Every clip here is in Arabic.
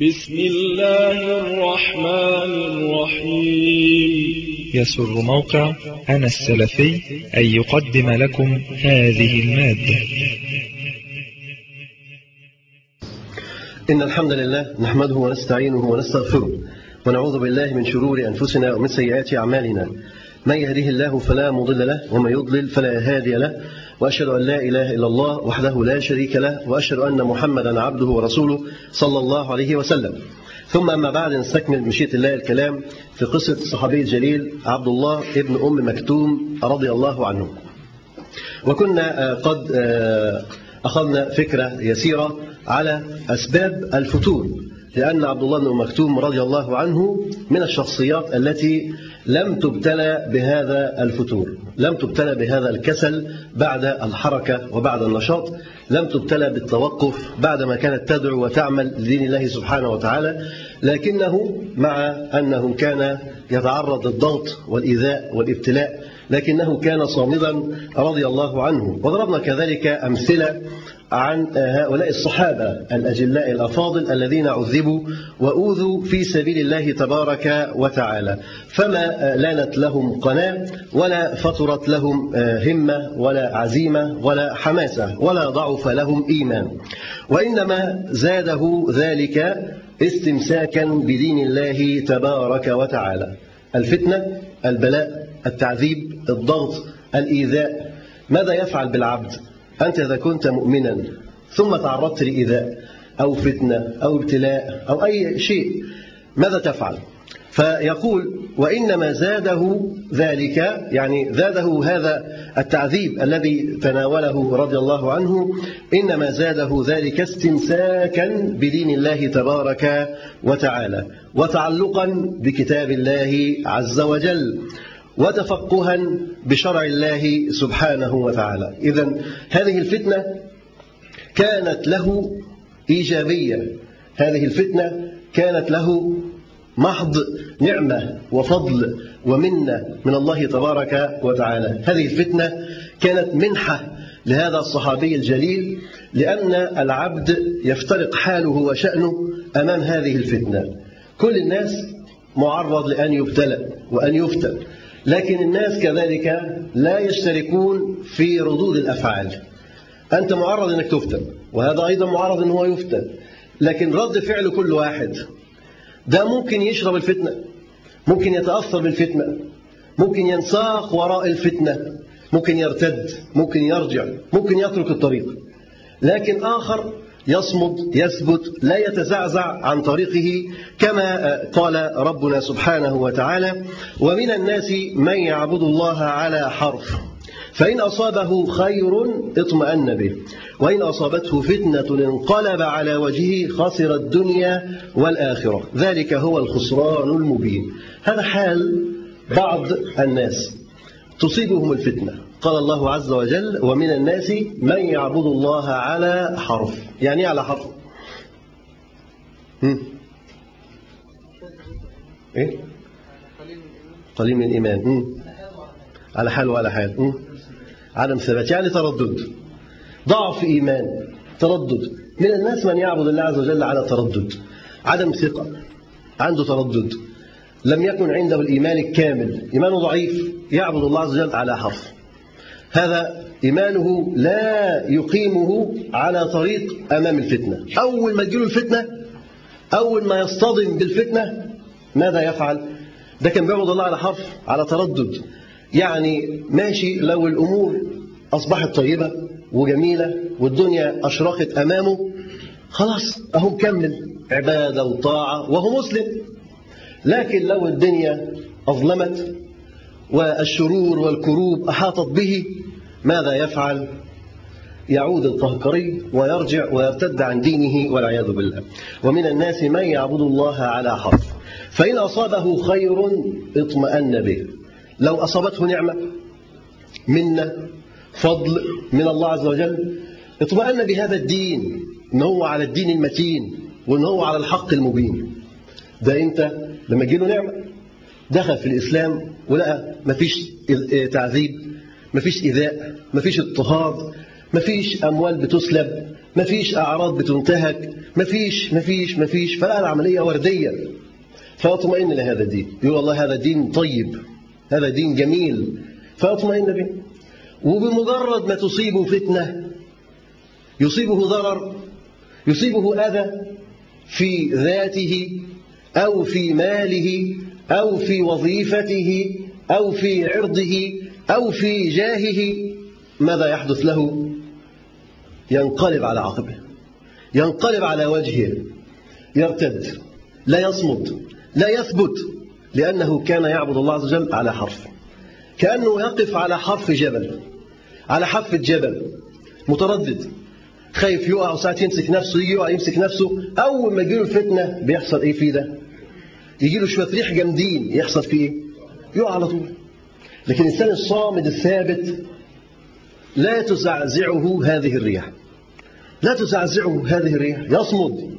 بسم الله الرحمن الرحيم. يسر موقع أنا السلفي أن يقدم لكم هذه المادة. إن الحمد لله نحمده ونستعينه ونستغفره ونعوذ بالله من شرور أنفسنا ومن سيئات أعمالنا. من يهده الله فلا مضل له ومن يضلل فلا هادي له وأشهد أن لا إله إلا الله وحده لا شريك له وأشهد أن محمدا عبده ورسوله صلى الله عليه وسلم. ثم أما بعد نستكمل مشيئة الله الكلام في قصة الصحابي الجليل عبد الله ابن أم مكتوم رضي الله عنه. وكنا قد أخذنا فكرة يسيرة على أسباب الفتور لأن عبد الله بن مكتوم رضي الله عنه من الشخصيات التي لم تبتلى بهذا الفتور لم تبتلى بهذا الكسل بعد الحركة وبعد النشاط لم تبتلى بالتوقف بعدما كانت تدعو وتعمل لدين الله سبحانه وتعالى لكنه مع أنه كان يتعرض للضغط والإيذاء والابتلاء لكنه كان صامدا رضي الله عنه وضربنا كذلك أمثلة عن هؤلاء الصحابة الأجلاء الأفاضل الذين عذبوا وأوذوا في سبيل الله تبارك وتعالى. فما لانت لهم قناة ولا فطرت لهم همة ولا عزيمة ولا حماسة ولا ضعف لهم إيمان. وإنما زاده ذلك استمساكا بدين الله تبارك وتعالى. الفتنة البلاء التعذيب الضغط الإيذاء. ماذا يفعل بالعبد؟ أنت إذا كنت مؤمنا ثم تعرضت لإيذاء أو فتنة أو ابتلاء أو أي شيء ماذا تفعل؟ فيقول وإنما زاده ذلك يعني زاده هذا التعذيب الذي تناوله رضي الله عنه إنما زاده ذلك استمساكا بدين الله تبارك وتعالى وتعلقا بكتاب الله عز وجل. وتفقها بشرع الله سبحانه وتعالى. إذا هذه الفتنة كانت له إيجابية. هذه الفتنة كانت له محض نعمة وفضل ومنة من الله تبارك وتعالى. هذه الفتنة كانت منحة لهذا الصحابي الجليل لأن العبد يفترق حاله وشأنه أمام هذه الفتنة. كل الناس معرض لأن يبتلى وأن يفتن. لكن الناس كذلك لا يشتركون في ردود الأفعال. أنت معرض أنك تفتن وهذا أيضا معرض أنه يفتن لكن رد فعل كل واحد ده ممكن يشرب الفتنة ممكن يتأثر بالفتنة ممكن ينساق وراء الفتنة ممكن يرتد ممكن يرجع ممكن يترك الطريق لكن آخر يصمد يثبت لا يتزعزع عن طريقه كما قال ربنا سبحانه وتعالى ومن الناس من يعبد الله على حرف فإن أصابه خير اطمأن به وإن أصابته فتنة انقلب على وجهه خسر الدنيا والآخرة. ذلك هو الخسران المبين. هذا حال بعض الناس تصيبهم الفتنة. قال الله عز وجل ومن الناس من يعبد الله على حرف. يعني على حرف؟ هم؟ إيه؟ قليل من الإيمان. هم؟ على حال وعلى حال. هم؟ عدم ثبات. يعني تردد. ضعف إيمان. تردد. من الناس من يعبد الله عز وجل على تردد. عدم ثقة. عنده تردد. لم يكن عنده الإيمان الكامل. إيمانه ضعيف. يعبد الله عز وجل على حرف. هذا إيمانه لا يقيمه على طريق أمام الفتنة. أول ما تجيله الفتنة أول ما يصطدم بالفتنة ماذا يفعل؟ ده كان بيعبد الله على حرف على تردد. يعني ماشي لو الأمور أصبحت طيبة وجميلة والدنيا أشرقت أمامه خلاص أهو مكمل. عبادة وطاعة وهو مسلم. لكن لو الدنيا أظلمت والشرور والكروب أحاطت به ماذا يفعل؟ يعود القهقري ويرجع ويرتد عن دينه والعياذ بالله. ومن الناس من يعبد الله على حرف. فإن أصابه خير اطمأن به. لو أصابته نعمة منة فضل من الله عز وجل اطمأن بهذا الدين. ان هو على الدين المتين وان هو على الحق المبين. ده انت لما تجيله نعمة. دخل في الإسلام ولقى مفيش تعذيب مفيش إيذاء مفيش اضطهاد مفيش أموال بتسلب مفيش أعراض بتنتهك مفيش مفيش مفيش فلا العملية وردية. فيطمئن لهذا الدين. يقول والله هذا دين طيب هذا دين جميل. فيطمئن به. وبمجرد ما تصيبه فتنة يصيبه ضرر يصيبه أذى في ذاته أو في ماله أو في وظيفته أو في عرضه أو في جاهه ماذا يحدث له؟ ينقلب على عقبه ينقلب على وجهه يرتد لا يصمد لا يثبت لأنه كان يعبد الله عز وجل على حرف كأنه يقف على حرف جبل على حافة جبل متردد خايف يقع وساعات يمسك نفسه يقع يمسك نفسه أول ما يجيله الفتنة بيحصل إيه فيه ده؟ يجي له شوية ريح جامدين يحصل فيه إيه؟ يقع على طول. لكن الإنسان الصامد الثابت لا تزعزعه هذه الرياح. لا تزعزعه هذه الرياح يصمد.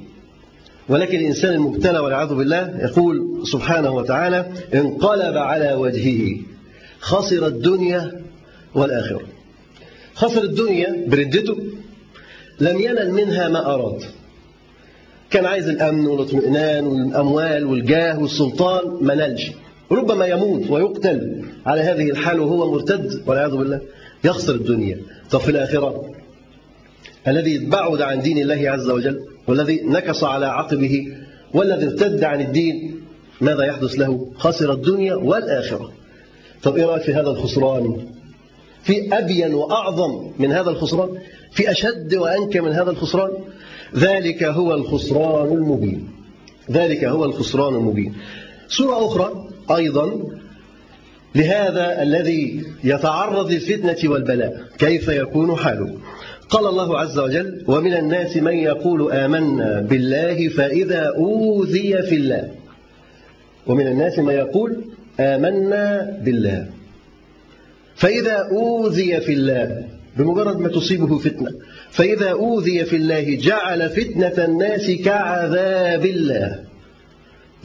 ولكن الإنسان المبتلى والعياذ بالله يقول سبحانه وتعالى انقلب على وجهه خسر الدنيا والآخرة. خسر الدنيا بردته لم ينل منها ما أراد. كان عايز الأمن والاطمئنان والأموال والجاه والسلطان ما نالش. ربما يموت ويقتل. على هذه الحال وهو مرتد والعياذ بالله يخسر الدنيا. طب في الآخرة؟ الذي بعد عن دين الله عز وجل والذي نكص على عقبه والذي ارتد عن الدين ماذا يحدث له؟ خسر الدنيا والآخرة. طب إيه رأيك في هذا الخسران؟ في أبين وأعظم من هذا الخسران؟ في أشد وأنكى من هذا الخسران؟ ذلك هو الخسران المبين. ذلك هو الخسران المبين. سورة أخرى أيضا لهذا الذي يتعرض للفتنة والبلاء كيف يكون حاله؟ قال الله عز وجل ومن الناس من يقول آمنا بالله فإذا أوذي في الله. ومن الناس من يقول آمنا بالله. فإذا أوذي في الله بمجرد ما تصيبه فتنة. فإذا أوذي في الله جعل فتنة الناس كعذاب الله.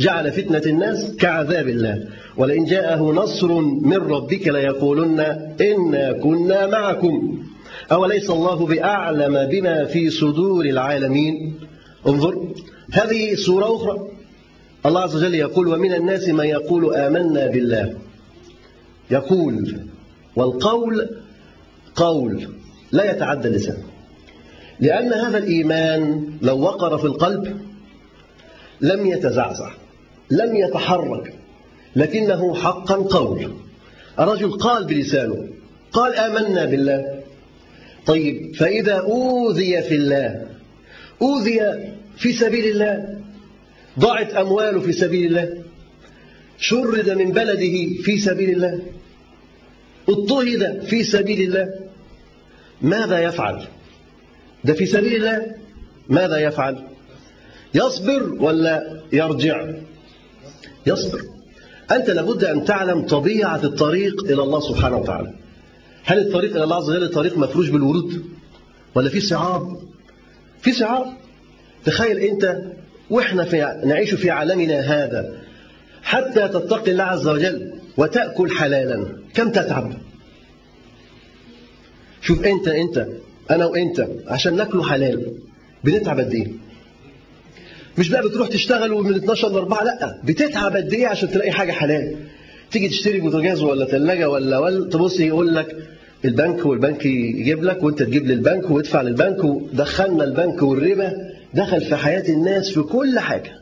جعل فتنة الناس كعذاب الله. ولئن جاءه نصر من ربك ليقولن إنا كنا معكم. أوليس الله بأعلم بما في صدور العالمين؟ انظر هذه سورة أخرى. الله عز وجل يقول ومن الناس من يقول آمنا بالله. يقول والقول قول لا يتعدى اللسان. لأن هذا الإيمان لو وقر في القلب لم يتزعزع لم يتحرك لكنه حقا قول. الرجل قال بلسانه قال آمنا بالله. طيب فإذا أوذي في الله أوذي في سبيل الله ضاعت أمواله في سبيل الله شرد من بلده في سبيل الله اضطهد في سبيل الله ماذا يفعل؟ ده في سبيل الله ماذا يفعل؟ يصبر ولا يرجع؟ يصبر. أنت لابد أن تعلم طبيعة الطريق إلى الله سبحانه وتعالى. هل الطريق إلى الله عز وجل طريق مفروش بالورود؟ ولا في صعاب؟ في صعاب. تخيل أنت وإحنا في نعيش في عالمنا هذا. حتى تتقي الله عز وجل وتأكل حلالا. كم تتعب؟ شوف أنت أنت أنا وأنت عشان ناكله حلال بنتعب قد إيه؟ مش بقى بتروح تشتغل ومن 12 ل 4 لأ بتتعب قد إيه عشان تلاقي حاجة حلال؟ تيجي تشتري بوتاجاز ولا ثلاجه ولا ولا تبص يقول لك البنك والبنك يجيب لك وانت تجيب للبنك وادفع للبنك ودخلنا البنك والربا دخل في حياة الناس في كل حاجة.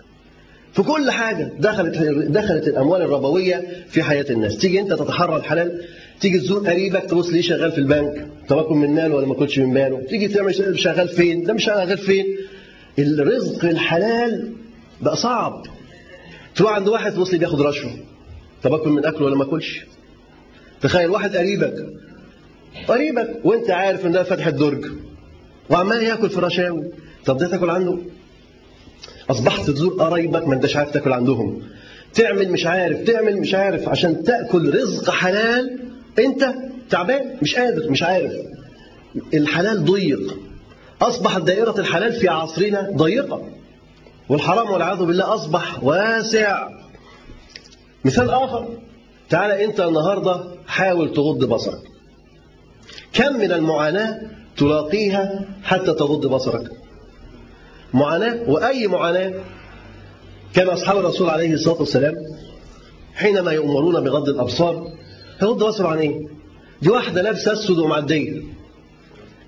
في كل حاجة دخلت دخلت الأموال الربوية في حياة الناس. تيجي أنت تتحرى الحلال تيجي تزور قريبك تبص ليه شغال في البنك طب اكون من ماله ولا ما كنتش من ماله تيجي تعمل شغال فين؟ ده مش شغال فين؟ الرزق الحلال بقى صعب. تروح عند واحد تبص بياخد رشوة. طب أكل من أكله ولا ما أكلش؟ تخيل واحد قريبك قريبك وأنت عارف إن ده فاتح الدرج وعمال ياكل في رشاوي طب ده تاكل عنده؟ أصبحت تزور قرايبك ما أنتش عارف تاكل عندهم. تعمل مش عارف تعمل مش عارف عشان تأكل رزق حلال. أنت تعبان؟ مش قادر مش عارف. الحلال ضيق. أصبحت دائرة الحلال في عصرنا ضيقة. والحرام والعياذ بالله أصبح واسع. مثال آخر. تعالى أنت النهاردة حاول تغض بصرك. كم من المعاناة تلاقيها حتى تغض بصرك. معاناة؟ وأي معاناة؟ كان أصحاب الرسول عليه الصلاة والسلام حينما يؤمرون بغض الأبصار يغض بصره عن إيه؟ دي واحدة لابسة أسود ومعدية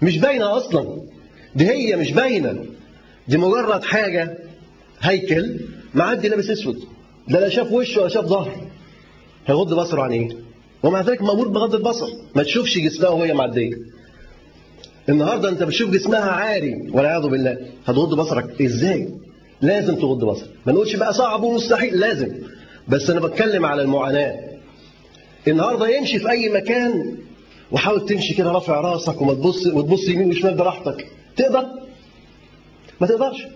مش باينة أصلا. دي هي مش باينة. دي مجرد حاجة هيكل معدي لابس أسود. ده لا شاف وشه ولا شاف ظهر هيغض بصره عن إيه؟ ومع ذلك مأمور بغض البصر. ما تشوفش جسمها وهي معدية النهارده انت بتشوف جسمها عاري والعياذ بالله. هتغض بصرك. إزاي؟ لازم تغض بصرك. ما نقولش بقى صعب ومستحيل لازم. بس أنا بتكلم على المعاناة. النهارده يمشي في أي مكان وحاول تمشي كده رافع راسك وما تبص وتبص يمين وشمال براحتك. تقدر؟ ما تقدرش.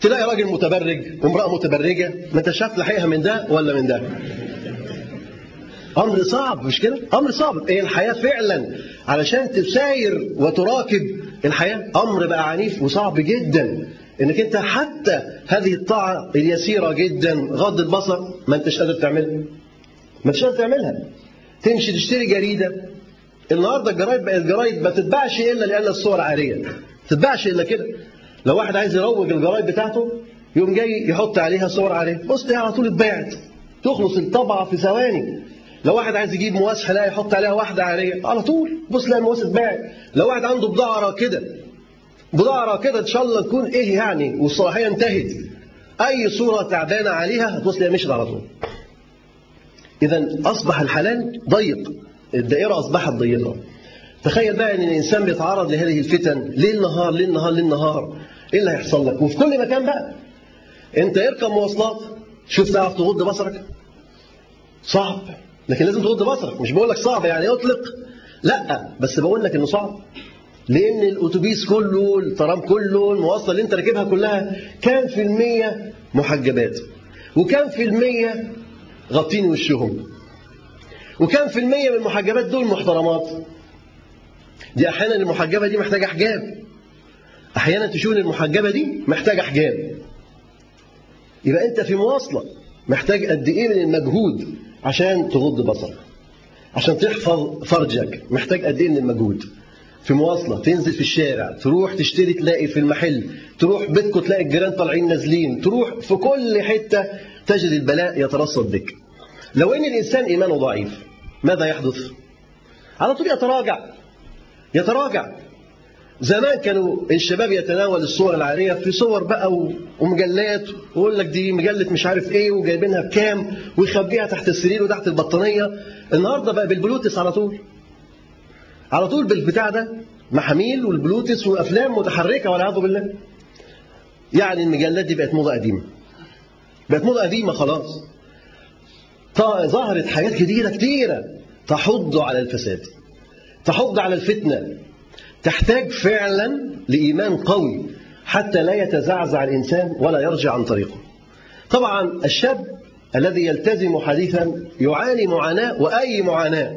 تلاقي راجل متبرج وامراه متبرجة ما انت شايف من ده ولا من ده. أمر صعب مش كده؟ أمر صعب. إيه الحياة فعلا؟ علشان تساير وتراكب الحياة. أمر بقى عنيف وصعب جدا. إنك أنت حتى هذه الطاعة اليسيرة جدا غض البصر ما أنتش قادر تعملها. ما أنتش قادر تعملها. تمشي تشتري جريدة. النهارده الجرايد بقت جرايد ما تتباعش إلا لأن الصور عارية. ما تتباعش إلا كده. لو واحد عايز يروج الجرايد بتاعته يقوم جاي يحط عليها صور عارية. بص على طول اتباعت. تخلص الطبعة في ثواني. لو واحد عايز يجيب مواسحه لا يحط عليها واحدة عاريه على طول. بص لا المواسح اتباعت لو واحد عنده بضاعة كده بضاعة كده إن شاء الله تكون إيه يعني؟ والصلاحيه انتهت. أي صورة تعبانه عليها هتبص لها مشت على طول. اذا أصبح الحلال ضيق. الدائرة أصبحت ضيقة. تخيل بقى إن الإنسان بيتعرض لهذه الفتن ليل نهار ليل نهار ليل نهار. إيه اللي هيحصل لك؟ وفي كل مكان بقى. أنت اركب مواصلات. شوف تعرف تغض بصرك؟ صعب. لكن لازم تغض بصرك. مش بقول لك صعب يعني اطلق. لا بس بقول لك انه صعب. لأن الأتوبيس كله الترام كله المواصلة اللي انت راكبها كلها كام في المية محجبات. وكام في المية غطين وشهم. وكام في المية من المحجبات دول محترمات. دي أحيانا المحجبة دي محتاجة حجاب. أحيانا تشوف المحجبة دي محتاجة حجاب. يبقى أنت في مواصلة محتاج قد إيه من المجهود عشان تغض بصرك. عشان تحفظ فرجك محتاج قد إيه من المجهود؟ في مواصلة تنزل في الشارع تروح تشتري تلاقي في المحل تروح بيتكم تلاقي الجيران طالعين نازلين تروح في كل حتة تجد البلاء يترصد بك. لو إن الإنسان إيمانه ضعيف ماذا يحدث؟ على طول يتراجع. يتراجع. زمان كانوا الشباب يتناول الصور العاريه في صور بقى ومجلات ويقول لك دي مجلة مش عارف إيه وجايبينها بكام ويخبيها تحت السرير وتحت البطانية. النهارده بقى بالبلوتس على طول. على طول بالبتاع ده محاميل والبلوتس وأفلام متحركة والعياذ بالله. يعني المجلات دي بقت موضة قديمة. بقت موضة قديمة خلاص. ظهرت حاجات جديده كتيرة تحض على الفساد تحض على الفتنة. تحتاج فعلا لإيمان قوي حتى لا يتزعزع الإنسان ولا يرجع عن طريقه. طبعا الشاب الذي يلتزم حديثا يعاني معاناة وأي معاناة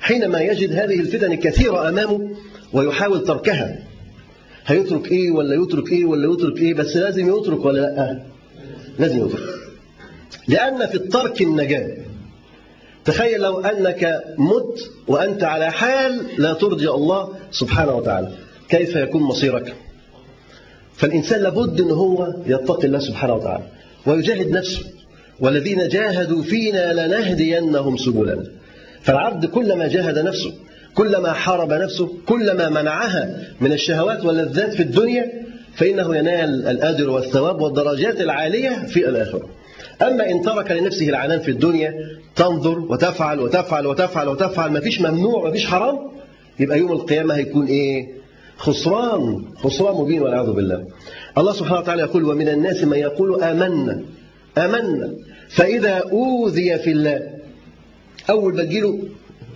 حينما يجد هذه الفتن الكثيرة أمامه ويحاول تركها. هيترك إيه ولا يترك إيه ولا يترك إيه؟ بس لازم يترك ولا لأ؟ لازم يترك. لأن في الترك النجاة تخيل لو أنك مت وأنت على حال لا ترجى الله سبحانه وتعالى. كيف يكون مصيرك؟ فالإنسان لابد أن هو يتقي الله سبحانه وتعالى ويجاهد نفسه. والذين جاهدوا فينا لنهدينهم سبلنا. فالعبد كلما جاهد نفسه كلما حارب نفسه كلما منعها من الشهوات واللذات في الدنيا فإنه ينال الأجر والثواب والدرجات العالية في الآخرة. أما إن ترك لنفسه العنان في الدنيا تنظر وتفعل وتفعل وتفعل وتفعل ما فيش ممنوع ما فيش حرام يبقى يوم القيامة هيكون إيه؟ خسران خسران مبين والعياذ بالله. الله سبحانه وتعالى يقول ومن الناس من يقول آمنا آمنا فإذا أوذي في الله. أول ما تجيله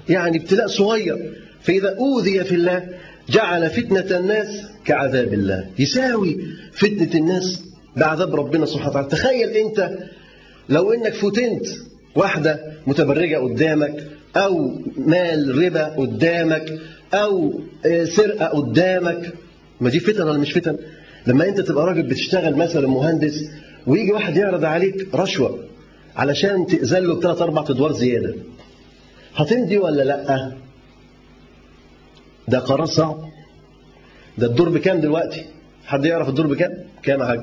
يعني ابتلاء صغير فإذا أوذي في الله جعل فتنة الناس كعذاب الله. يساوي فتنة الناس بعذاب ربنا سبحانه وتعالى. تخيل أنت لو إنك فتنت واحدة متبرجة قدامك أو مال ربا قدامك أو سرقة قدامك ما دي فتن ولا مش فتن لما أنت تبقى راجل بتشتغل مثلا مهندس ويجي واحد يعرض عليك رشوة علشان تأذن له بثلاث أربع أدوار زيادة هتمضي ولا لأ؟ ده قرار صعب. ده الدور بكام دلوقتي؟ حد يعرف الدور بكام؟ كام يا حاج؟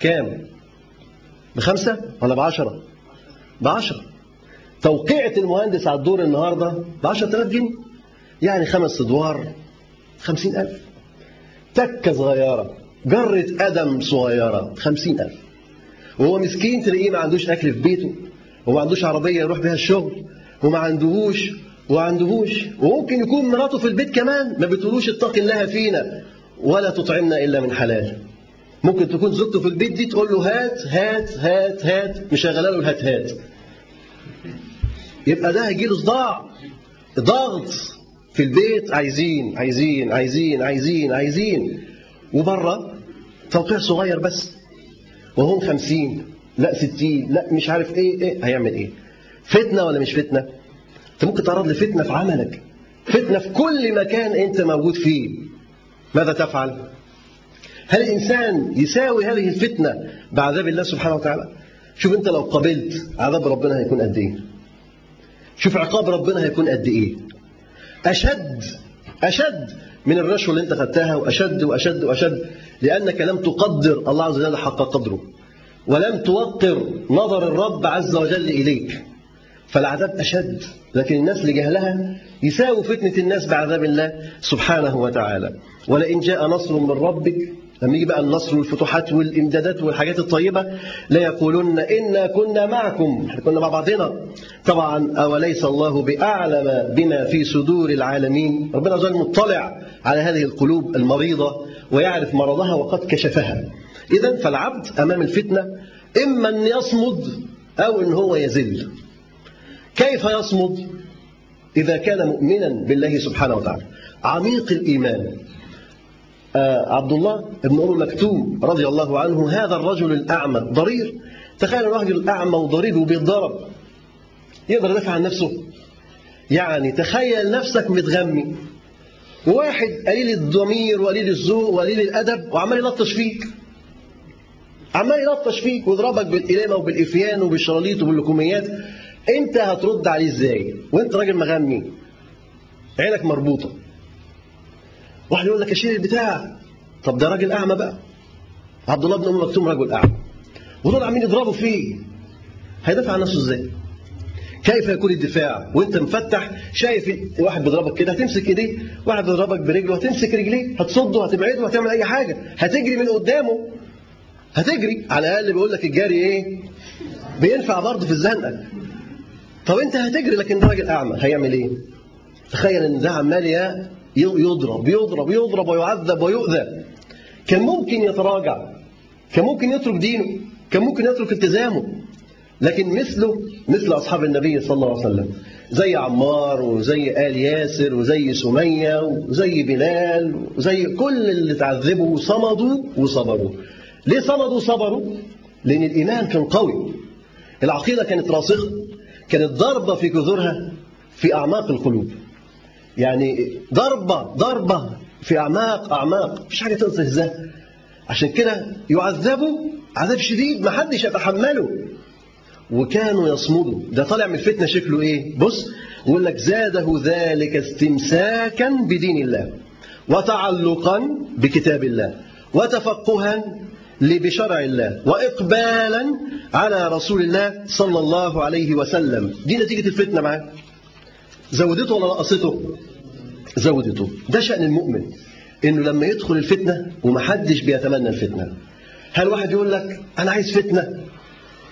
كام؟ بخمسة ولا بعشرة؟ بعشرة. توقيعة المهندس على الدور النهاردة بعشرة آلاف جنيه. يعني خمس أدوار خمسين ألف. تكة صغيرة جرة قدم صغيرة خمسين ألف. وهو مسكين تلاقيه ما عندوش أكل في بيته وما عندوش عربية يروح بها الشغل وما عندهوش وما عندهوش. وممكن يكون مراته في البيت كمان ما بتقولوش اتق الله فينا ولا تطعمنا إلا من حلال. ممكن تكون زوجته في البيت دي تقول له هات هات هات هات مشغله له الهات هات. يبقى ده هيجي له صداع ضغط في البيت. عايزين عايزين عايزين عايزين عايزين. وبره توقيع صغير بس. وهم خمسين لا ستين لا مش عارف إيه إيه هيعمل إيه؟ فتنة ولا مش فتنة؟ انت ممكن تعرض لفتنة في عملك. فتنة في كل مكان انت موجود فيه. ماذا تفعل؟ هل الإنسان يساوي هذه الفتنة بعذاب الله سبحانه وتعالى؟ شوف أنت لو قبلت عذاب ربنا هيكون قد إيه؟ شوف عقاب ربنا هيكون قد إيه؟ أشد أشد من الرشوة اللي أنت خدتها وأشد وأشد وأشد لأنك لم تقدر الله عز وجل حق قدره ولم توقر نظر الرب عز وجل إليك فالعذاب أشد لكن الناس لجهلها يساوي فتنة الناس بعذاب الله سبحانه وتعالى. ولئن جاء نصر من ربك لما يجي بقى النصر والفتوحات والإمدادات والحاجات الطيبة لا يقولون إنا كنا معكم إحنا كنا مع بعضنا. طبعا أوليس الله بأعلم بما في صدور العالمين؟ ربنا عز وجل مطلع على هذه القلوب المريضة ويعرف مرضها وقد كشفها. إذا فالعبد أمام الفتنة إما أن يصمد أو أن هو يزل. كيف يصمد؟ إذا كان مؤمنا بالله سبحانه وتعالى. عميق الإيمان. آه عبد الله بن أم مكتوم رضي الله عنه هذا الرجل الأعمى ضرير. تخيل الرجل أعمى وضرير وبيتضرب يقدر يدافع عن نفسه. يعني تخيل نفسك متغمي. وواحد قليل الضمير وقليل الذوق وقليل الأدب وعمال يلطش فيك. عمال يلطش فيك ويضربك بالقلامة وبالإفيان وبالشراليط وباللكوميات أنت هترد عليه إزاي؟ وأنت راجل مغمي. عينك مربوطة. واحد يقول لك اشيل البتاع. طب ده راجل أعمى بقى. عبد الله بن أم مكتوم رجل أعمى. ودول عاملين يضربوا فيه؟ هيدافع عن نفسه إزاي؟ كيف يكون الدفاع؟ وأنت مفتح شايف واحد بيضربك كده هتمسك إيديه. واحد بيضربك برجله هتمسك رجليه هتصده هتبعده هتعمل أي حاجة. هتجري من قدامه. هتجري. على الأقل بيقول لك الجري إيه؟ بينفع برضه في الزنقه طب أنت هتجري لكن ده راجل أعمى. هيعمل إيه؟ تخيل إن ده عمال يضرب يضرب يضرب ويعذب ويؤذى كان ممكن يتراجع كان ممكن يترك دينه كان ممكن يترك التزامه. لكن مثله مثل أصحاب النبي صلى الله عليه وسلم. زي عمار وزي آل ياسر وزي سمية وزي بلال وزي كل اللي تعذبوا صمدوا وصبروا ليه صمدوا وصبروا؟ لأن الإيمان كان قوي. العقيدة كانت راسخة كانت ضربة في جذورها في أعماق القلوب. يعني ضربة ضربة في أعماق أعماق. مفيش حاجة تقدر تهزها عشان كده يعذبوا عذاب شديد ما حدش يتحمله. وكانوا يصمدوا. ده طالع من الفتنة شكله إيه؟ بص يقول لك زاده ذلك استمساكا بدين الله وتعلقا بكتاب الله وتفقها بشرع الله وإقبالا على رسول الله صلى الله عليه وسلم. دي نتيجة الفتنة معاه زودته ولا نقصته زودته. ده شأن المؤمن إنه لما يدخل الفتنة ومحدش بيتمنى الفتنة. هل واحد يقول لك أنا عايز فتنة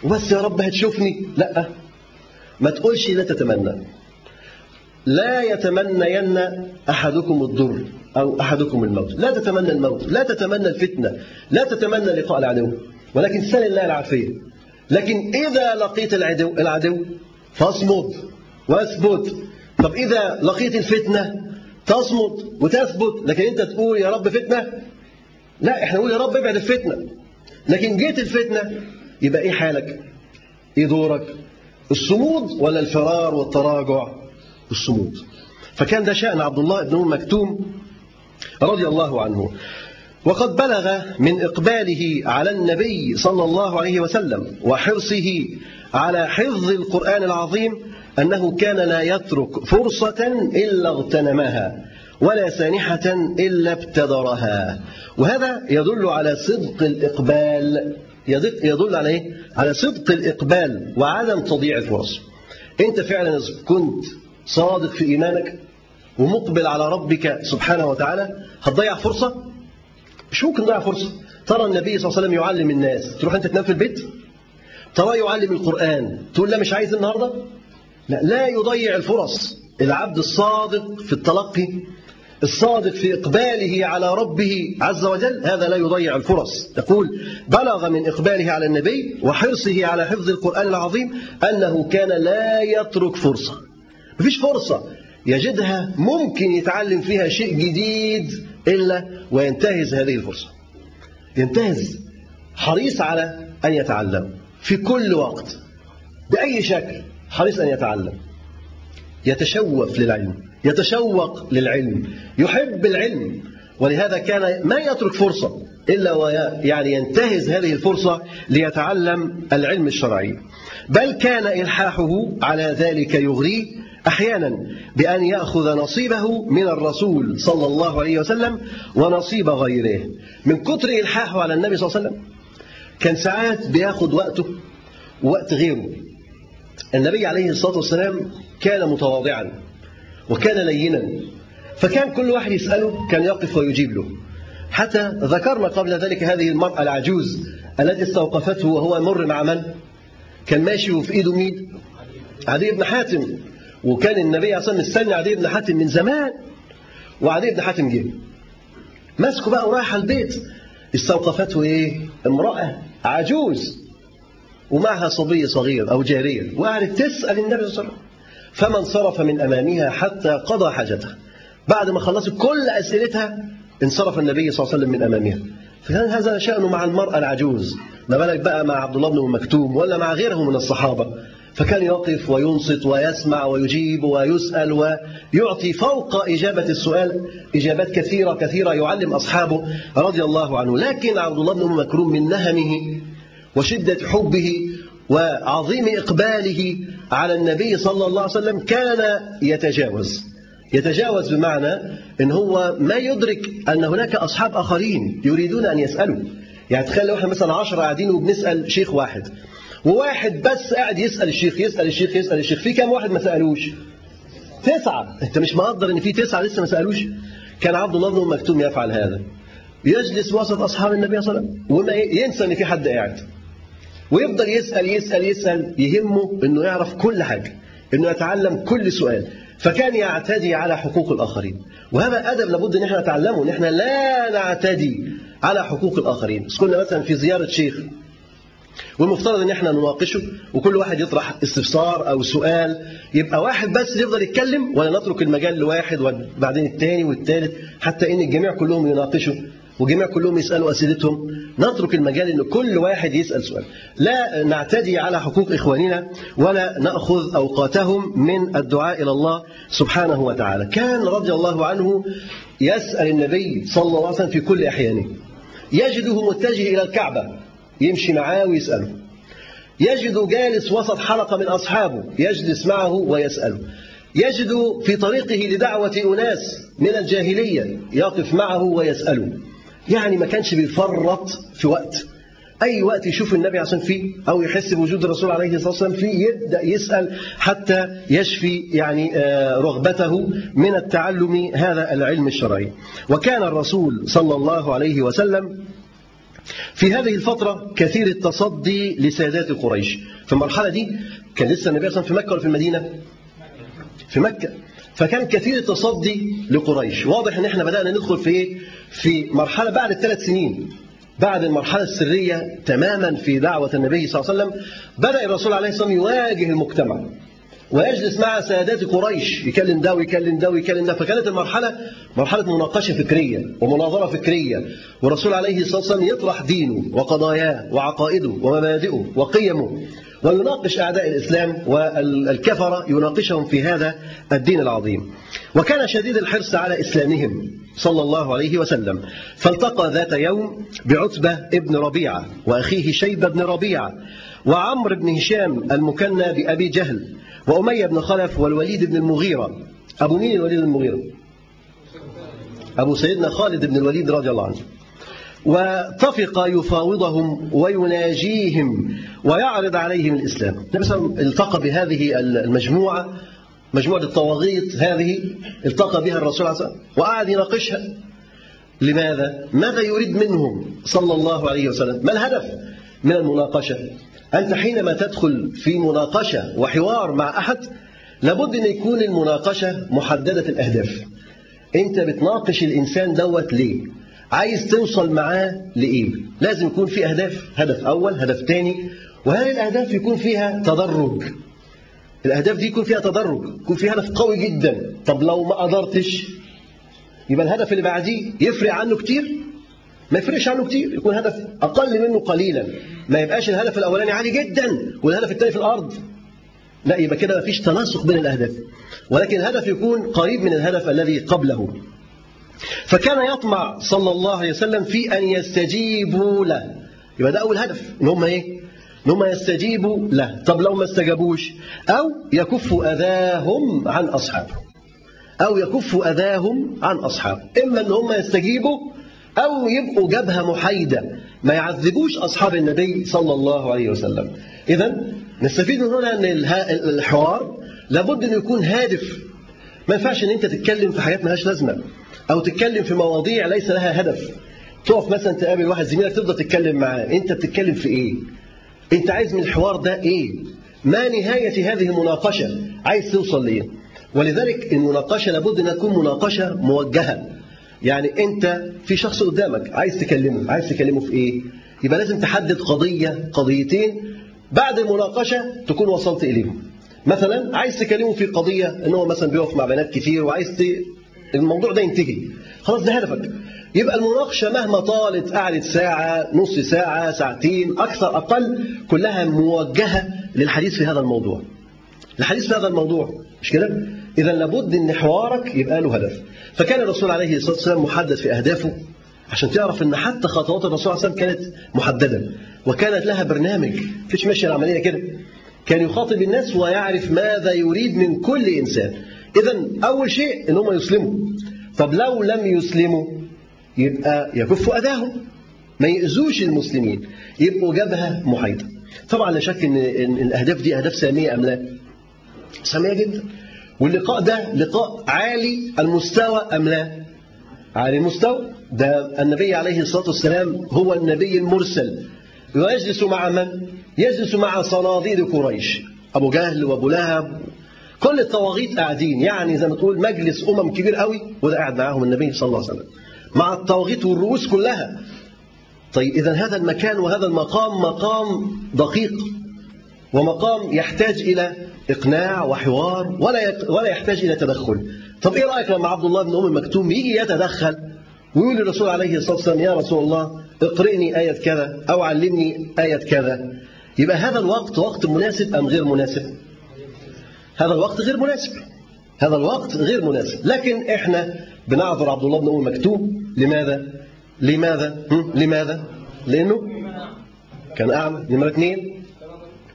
وبس يا رب هتشوفني؟ لأ. ما تقولش لا تتمنى. لا يتمنين أحدكم الضر أو أحدكم الموت. لا تتمنى الموت لا تتمنى الفتنة لا تتمنى لقاء العدو. ولكن سل الله العافية. لكن إذا لقيت العدو, العدو فاصمد واثبت طب إذا لقيت الفتنة تصمد وتثبت لكن أنت تقول يا رب فتنة؟ لا إحنا نقول يا رب ابعد الفتنة. لكن جيت الفتنة يبقى إيه حالك؟ إيه دورك؟ الصمود ولا الفرار والتراجع؟ الصمود. فكان ده شأن عبد الله بن أم مكتوم رضي الله عنه. وقد بلغ من إقباله على النبي صلى الله عليه وسلم وحرصه على حفظ القرآن العظيم أنه كان لا يترك فرصة إلا اغتنمها ولا سانحة إلا ابتدرها. وهذا يدل على صدق الإقبال يدل على إيه؟ على صدق الإقبال وعدم تضييع الفرص. أنت فعلا كنت صادق في إيمانك ومقبل على ربك سبحانه وتعالى هتضيع فرصة؟ مش ممكن تضيع فرصة. ترى النبي صلى الله عليه وسلم يعلم الناس تروح أنت تنام في البيت؟ ترى يعلم القرآن تقول لا مش عايز النهاردة؟ لا, لا يضيع الفرص. العبد الصادق في التلقي الصادق في إقباله على ربه عز وجل هذا لا يضيع الفرص. يقول بلغ من إقباله على النبي وحرصه على حفظ القرآن العظيم أنه كان لا يترك فرصة. مفيش فرصة. يجدها ممكن يتعلم فيها شيء جديد إلا وينتهز هذه الفرصة. ينتهز حريص على أن يتعلم في كل وقت بأي شكل. حريص أن يتعلم يتشوف للعلم يتشوق للعلم يحب العلم. ولهذا كان ما يترك فرصة إلا ويعني ينتهز هذه الفرصة ليتعلم العلم الشرعي. بل كان إلحاحه على ذلك يغريه أحيانا بأن يأخذ نصيبه من الرسول صلى الله عليه وسلم ونصيب غيره. من كتر إلحاحه على النبي صلى الله عليه وسلم كان ساعات بياخد وقته ووقت غيره. النبي عليه الصلاة والسلام كان متواضعا وكان لينا فكان كل واحد يسأله كان يقف ويجيب له حتى ذكرنا قبل ذلك هذه المرأة العجوز التي استوقفته وهو يمر مع من؟ كان ماشي وفي إيده مين؟ عدي بن حاتم وكان النبي عليه الصلاة والسلام مستني عدي بن حاتم من زمان وعدي بن حاتم جه ماسكه بقى ورايح البيت استوقفته إيه؟ امرأة عجوز ومعها صبي صغير أو جارية. وقعدت تسأل النبي صلى الله عليه وسلم فما انصرف من أمامها حتى قضى حاجتها بعد ما خلصت كل أسئلتها انصرف النبي صلى الله عليه وسلم من أمامها. فكان هذا شأنه مع المرأة العجوز. ما بالك بقى مع عبد الله بن مكتوم ولا مع غيره من الصحابة؟ فكان يقف وينصت ويسمع ويجيب ويسأل ويعطي فوق إجابة السؤال إجابات كثيرة كثيرة يعلم أصحابه رضي الله عنه. لكن عبد الله بن مكروم من نهمه وشدة حبه وعظيم إقباله على النبي صلى الله عليه وسلم كان يتجاوز. يتجاوز بمعنى إن هو ما يدرك أن هناك أصحاب آخرين يريدون أن يسألوا. يعني تخيل لو إحنا مثلا 10 قاعدين وبنسأل شيخ واحد وواحد بس قاعد يسأل الشيخ يسأل الشيخ يسأل الشيخ في كام واحد ما سألوش؟ تسعة. أنت مش مقدر إن في تسعة لسه ما سألوش؟ كان عبد الله بن مكتوم يفعل هذا. يجلس وسط أصحاب النبي صلى الله عليه وسلم وما ينسى إن في حد قاعد. ويفضل يسأل يسأل يسأل يهمه إنه يعرف كل حاجة إنه يتعلم كل سؤال فكان يعتدي على حقوق الآخرين. وهذا أدب لابد أن إحنا نتعلمه أن إحنا لا نعتدي على حقوق الآخرين. بس كنا مثلا في زيارة شيخ والمفترض إن إحنا نناقشه وكل واحد يطرح استفسار أو سؤال يبقى واحد بس يفضل يتكلم ولا نترك المجال لواحد وبعدين الثاني والثالث حتى إن الجميع كلهم يناقشوا. وجميع كلهم يسألوا أسئلتهم. نترك المجال إن كل واحد يسأل سؤال. لا نعتدي على حقوق إخواننا ولا نأخذ أوقاتهم من الدعاء إلى الله سبحانه وتعالى. كان رضي الله عنه يسأل النبي صلى الله عليه وسلم في كل أحيانه. يجده متجه إلى الكعبة. يمشي معاه ويسأله. يجد جالس وسط حلقة من أصحابه. يجلس معه ويسأله. يجد في طريقه لدعوة أناس من الجاهلية. يقف معه ويسأله. يعني ما كانش بيفرط في وقت. أي وقت يشوف النبي عشان فيه أو يحس بوجود الرسول عليه الصلاة والسلام فيه يبدأ يسأل حتى يشفي يعني رغبته من التعلم هذا العلم الشرعي. وكان الرسول صلى الله عليه وسلم في هذه الفترة كثير التصدي لسادات قريش. في المرحلة دي كان لسه النبي صلى الله عليه في مكة ولا في المدينة؟ في مكة. فكان كثير التصدي لقريش. واضح إن إحنا بدأنا ندخل في إيه؟ في مرحلة بعد الثلاث سنين. بعد المرحلة السرية تماما في دعوة النبي صلى الله عليه وسلم بدأ الرسول عليه الصلاة والسلام يواجه المجتمع ويجلس مع سادات قريش يكلم ده ويكلم ده ويكلم ده. فكانت المرحلة مرحلة مناقشة فكرية ومناظرة فكرية والرسول عليه الصلاة والسلام يطرح دينه وقضاياه وعقائده ومبادئه وقيمه. ويناقش أعداء الإسلام والكفرة يناقشهم في هذا الدين العظيم. وكان شديد الحرص على إسلامهم صلى الله عليه وسلم. فالتقى ذات يوم بعتبة ابن ربيعة وأخيه شيبة بن ربيعة وعمر بن هشام المكنى بأبي جهل وأمية بن خلف والوليد بن المغيرة. أبو مين الوليد بن المغيرة؟ أبو سيدنا خالد بن الوليد رضي الله عنه. وطفق يفاوضهم ويناجيهم ويعرض عليهم الإسلام. مثلا التقى بهذه المجموعة مجموعة الطواغيت هذه التقى بها الرسول عليه وقعد يناقشها. لماذا؟ ماذا يريد منهم صلى الله عليه وسلم؟ ما الهدف من المناقشة؟ أنت حينما تدخل في مناقشة وحوار مع أحد لابد أن يكون المناقشة محددة الأهداف. أنت بتناقش الإنسان دوت ليه؟ عايز توصل معاه لإيه؟ لازم يكون في أهداف هدف أول هدف تاني. وهذه الأهداف يكون فيها تدرج؟ الأهداف دي يكون فيها تدرج يكون فيها هدف قوي جدا. طب لو ما قدرتش؟ يبقى الهدف اللي بعديه يفرق عنه كتير؟ ما يفرقش عنه كتير يكون هدف أقل منه قليلا. ما يبقاش الهدف الأولاني عالي جدا والهدف الثاني في الأرض. لا يبقى كده ما فيش تناسق بين الأهداف. ولكن الهدف يكون قريب من الهدف الذي قبله. فكان يطمع صلى الله عليه وسلم في أن يستجيبوا له. يبقى ده أول هدف إن هم إيه؟ إن هم يستجيبوا له. طب لو ما استجابوش؟ أو يكفوا أذاهم عن أصحابه. أو يكفوا أذاهم عن أصحابه. إما أن هم يستجيبوا أو يبقوا جبهة محايدة. ما يعذبوش أصحاب النبي صلى الله عليه وسلم. إذا نستفيد من هنا أن الحوار لابد أن يكون هادف. ما ينفعش أن أنت تتكلم في حاجات مالهاش لازمة. أو تتكلم في مواضيع ليس لها هدف. تقف مثلا تقابل واحد زميلك تفضل تتكلم معاه. أنت بتتكلم في إيه؟ أنت عايز من الحوار ده إيه؟ ما نهاية هذه المناقشة؟ عايز توصل لإيه؟ ولذلك المناقشة لابد أن تكون مناقشة موجهة. يعني أنت في شخص قدامك عايز تكلمه. عايز تكلمه في إيه؟ يبقى لازم تحدد قضية قضيتين. بعد المناقشة تكون وصلت إليهم. مثلا عايز تكلمه في قضية إن هو مثلا بيقف مع بنات كتير وعايز. الموضوع ده ينتهي. خلاص ده هدفك. يبقى المناقشة مهما طالت قعدت ساعة نص ساعة ساعتين أكثر أقل كلها موجهة للحديث في هذا الموضوع. الحديث في هذا الموضوع مش كده؟ إذا لابد أن حوارك يبقى له هدف. فكان الرسول عليه الصلاة والسلام محدد في أهدافه. عشان تعرف أن حتى خطوات الرسول عليه الصلاة والسلام كانت محددة. وكانت لها برنامج. فيش ماشية العملية كده. كان يخاطب الناس ويعرف ماذا يريد من كل إنسان. إذا أول شيء أن هم يسلموا. طب لو لم يسلموا يبقى يكفوا أذاهم. ما يأذوش المسلمين يبقوا جبهة محايدة. طبعا لا شك أن الأهداف دي أهداف سامية أم لا؟ سامية جدا. واللقاء ده لقاء عالي المستوى أم لا؟ عالي المستوى. ده النبي عليه الصلاة والسلام هو النبي المرسل. ويجلس مع من؟ يجلس مع صناديد قريش. أبو جهل وأبو لهب كل الطواغيت قاعدين. يعني زي ما تقول مجلس أمم كبير قوي وده قاعد معاهم النبي صلى الله عليه وسلم. مع الطواغيت والرؤوس كلها. طيب إذا هذا المكان وهذا المقام مقام دقيق ومقام يحتاج إلى إقناع وحوار ولا ولا يحتاج إلى تدخل. طب إيه رأيك لما عبد الله بن أم مكتوم يجي يتدخل ويقول للرسول عليه الصلاة والسلام يا رسول الله اقرئني آية كذا أو علمني آية كذا. يبقى هذا الوقت وقت مناسب أم غير مناسب؟ هذا الوقت غير مناسب. هذا الوقت غير مناسب. لكن إحنا بنعذر عبد الله بن أم مكتوم. لماذا؟ لماذا؟ لماذا؟ لأنه كان أعمى. نمرة اثنين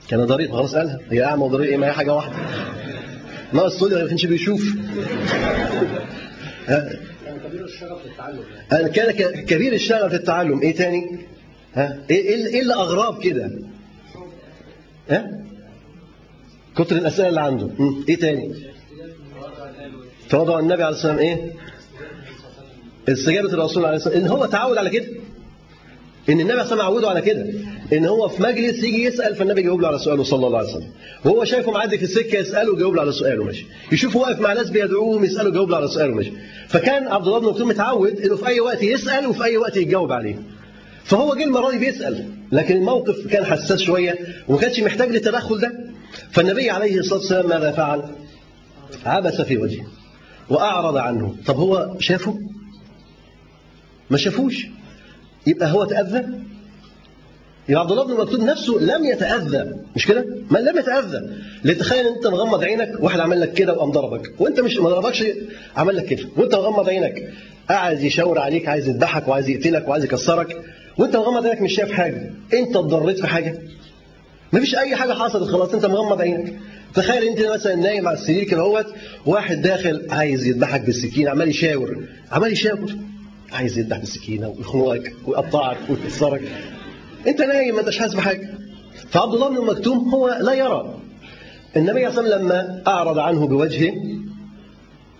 كان ضرير خلاص قالها. هي أعمى وضرير إيه ما هي حاجة واحدة. ناقص الصوت ما كانش بيشوف. أنا كان كبير الشغف في التعلم. إيه تاني؟ ها؟ إيه إيه اللي أغراب كده؟ ها؟ كتر الأسئلة اللي عنده. إيه تاني؟ تواضع النبي عليه الصلاة والسلام إيه؟ استجابة الرسول عليه الصلاة والسلام إن هو تعود على كده. إن النبي صلى الله عليه وسلم على كده. إن هو في مجلس يجي يسأل فالنبي يجاوب له على سؤاله صلى الله عليه وسلم. وهو شايفه معدي في السكة يسأله ويجاوب له على سؤاله ماشي. يشوفه واقف مع ناس بيدعوهم يسأله ويجاوب له على سؤاله ماشي. فكان عبد الله بن مكتوم متعود إنه في أي وقت يسأل وفي أي وقت يتجاوب عليه. فهو جه المرة دي بيسأل. لكن الموقف كان حساس شوية وما كانش محتاج للتدخل ده. فالنبي عليه الصلاة والسلام ماذا فعل؟ عبس في وجهه وأعرض عنه. طب هو شافه؟ ما شافوش؟ يبقى هو تأذى؟ يبقى عبد الله بن مكتوم نفسه لم يتأذى. مش كده؟ ما لم يتأذى. لتخيل أنت مغمض عينك واحد عمل لك كده وقام ضربك. وأنت مش ما ضربكش عمل لك كده. وأنت مغمض عينك قاعد يشاور عليك عايز يذبحك وعايز يقتلك وعايز يكسرك. وأنت مغمض عينك مش شايف حاجة. أنت اتضريت في حاجة؟ مفيش أي حاجة حصلت خلاص أنت مغمض عينك. تخيل أنت مثلا نايم على السرير كده أهوت واحد داخل عايز يذبحك بالسكينة عمال يشاور عمال يشاور. عايز يذبح بالسكينة ويخنقك ويقطعك ويكسرك. أنت نايم ما أنتش حاسس بحاجة. فعبد الله بن مكتوم هو لا يرى. النبي صلى الله عليه وسلم لما أعرض عنه بوجهه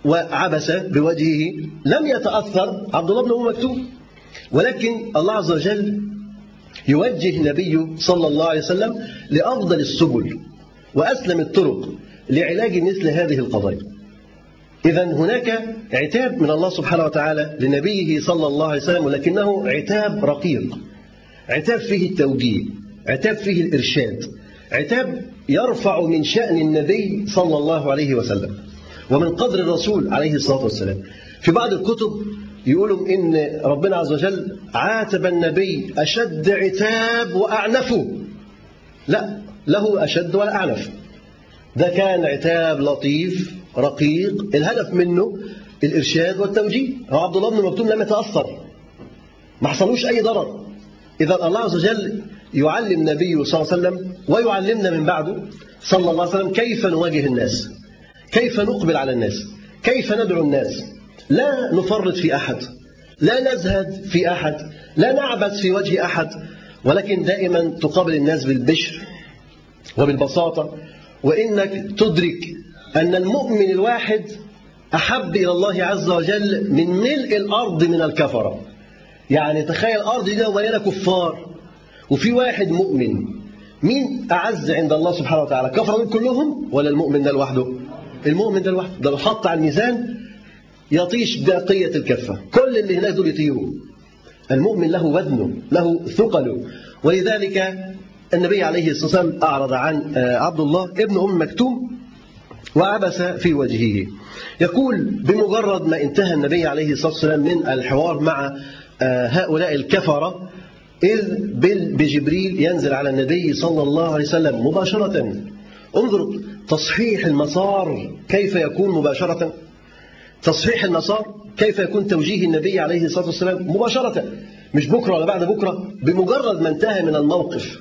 وعبس بوجهه لم يتأثر عبد الله بن ام مكتوم ولكن الله عز وجل يوجه النبي صلى الله عليه وسلم لأفضل السبل وأسلم الطرق لعلاج مثل هذه القضايا. إذا هناك عتاب من الله سبحانه وتعالى لنبيه صلى الله عليه وسلم ولكنه عتاب رقيق. عتاب فيه التوجيه عتاب فيه الإرشاد عتاب يرفع من شأن النبي صلى الله عليه وسلم. ومن قدر الرسول عليه الصلاة والسلام. في بعض الكتب يقولوا إن ربنا عز وجل عاتب النبي أشد عتاب وأعنفه. لا له أشد ولا أعنف. ده كان عتاب لطيف رقيق. الهدف منه الإرشاد والتوجيه. هو عبد الله بن مكتوم لم يتأثر. ما حصلوش أي ضرر. إذا الله عز وجل يعلم نبيه صلى الله عليه وسلم ويعلمنا من بعده صلى الله عليه وسلم كيف نواجه الناس كيف نقبل على الناس كيف ندعو الناس. لا نفرط في أحد لا نزهد في أحد لا نعبث في وجه أحد ولكن دائما تقابل الناس بالبشر وبالبساطة. وإنك تدرك أن المؤمن الواحد أحب إلى الله عز وجل من ملء الأرض من الكفرة. يعني تخيل الأرض دي مليانة كفار. وفي واحد مؤمن مين أعز عند الله سبحانه وتعالى كفر دول كلهم ولا المؤمن ده لوحده؟ المؤمن ده لوحده. ده لو حط على الميزان يطيش بقية الكفة. كل اللي هناك دول يطيروا. المؤمن له وزنه له ثقله ولذلك النبي عليه الصلاة والسلام أعرض عن عبد الله ابن أم مكتوم وعبس في وجهه. يقول بمجرد ما انتهى النبي عليه الصلاة والسلام من الحوار مع هؤلاء الكفرة إذ بجبريل ينزل على النبي صلى الله عليه وسلم مباشرة. انظر تصحيح المسار كيف يكون مباشرة. تصحيح المسار كيف يكون توجيه النبي عليه الصلاة والسلام مباشرة؟ مش بكرة ولا بعد بكرة بمجرد ما انتهى من الموقف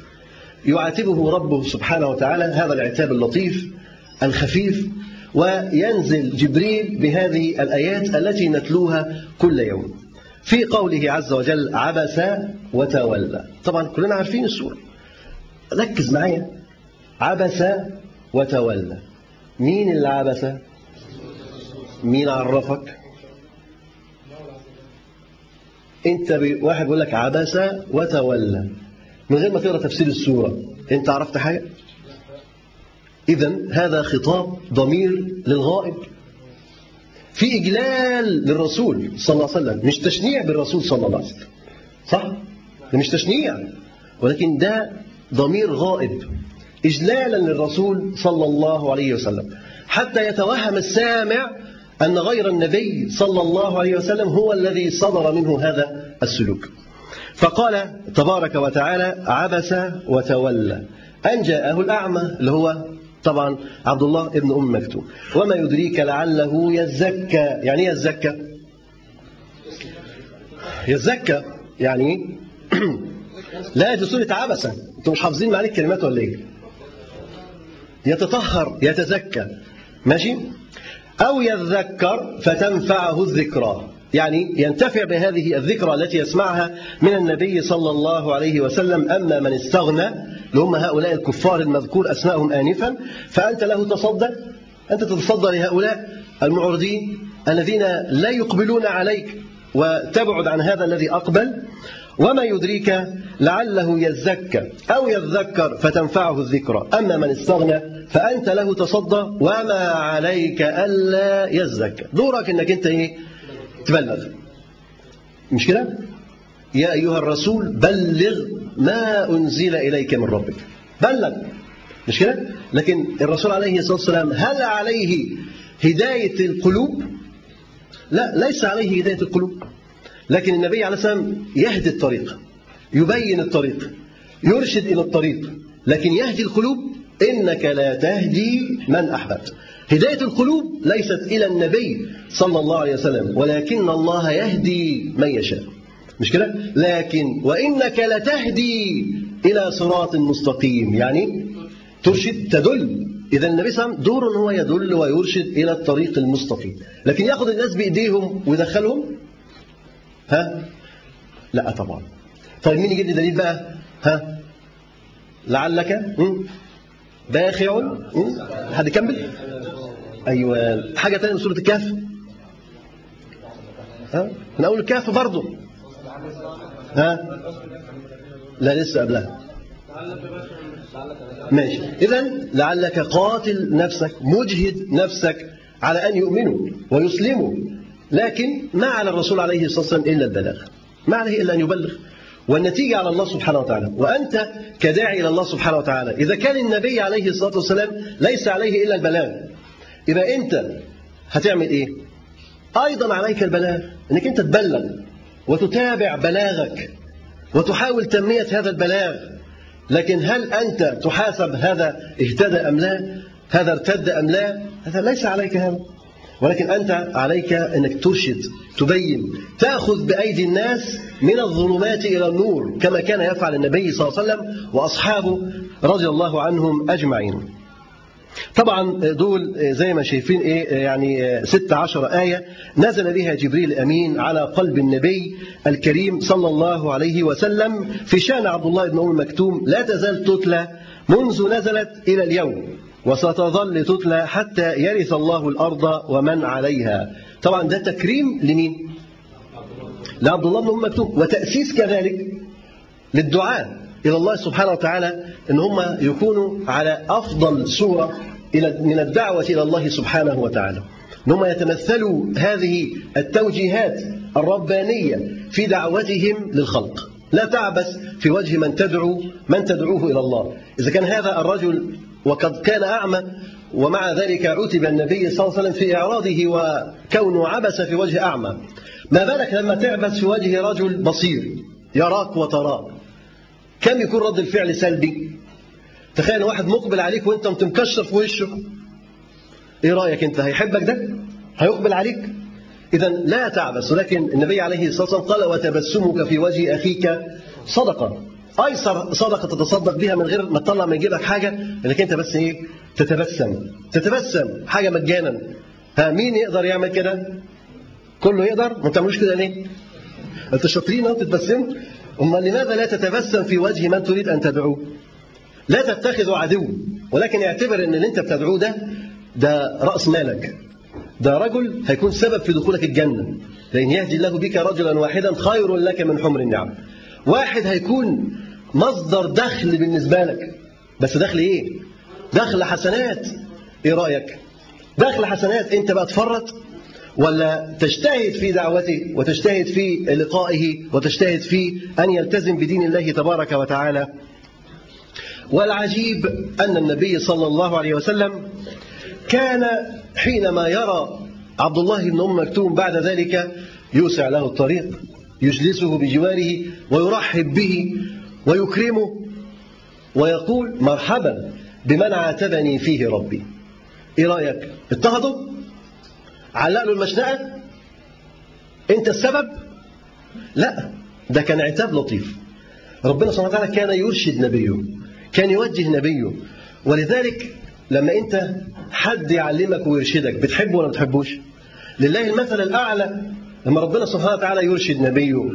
يعاتبه ربه سبحانه وتعالى هذا العتاب اللطيف الخفيف وينزل جبريل بهذه الآيات التي نتلوها كل يوم. في قوله عز وجل عبس وتولى طبعا كلنا عارفين السورة. ركز معايا. عبس وتولى مين اللي عبس؟ مين عرفك؟ انت واحد بيقول لك عبس وتولى. من غير ما تقرأ تفسير السورة. انت عرفت حاجة؟ اذا هذا خطاب ضمير للغائب. في إجلال للرسول صلى الله عليه وسلم مش تشنيع بالرسول صلى الله عليه وسلم. صح؟ ده مش تشنيع. ولكن ده ضمير غائب. إجلالا للرسول صلى الله عليه وسلم. حتى يتوهم السامع أن غير النبي صلى الله عليه وسلم هو الذي صدر منه هذا السلوك. فقال تبارك وتعالى عبس وتولى. أن جاءه الأعمى اللي هو طبعا عبد الله ابن أم مكتوم. وما يدريك لعله يزكى. يعني إيه يزكى؟ يزكى. يعني لا دي سورة عبسة أنتم مش حافظين معاني الكلمات ولا إيه؟ يتطهر يتزكى. ماشي؟ أو يذكر فتنفعه الذكرى. يعني ينتفع بهذه الذكرى التي يسمعها من النبي صلى الله عليه وسلم أما من استغنى اللي هم هؤلاء الكفار المذكور أسمائهم آنفا فأنت له تصدى أنت تتصدى لهؤلاء المعرضين الذين لا يقبلون عليك وتبعد عن هذا الذي أقبل. وما يدريك لعله يزكى أو يذكر فتنفعه الذكرى. أما من استغنى فأنت له تصدى وما عليك ألا يزكى. دورك أنك أنت إيه؟ تبلغ. مش كده؟ يا أيها الرسول بلغ ما أنزل إليك من ربك. بلغ. مش كده؟ لكن الرسول عليه الصلاة والسلام هل عليه هداية القلوب؟ لا ليس عليه هداية القلوب. لكن النبي عليه والسلام يهدي الطريق يبين الطريق يرشد إلى الطريق لكن يهدي القلوب إنك لا تهدي من أحببت. هداية القلوب ليست إلى النبي صلى الله عليه وسلم ولكن الله يهدي من يشاء. مش كده؟ لكن وإنك لتهدي إلى صراط مستقيم يعني ترشد تدل. إذا النبي صلى الله عليه وسلم دور هو يدل ويرشد إلى الطريق المستقيم لكن يأخذ الناس بإيديهم ويدخلهم ها؟ لا طبعا. طيب مين يجيب لي دليل بقى؟ ها؟ لعلك باخع حد يكمل؟ أيوه. حاجة ثانية من سورة الكهف؟ ها؟ من أول الكهف برضه. ها؟ لا لسه قبلها. ماشي. اذا لعلك قاتل نفسك مجهد نفسك على أن يؤمنوا ويسلموا. لكن ما على الرسول عليه الصلاة والسلام إلا البلاغ. ما عليه إلا أن يبلغ. والنتيجة على الله سبحانه وتعالى. وأنت كداعي إلى الله سبحانه وتعالى. إذا كان النبي عليه الصلاة والسلام ليس عليه إلا البلاغ. يبقى أنت هتعمل إيه؟ أيضا عليك البلاغ. أنك أنت تبلغ. وتتابع بلاغك. وتحاول تنمية هذا البلاغ. لكن هل أنت تحاسب هذا اهتدى أم لا؟ هذا ارتد أم لا؟ هذا ليس عليك هذا. ولكن أنت عليك أنك ترشد تبين تأخذ بأيدي الناس من الظلمات إلى النور كما كان يفعل النبي صلى الله عليه وسلم وأصحابه رضي الله عنهم أجمعين. طبعا دول زي ما شايفين إيه يعني 16 آية نزل بها جبريل أمين على قلب النبي الكريم صلى الله عليه وسلم في شأن عبد الله بن أم مكتوم لا تزال تتلى منذ نزلت إلى اليوم وستظل تتلى حتى يرث الله الأرض ومن عليها. طبعا ده تكريم لمين؟ لعبد الله بن أم مكتوم. وتأسيس كذلك للدعاء إلى الله سبحانه وتعالى أن هم يكونوا على أفضل صورة من الدعوة إلى الله سبحانه وتعالى. أن هم يتمثلوا هذه التوجيهات الربانية في دعوتهم للخلق. لا تعبس في وجه من تدعو من تدعوه إلى الله. إذا كان هذا الرجل وقد كان أعمى ومع ذلك عتب النبي صلى الله عليه وسلم في إعراضه وكونه عبس في وجه أعمى. ما بالك لما تعبس في وجه رجل بصير يراك وتراه كم يكون رد الفعل سلبي؟ تخيل واحد مقبل عليك وأنت مكشر في وشه. إيه رأيك أنت؟ هيحبك ده؟ هيقبل عليك؟ إذا لا تعبس ولكن النبي عليه الصلاة والسلام قال وتبسمك في وجه أخيك صدقة. ايسر صدقة تتصدق بها من غير ما تطلع من جيبك حاجة إنك أنت بس إيه؟ تتبسم. تتبسم حاجة مجانا. ها مين يقدر يعمل كده؟ كله يقدر؟ ما تعملوش كده ليه؟ أنتوا شاطرين أهو تتبسموا. أمال لماذا لا تتبسم في وجه من تريد أن تدعوه؟ لا تتخذه عدو ولكن اعتبر إن اللي أنت بتدعوه ده ده رأس مالك. ده رجل هيكون سبب في دخولك الجنة. لأن يهدي الله بك رجلا واحدا خير لك من حمر النعم. واحد هيكون مصدر دخل بالنسبة لك. بس دخل إيه؟ دخل حسنات. إيه رأيك؟ دخل حسنات. أنت بقى تفرط ولا تجتهد في دعوته وتجتهد في لقائه وتجتهد في أن يلتزم بدين الله تبارك وتعالى؟ والعجيب أن النبي صلى الله عليه وسلم كان حينما يرى عبد الله بن أم مكتوم بعد ذلك يوسع له الطريق يجلسه بجواره ويرحب به ويكرمه ويقول مرحبا بمن عاتبني فيه ربي. إيه رأيك؟ اضطهدوا علق له المشنقة. أنت السبب؟ لا ده كان عتاب لطيف. ربنا سبحانه وتعالى كان يرشد نبيه كان يوجه نبيه. ولذلك لما أنت حد يعلمك ويرشدك بتحبه ولا ما بتحبوش؟ لله المثل الأعلى لما ربنا سبحانه وتعالى يرشد نبيه.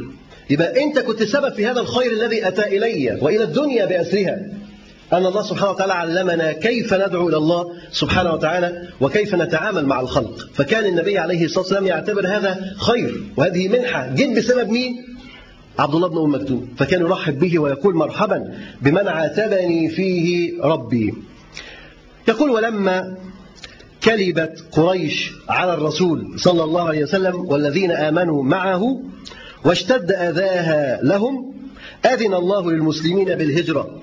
يبقى انت كنت سبب في هذا الخير الذي أتى إلي وإلى الدنيا بأسرها. أن الله سبحانه وتعالى علمنا كيف ندعو إلى الله سبحانه وتعالى وكيف نتعامل مع الخلق. فكان النبي عليه الصلاة والسلام يعتبر هذا خير وهذه منحة. جد بسبب مين؟ عبد الله بن أم مكتوم. فكان يرحب به ويقول مرحبا بمن عاتبني فيه ربي. يقول ولما كلبت قريش على الرسول صلى الله عليه وسلم والذين آمنوا معه واشتد أذاها لهم أذن الله للمسلمين بالهجرة.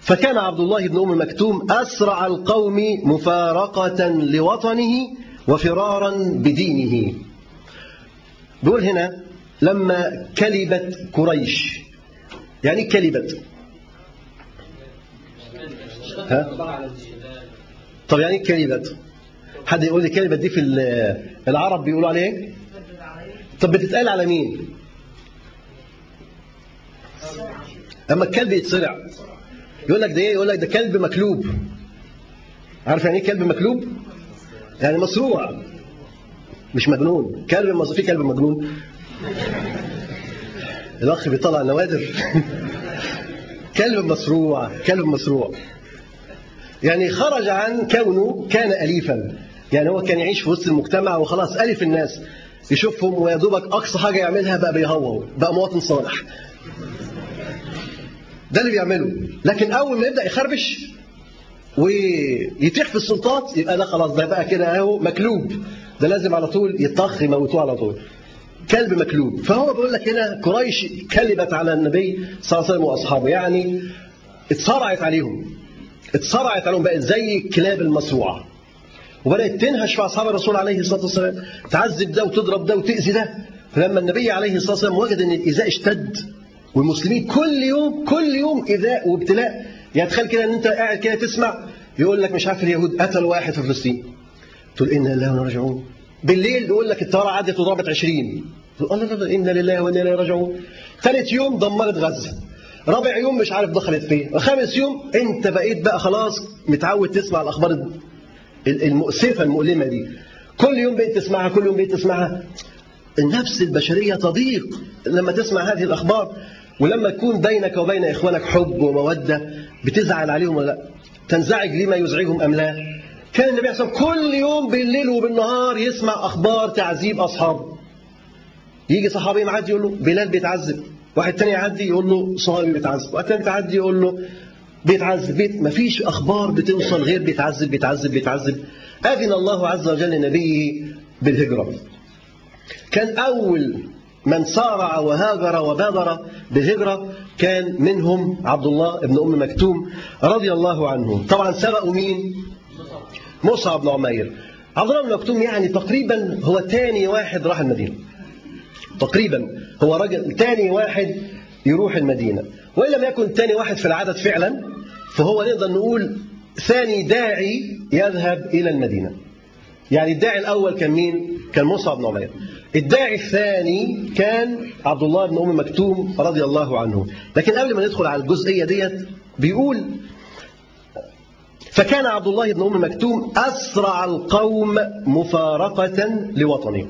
فكان عبد الله بن أم مكتوم أسرع القوم مفارقة لوطنه وفرارا بدينه. بيقول هنا لما كلبت قريش يعني كلبت. ها؟ طب يعني كلبت. حد يقول لي كلبت دي في العرب بيقولوا عليه إيه؟ طب بتتقال على مين؟ اما الكلب يتصرع. يقول لك ده إيه؟ يقول لك ده كلب مكلوب. عارف يعني إيه كلب مكلوب؟ يعني مصروع. مش مجنون. كلب مصروع. في كلب مجنون. الأخ بيطلع نوادر كلب مصروع. كلب مصروع. يعني خرج عن كونه كان أليفا. يعني هو كان يعيش في وسط المجتمع وخلاص ألف الناس يشوفهم ويا دوبك أقصى حاجة يعملها بقى بيهوهو. بقى مواطن صالح. ده اللي بيعمله. لكن أول ما يبدأ يخربش ويتيح في السلطات يبقى ده خلاص ده بقى كده أهو مكلوب. ده لازم على طول يطخ يموتوه على طول. كلب مكلوب. فهو بيقول لك هنا قريش كلبت على النبي صلى الله عليه وسلم وأصحابه. يعني اتصرعت عليهم. اتصرعت عليهم. بقت زي الكلاب المصروعه وبدأت تنهش في أصحاب الرسول عليه الصلاة والسلام. تعذب ده وتضرب ده وتأذي ده. فلما النبي عليه الصلاة والسلام وجد إن الإيذاء اشتد والمسلمين كل يوم كل يوم ايذاء وابتلاء. يعني تخيل كده إن أنت قاعد كده تسمع يقول لك مش عارف اليهود قتلوا واحد في فلسطين. تقول إنا لله وإنا راجعون. بالليل يقول لك الطيارة عدت وضربت 20 تقول الله لا إنا لله وإنا إليه راجعون. ثالث يوم دمرت غزة. رابع يوم مش عارف دخلت فين. خامس يوم أنت بقيت بقى خلاص متعود تسمع الأخبار المؤسفه المؤلمة دي. كل يوم بقيت تسمعها كل يوم بقيت تسمعها. النفس البشرية تضيق لما تسمع هذه الأخبار. ولما تكون بينك وبين إخوانك حب ومودة بتزعل عليهم ولا لأ؟ تنزعج لما يزعجهم أم لا؟ كان النبي صلى الله عليه كل يوم بالليل وبالنهار يسمع أخبار تعذيب اصحابه يجي صحابي معدي يقول له بلال بيتعذب. واحد تاني يعدي يقول له صهيب بيتعذب. واحد تاني يعدي يقول له بيتعذب. بيت مفيش أخبار بتوصل غير بيتعذب بيتعذب بيتعذب. أذن الله عز وجل لنبيه بالهجرة. كان أول من سارع وهاجر وبادر بالهجرة كان منهم عبد الله بن أم مكتوم رضي الله عنه. طبعا سبقوا مين؟ مصعب بن عمير. عبد الله بن مكتوم يعني تقريبا هو تاني واحد راح المدينة. تقريبا هو رجل تاني واحد يروح المدينة. وإن لم يكن تاني واحد في العدد فعلا فهو نقدر نقول ثاني داعي يذهب إلى المدينة. يعني الداعي الأول كان مين؟ كان مصعب بن عمير. الداعي الثاني كان عبد الله بن أم مكتوم رضي الله عنه. لكن قبل ما ندخل على الجزئية ديت بيقول فكان عبد الله بن أم مكتوم أسرع القوم مفارقة لوطنه.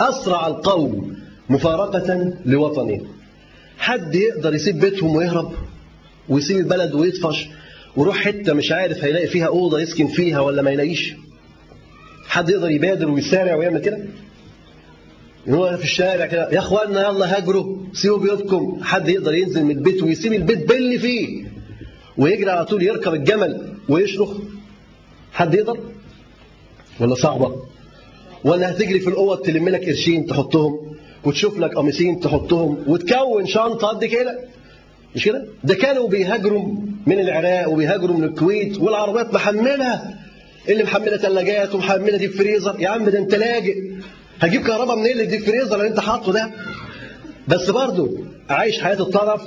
أسرع القوم مفارقة لوطنه. حد يقدر يسيب بيتهم ويهرب ويسيب البلد ويطفش ويروح حتة مش عارف هيلاقي فيها أوضة يسكن فيها ولا ما يلاقيش. حد يقدر يبادر ويسارع ويعمل كده؟ هو في الشارع كده يا اخوانا يلا هاجروا سيبوا بيوتكم. حد يقدر ينزل من البيت ويسيب البيت باللي فيه ويجري على طول يركب الجمل ويشرخ حد يقدر؟ ولا صعبة؟ ولا هتجري في الأوض تلم لك قرشين تحطهم وتشوف لك قميصين تحطهم وتكون شنطة قد كده؟ مش كده؟ ده كانوا بيهاجروا من العراق وبيهاجروا من الكويت والعربيات محملها اللي محملة ثلاجات ومحملة deep freezer. يا عم ده انت لاجئ. هجيب كهرباء منين؟ deep freezer اللي انت حاطه ده. بس برضه عايش حياة الطرف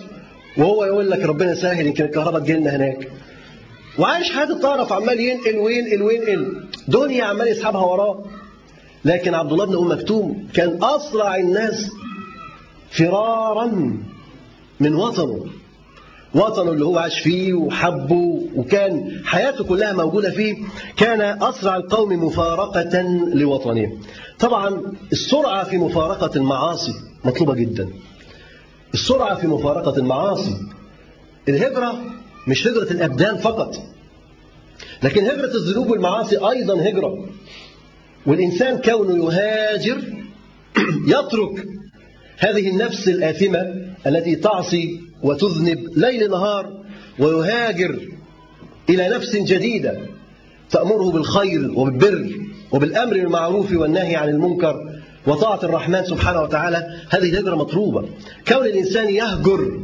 وهو يقول لك ربنا يسهل يمكن الكهرباء تجي لنا هناك. وعايش حياة الطرف عمال ينقل وينقل وينقل. دنيا عمال يسحبها وراه. لكن عبد الله بن أم مكتوم كان أسرع الناس فرارا من وطنه. وطنه اللي هو عاش فيه وحبه وكان حياته كلها موجودة فيه كان أسرع القوم مفارقة لوطنه. طبعا السرعة في مفارقة المعاصي مطلوبة جدا. السرعة في مفارقة المعاصي الهجرة مش هجرة الأبدان فقط لكن هجرة الذنوب والمعاصي أيضا هجرة. والإنسان كونه يهاجر يترك هذه النفس الآثمة التي تعصي وتذنب ليل نهار ويهاجر إلى نفس جديدة تأمره بالخير وبالبر وبالأمر بالمعروف والنهي عن المنكر وطاعة الرحمن سبحانه وتعالى. هذه هجرة مطلوبة كون الإنسان يهجر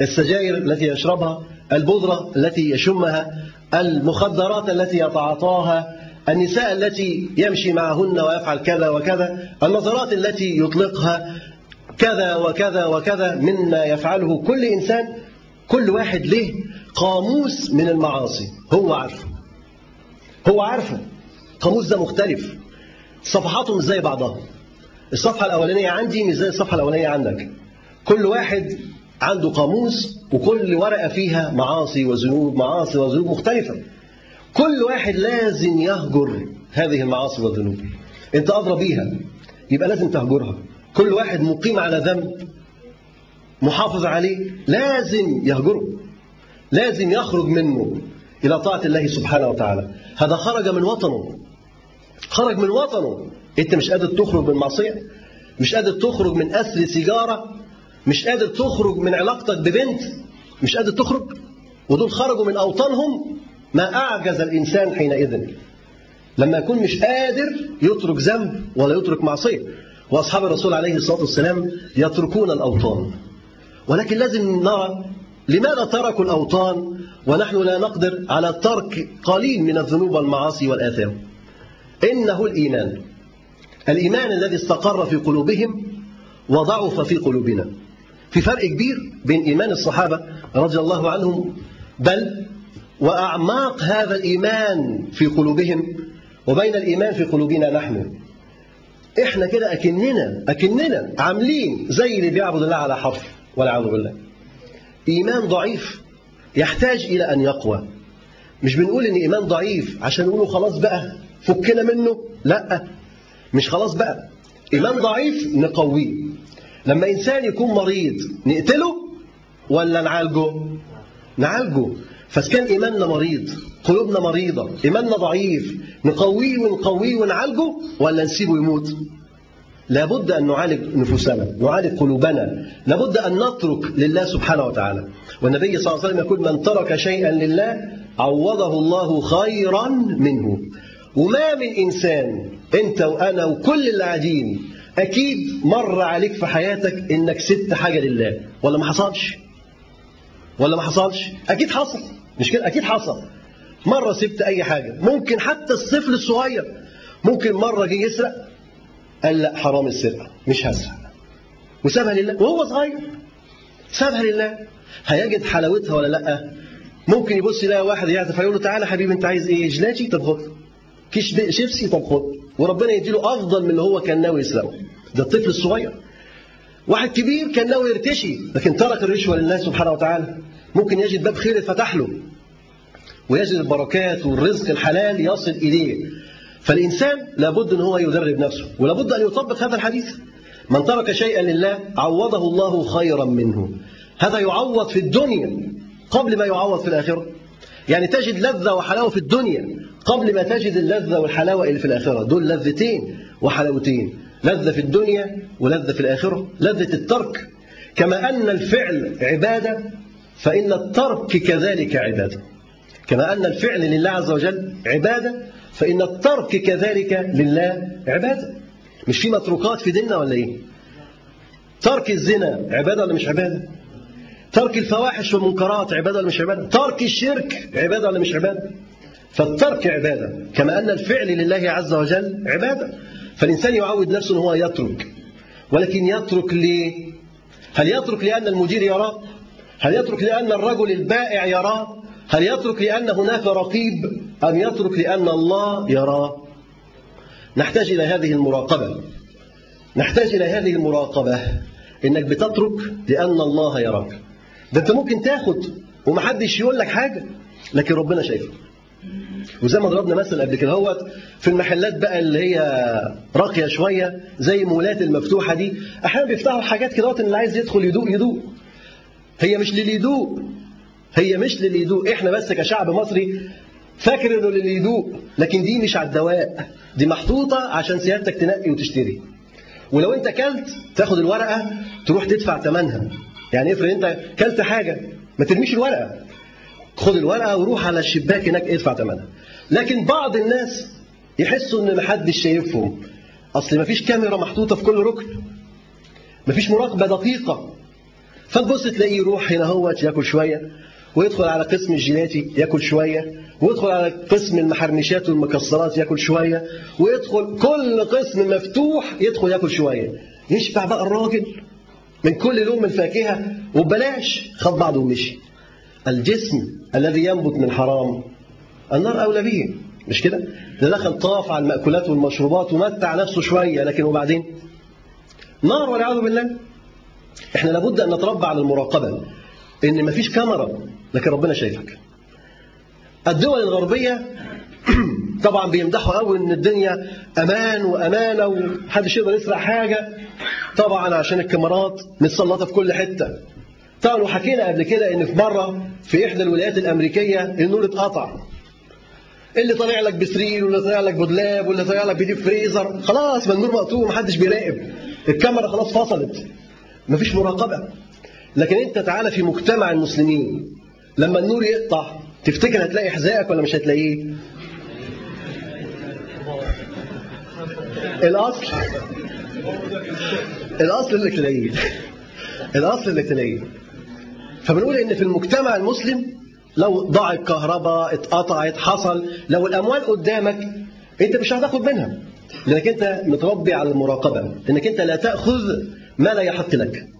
السجاير التي يشربها البذرة التي يشمها المخدرات التي يتعاطاها النساء التي يمشي معهن ويفعل كذا وكذا النظرات التي يطلقها كذا وكذا وكذا مما يفعله كل إنسان كل واحد له قاموس من المعاصي. هو عارفه. هو عارفه. قاموس ده مختلف. صفحاته مش زي بعضها. الصفحة الأولانية عندي مش زي الصفحة الأولانية عندك. كل واحد عنده قاموس وكل ورقة فيها معاصي وذنوب معاصي وذنوب مختلفة. كل واحد لازم يهجر هذه المعاصي والذنوب. انت أدرى بيها. يبقى لازم تهجرها. كل واحد مقيم على ذنب محافظ عليه لازم يهجره لازم يخرج منه إلى طاعة الله سبحانه وتعالى. هذا خرج من وطنه خرج من وطنه. أنت مش قادر تخرج من معصية مش قادر تخرج من أسر سيجارة مش قادر تخرج من علاقتك ببنت مش قادر تخرج. ودول خرجوا من أوطانهم. ما أعجز الإنسان حينئذ. لما يكون مش قادر يترك ذنب ولا يترك معصية. وأصحاب الرسول عليه الصلاة والسلام يتركون الأوطان. ولكن لازم نرى لماذا تركوا الأوطان ونحن لا نقدر على ترك قليل من الذنوب والمعاصي والآثام. إنه الإيمان. الإيمان الذي استقر في قلوبهم وضعف في قلوبنا. في فرق كبير بين إيمان الصحابة رضي الله عنهم بل وأعماق هذا الإيمان في قلوبهم وبين الإيمان في قلوبنا نحن. إحنا كده أكننا أكننا عاملين زي اللي بيعبد الله على حرف والعياذ بالله. إيمان ضعيف يحتاج إلى أن يقوى. مش بنقول إن إيمان ضعيف عشان نقوله خلاص بقى فكنا منه لأ مش خلاص بقى. إيمان ضعيف نقويه لما إنسان يكون مريض نقتله ولا نعالجه؟ نعالجه. فكان إيماننا مريض قلوبنا مريضة إيماننا ضعيف نقويه ونقويه ونعالجه ولا نسيبه يموت. لابد أن نعالج نفوسنا نعالج قلوبنا. لابد أن نترك لله سبحانه وتعالى. والنبي صلى الله عليه وسلم يقول من ترك شيئا لله عوضه الله خيرا منه. وما من إنسان أنت وأنا وكل اللي قاعدين أكيد مر عليك في حياتك إنك سبت حاجة لله. ولا ما حصلش؟ ولا ما حصلش؟ أكيد حصل. مش كده؟ أكيد حصل. مرة سبت أي حاجة. ممكن حتى الطفل الصغير. ممكن مرة جه يسرق قال لا حرام السرقة. مش هسرق. وسابها لله. وهو صغير. سابها لله. هيجد حلاوتها ولا لأ؟ ممكن يبص يلاقي واحد يعرف فيقول له تعالى حبيبي انت عايز إيه؟ جلاتي طب خد. كيش شيبسي؟ طب خد. وربنا يديله أفضل من اللي هو كان ناوي يسرقه. ده الطفل الصغير. واحد كبير كان ناوي يرتشي لكن ترك الرشوة لله سبحانه وتعالى. ممكن يجد باب خير فتح له. ويجد البركات والرزق الحلال يصل إليه. فالإنسان لابد أن هو يدرب نفسه ولابد أن يطبق هذا الحديث. من ترك شيئا لله عوضه الله خيرا منه. هذا يعوض في الدنيا قبل ما يعوض في الآخرة. يعني تجد لذة وحلاوة في الدنيا قبل ما تجد اللذة والحلاوة اللي في الآخرة. دول لذتين وحلاوتين لذة في الدنيا ولذة في الآخرة. لذة الترك. كما أن الفعل عبادة فإن الترك كذلك عبادة. كما أن الفعل لله عز وجل عبادة فإن الترك كذلك لله عبادة. مش في متروكات في ديننا ولا إيه؟ ترك الزنا عبادة ولا مش عبادة؟ ترك الفواحش والمنكرات عبادة ولا مش عبادة؟ ترك الشرك عبادة ولا مش عبادة؟ فالترك عبادة كما أن الفعل لله عز وجل عبادة. فالإنسان يعود نفسه أنه هو يترك. ولكن يترك ليه؟ هل يترك لأن المدير يراه؟ هل يترك لأن الرجل البائع يراه؟ هل يترك لأن هناك رقيب؟ أم يترك لأن الله يراه نحتاج إلى هذه المراقبة. نحتاج إلى هذه المراقبة. إنك بتترك لأن الله يراك. ده أنت ممكن تاخد ومحدش يقول لك حاجة لكن ربنا شايفك. وزي ما ضربنا مثل قبل كده هوت في المحلات بقى اللي هي راقية شوية زي مولات المفتوحة دي. أحيانا بيفتحوا حاجات كده اللي عايز يدخل يدوق يدوق. هي مش للي يدوق هي مش للي يدوق إحنا بس كشعب مصري فاكر إنه للي يدوق لكن دي مش على الدواء دي محطوطة عشان سيادتك تنقي وتشتري. ولو أنت كلت تاخد الورقة تروح تدفع ثمنها يعني افرض أنت كلت حاجة ما ترميش الورقة. خد الورقة وروح على الشباك هناك ادفع ثمنها لكن بعض الناس يحسوا إن محدش شايفهم. أصل مفيش كاميرا محطوطة في كل ركن. مفيش مراقبة دقيقة. فتبص تلاقيه يروح هنا هوت ياكل شوية. ويدخل على قسم الجيلاتي ياكل شوية ويدخل على قسم المحرمشات والمكسرات ياكل شوية ويدخل كل قسم مفتوح يدخل ياكل شوية. يشبع بقى الراجل من كل لون من فاكهه وببلاش خد بعضه ومشي. الجسم الذي ينبت من حرام النار أولى به. مش كده؟ ده دخل طاف على المأكولات والمشروبات ومتع نفسه شوية لكن وبعدين؟ نار والعياذ بالله. إحنا لابد أن نتربى على المراقبة. إن مفيش كاميرا لكن ربنا شايفك. الدول الغربية طبعا بيمدحوا قوي إن الدنيا أمان وأمانة ومحدش يقدر يسرق حاجة. طبعا عشان الكاميرات متسلطة في كل حتة. طبعا وحكينا قبل كده إن في مرة في إحدى الولايات الأمريكية النور اتقطع. اللي طالع لك بسرير واللي طالع لك بودلاب واللي طالع لك بديب فريزر خلاص ما النور مقطوع محدش بيراقب. الكاميرا خلاص فصلت. مفيش مراقبة. لكن انت تعالى في مجتمع المسلمين. لما النور يقطع تفتكر هتلاقي حذائك ولا مش هتلاقيه؟ الأصل الأصل إنك تلاقيه. الأصل إنك تلاقيه. فبنقول إن في المجتمع المسلم لو ضاعت كهرباء اتقطعت حصل لو الأموال قدامك أنت مش هتاخد منها. لأنك أنت متربي على المراقبة. إنك أنت لا تأخذ ما لا يحق لك.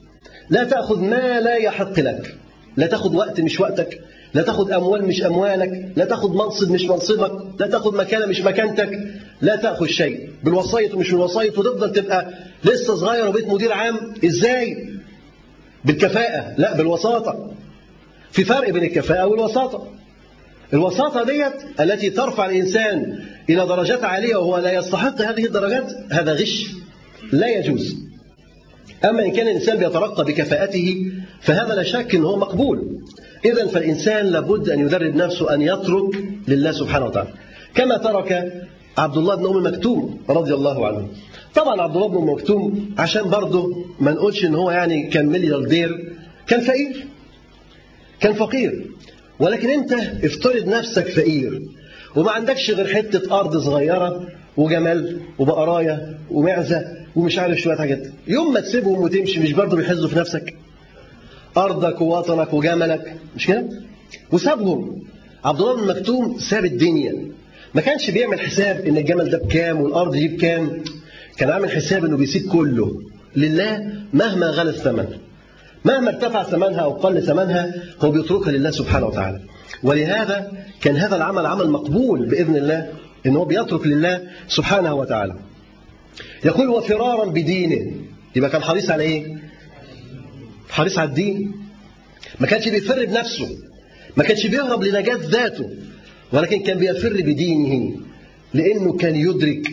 لا تأخذ ما لا يحق لك. لا تأخذ وقت مش وقتك. لا تأخذ أموال مش أموالك. لا تأخذ منصب مش منصبك. لا تأخذ مكانه مش مكانتك. لا تأخذ شيء. بالوسايط ومش بالوسايط. وتفضل تبقى لسه صغير وبيت مدير عام. إزاي؟ بالكفاءة. لا بالوساطة. في فرق بين الكفاءة والوساطة. الوساطة ديت التي ترفع الإنسان إلى درجات عالية وهو لا يستحق هذه الدرجات هذا غش. لا يجوز. أما إن كان الإنسان بيترقى بكفاءته فهذا لا شك أنه هو مقبول. إذا فالإنسان لابد أن يدرب نفسه أن يترك لله سبحانه وتعالى. كما ترك عبد الله بن أم مكتوم رضي الله عنه. طبعا عبد الله بن أم مكتوم عشان برضه ما نقولش أن هو يعني كان ملياردير كان فقير. كان فقير. ولكن أنت افترض نفسك فقير وما عندكش غير حتة أرض صغيرة وجمال وبقراية ومعزة. ومش عارف شوية حاجات. يوم ما تسيبهم وتمشي مش برضه بيحزوا في نفسك؟ أرضك ووطنك وجملك. مش كده؟ وسابهم. عبد الله بن مكتوم ساب الدنيا. ما كانش بيعمل حساب إن الجمل ده بكام والأرض دي بكام. كان عامل حساب إنه بيسيب كله. لله مهما غلى الثمن. مهما ارتفع ثمنها أو قل ثمنها هو بيتركها لله سبحانه وتعالى. ولهذا كان هذا العمل عمل مقبول بإذن الله إن هو بيترك لله سبحانه وتعالى. يقول وفرارا بدينه. يبقى كان حريص على إيه؟ حريص على الدين. ما كانش بيفر بنفسه. ما كانش بيهرب لنجاة ذاته. ولكن كان بيفر بدينه. لأنه كان يدرك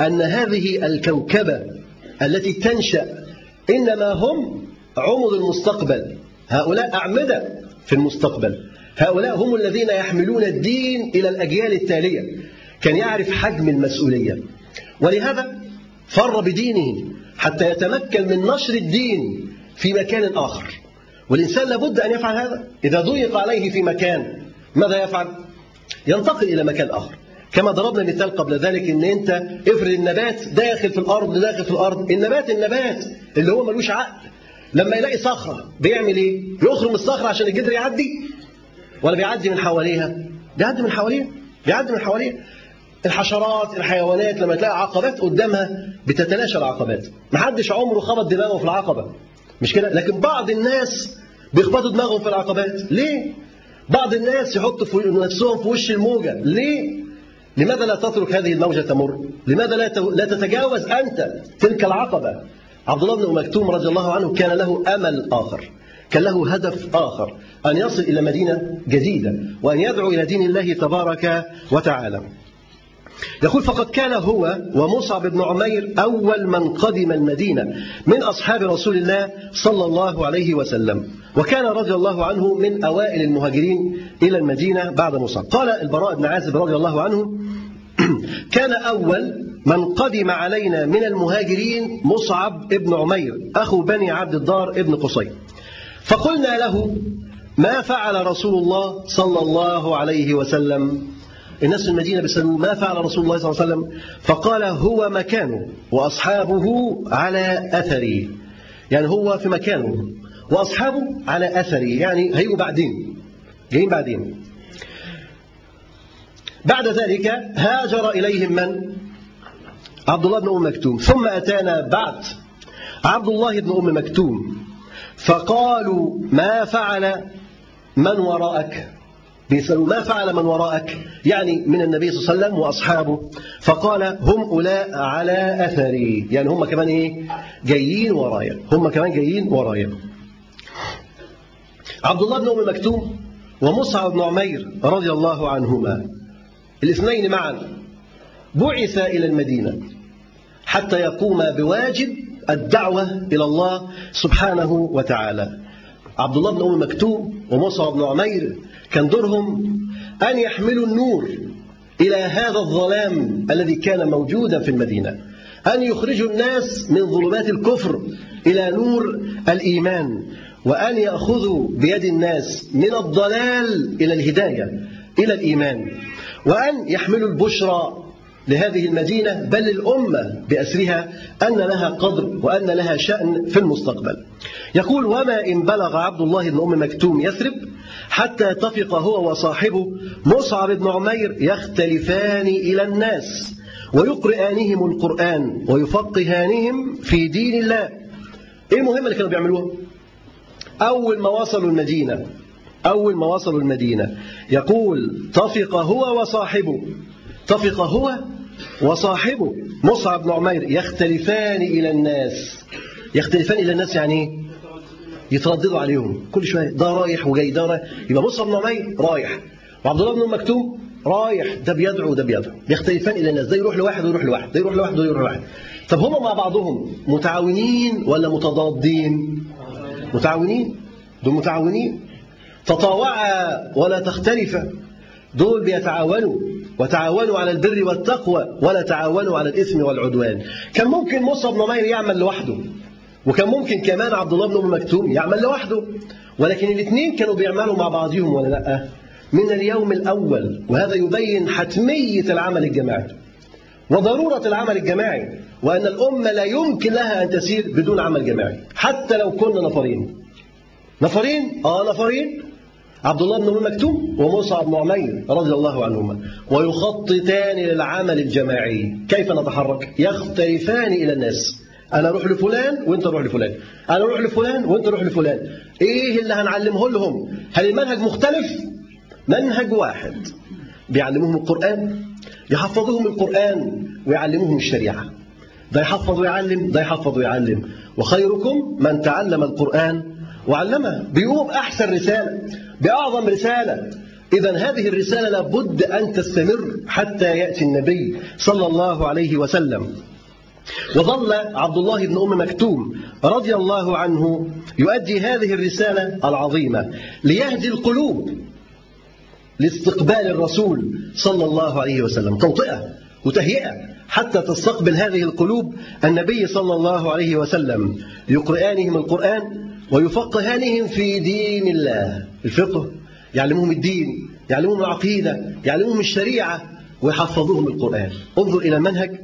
أن هذه الكوكبة التي تنشأ إنما هم عمر المستقبل. هؤلاء أعمدة في المستقبل. هؤلاء هم الذين يحملون الدين إلى الأجيال التالية. كان يعرف حجم المسؤولية. ولهذا فر بدينه حتى يتمكن من نشر الدين في مكان آخر. والإنسان لابد أن يفعل هذا. إذا ضيق عليه في مكان ماذا يفعل؟ ينتقل إلى مكان آخر. كما ضربنا مثال قبل ذلك إن أنت افرض النبات داخل في الأرض داخل في الأرض. النبات النبات اللي هو ملوش عقل. لما يلاقي صخرة بيعمل إيه؟ بيخرم الصخرة عشان الجدر يعدي؟ ولا بيعدي من حواليها؟ بيعدي من حواليها. بيعدي من حواليها. الحشرات الحيوانات لما تلاقي عقبات قدامها بتتلاشى العقبات محدش عمره خبط دماغه في العقبة. مش كده؟ لكن بعض الناس بيخبطوا دماغهم في العقبات. ليه؟ بعض الناس يحطوا في نفسهم في وش الموجة. ليه؟ لماذا لا تترك هذه الموجة تمر؟ لماذا لا لا تتجاوز أنت تلك العقبة؟ عبد الله بن مكتوم رضي الله عنه كان له أمل آخر. كان له هدف آخر. أن يصل إلى مدينة جديدة. وأن يدعو إلى دين الله تبارك وتعالى. يقول فقد كان هو ومصعب بن عمير أول من قدم المدينة من أصحاب رسول الله صلى الله عليه وسلم وكان رضي الله عنه من أوائل المهاجرين إلى المدينة بعد مصعب. قال البراء بن عازب رضي الله عنه كان أول من قدم علينا من المهاجرين مصعب بن عمير أخو بني عبد الدار ابن قصي. فقلنا له ما فعل رسول الله صلى الله عليه وسلم الناس في المدينة بيسألوا ما فعل رسول الله صلى الله عليه وسلم؟ فقال هو مكانه وأصحابه على أثره يعني هو في مكانه وأصحابه على أثره يعني هيجوا بعدين جايين بعدين. بعد ذلك هاجر إليهم من؟ عبد الله بن أم مكتوم. ثم أتانا بعد عبد الله بن أم مكتوم. فقالوا ما فعل من وراءك؟ بيسألوا ما فعل من وراءك؟ يعني من النبي صلى الله عليه وسلم وأصحابه. فقال هم أولاء على أثري. يعني هم كمان إيه؟ جايين ورايا. هم كمان جايين ورايا. عبد الله بن أم مكتوم ومصعب بن عمير رضي الله عنهما. الاثنين معا. بعث إلى المدينة حتى يقوم بواجب الدعوة إلى الله سبحانه وتعالى. عبد الله بن أم مكتوم ومصعب بن عمير كان دورهم أن يحملوا النور إلى هذا الظلام الذي كان موجودا في المدينة أن يخرجوا الناس من ظلمات الكفر إلى نور الإيمان وأن يأخذوا بيد الناس من الضلال إلى الهداية إلى الإيمان وأن يحملوا البشرى لهذه المدينة بل الأمة بأسرها أن لها قدر وأن لها شأن في المستقبل. يقول وما إن بلغ عبد الله بن أم مكتوم يثرب حتى اتفق هو وصاحبه مصعب بن عمير يختلفان إلى الناس ويقرآنهم القرآن ويفقهانهم في دين الله. إيه المهمة اللي كانوا بيعملوها؟ أول ما وصلوا المدينة أول ما وصلوا المدينة يقول طفق هو وصاحبه. طفق هو وصاحبه. مصعب بن عمير يختلفان إلى الناس. يختلفان إلى الناس يعني إيه؟ يترددوا عليهم. كل شوية ده رايح وجاي ده رايح. يبقى مصعب بن عمير رايح. وعبد الله بن مكتوم رايح. ده بيدعو وده بيدعو. يختلفان إلى الناس. ده يروح لواحد ويروح لواحد. ده يروح لواحد ويروح لواحد. طب هم مع بعضهم متعاونين ولا متضادين؟ متعاونين؟ دول متعاونين. تطاوعا ولا تختلفا. دول بيتعاونوا. وتعاونوا على البر والتقوى ولا تعاونوا على الإثم والعدوان. كان ممكن مصعب بن عمير يعمل لوحده وكان ممكن كمان عبد الله بن أم مكتوم يعمل لوحده ولكن الاثنين كانوا بيعملوا مع بعضهم ولا لأ؟ من اليوم الأول وهذا يبين حتمية العمل الجماعي وضرورة العمل الجماعي وأن الأمة لا يمكن لها أن تسير بدون عمل جماعي حتى لو كنا نفرين. نفرين؟ آه نفرين. عبد الله بن أم مكتوم وموسى بن عمير رضي الله عنهما. ويخططان للعمل الجماعي. كيف نتحرك؟ يختلفان إلى الناس. أنا أروح لفلان وأنت روح لفلان. أنا أروح لفلان وأنت روح لفلان. إيه اللي هنعلمه لهم؟ هل المنهج مختلف؟ منهج واحد. بيعلموهم القرآن يحفظوهم القرآن ويعلموهم الشريعة. ده يحفظ ويعلم ده يحفظ ويعلم. وخيركم من تعلم القرآن وعلمه. بيقوم أحسن رسالة. بأعظم رسالة. إذا هذه الرسالة لابد أن تستمر حتى يأتي النبي صلى الله عليه وسلم. وظل عبد الله بن أم مكتوم رضي الله عنه يؤدي هذه الرسالة العظيمة ليهدي القلوب لاستقبال الرسول صلى الله عليه وسلم. توطئة وتهيئة حتى تستقبل هذه القلوب النبي صلى الله عليه وسلم. يقرآنهم القرآن ويفقهانهم في دين الله. الفقه يعلمهم الدين يعلمهم العقيدة يعلمهم الشريعة ويحفظوهم القرآن. انظر إلى المنهج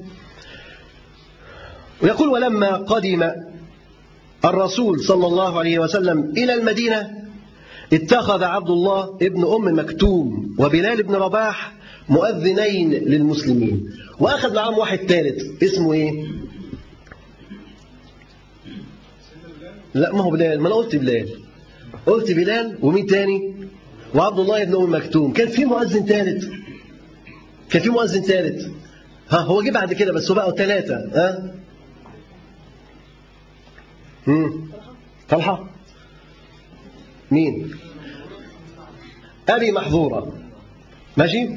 ويقول ولما قدم الرسول صلى الله عليه وسلم إلى المدينة اتخذ عبد الله ابن أم مكتوم وبلال بن رباح مؤذنين للمسلمين. وأخذ معهم واحد ثالث. اسمه إيه؟ لا ما هو بلال ما أنا قلت بلال قلت بلال ومين تاني؟ وعبد الله بن أم مكتوم. كان في مؤذن ثالث كان في مؤذن ثالث ها هو جه بعد كده بس هو بقوا ثلاثة ها؟ امم طلحة. مين؟ أبي محظورة. ماشي؟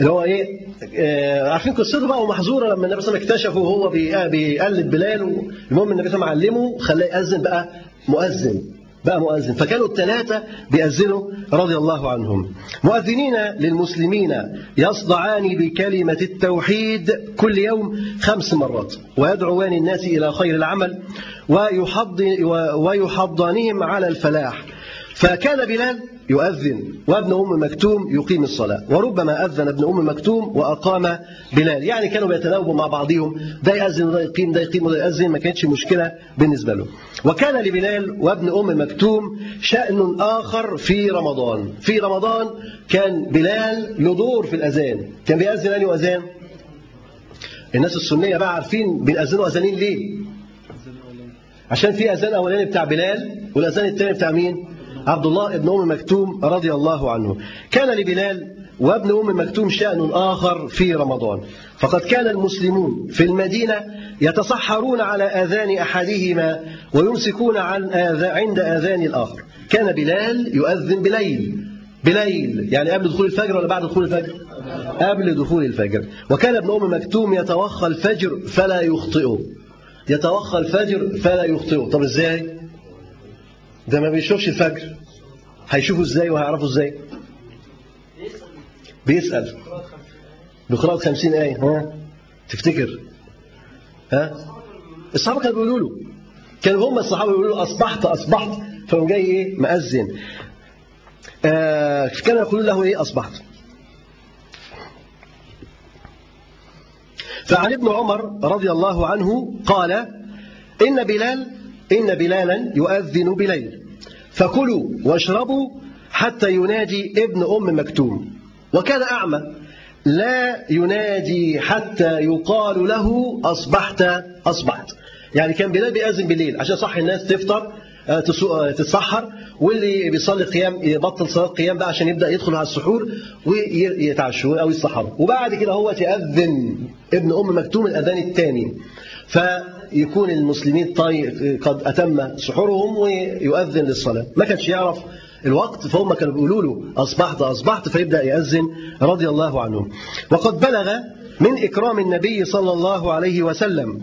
اللي هو إيه؟ آه عارفين قصته بقى ومحظورة لما النبي صلى الله عليه وسلم اكتشفه وهو بيقلد بلال. المهم النبي صلى الله عليه وسلم علمه خلاه يأذن بقى مؤذن بقى مؤذن. فكانوا الثلاثة بيأذنوا رضي الله عنهم. مؤذنين للمسلمين يصدعان بكلمة التوحيد كل يوم خمس مرات ويدعوان الناس إلى خير العمل ويحضانهم على الفلاح. فكان بلال يؤذن وابن أم مكتوم يقيم الصلاة وربما أذن ابن أم مكتوم وأقام بلال. يعني كانوا بيتناوبوا مع بعضهم ده يأذن وده يقيم ده يقيم وده يأذن ما كانتش مشكلة بالنسبة له وكان لبلال وابن أم مكتوم شأن آخر في رمضان. في رمضان كان بلال له دور في الأذان. كان بيأذن أنه أذان الناس السنية بقى عارفين بيأذنوا أذانين ليه؟ عشان في أذان أولاني بتاع بلال والأذان الثاني بتاع مين؟ عبد الله بن أم مكتوم رضي الله عنه. كان لبلال وابن أم مكتوم شأن آخر في رمضان. فقد كان المسلمون في المدينة يتصحرون على آذان أحدهما ويمسكون عن آذا عند آذان الآخر. كان بلال يؤذن بليل. بليل يعني قبل دخول الفجر ولا بعد دخول الفجر؟ قبل دخول الفجر. وكان ابن أم مكتوم يتوخى الفجر فلا يخطئه. يتوخى الفجر فلا يخطئه. طب إزاي؟ ده ما بيشوفش الفجر. هيشوفه إزاي وهيعرفه إزاي؟ بيسأل. بقراءة خمسين آية. ها؟ تفتكر؟ ها؟ الصحابة كانوا بيقولوا له. كانوا هم الصحابة بيقولوا له أصبحت أصبحت. فهم جاي إيه؟ مأذن. آه كانوا يقولون له إيه؟ أصبحت. فعن ابن عمر رضي الله عنه قال إن بلال إن بلالا يؤذن بليل. فكلوا واشربوا حتى ينادي ابن أم مكتوم. وكان أعمى لا ينادي حتى يقال له أصبحت أصبحت. يعني كان بلال بيأذن بالليل عشان صح الناس تفطر تتسحر واللي بيصلي قيام يبطل صلاة قيام بقى عشان يبدأ يدخل على السحور ويتعشوا أو يتسحروا. وبعد كده هو يأذن ابن أم مكتوم الأذان الثاني فيكون المسلمين طيب قد أتم سحورهم ويؤذن للصلاة. ما كانش يعرف الوقت فهم كانوا بيقولوا له أصبحت أصبحت فيبدأ يأذن رضي الله عنه وقد بلغ من إكرام النبي صلى الله عليه وسلم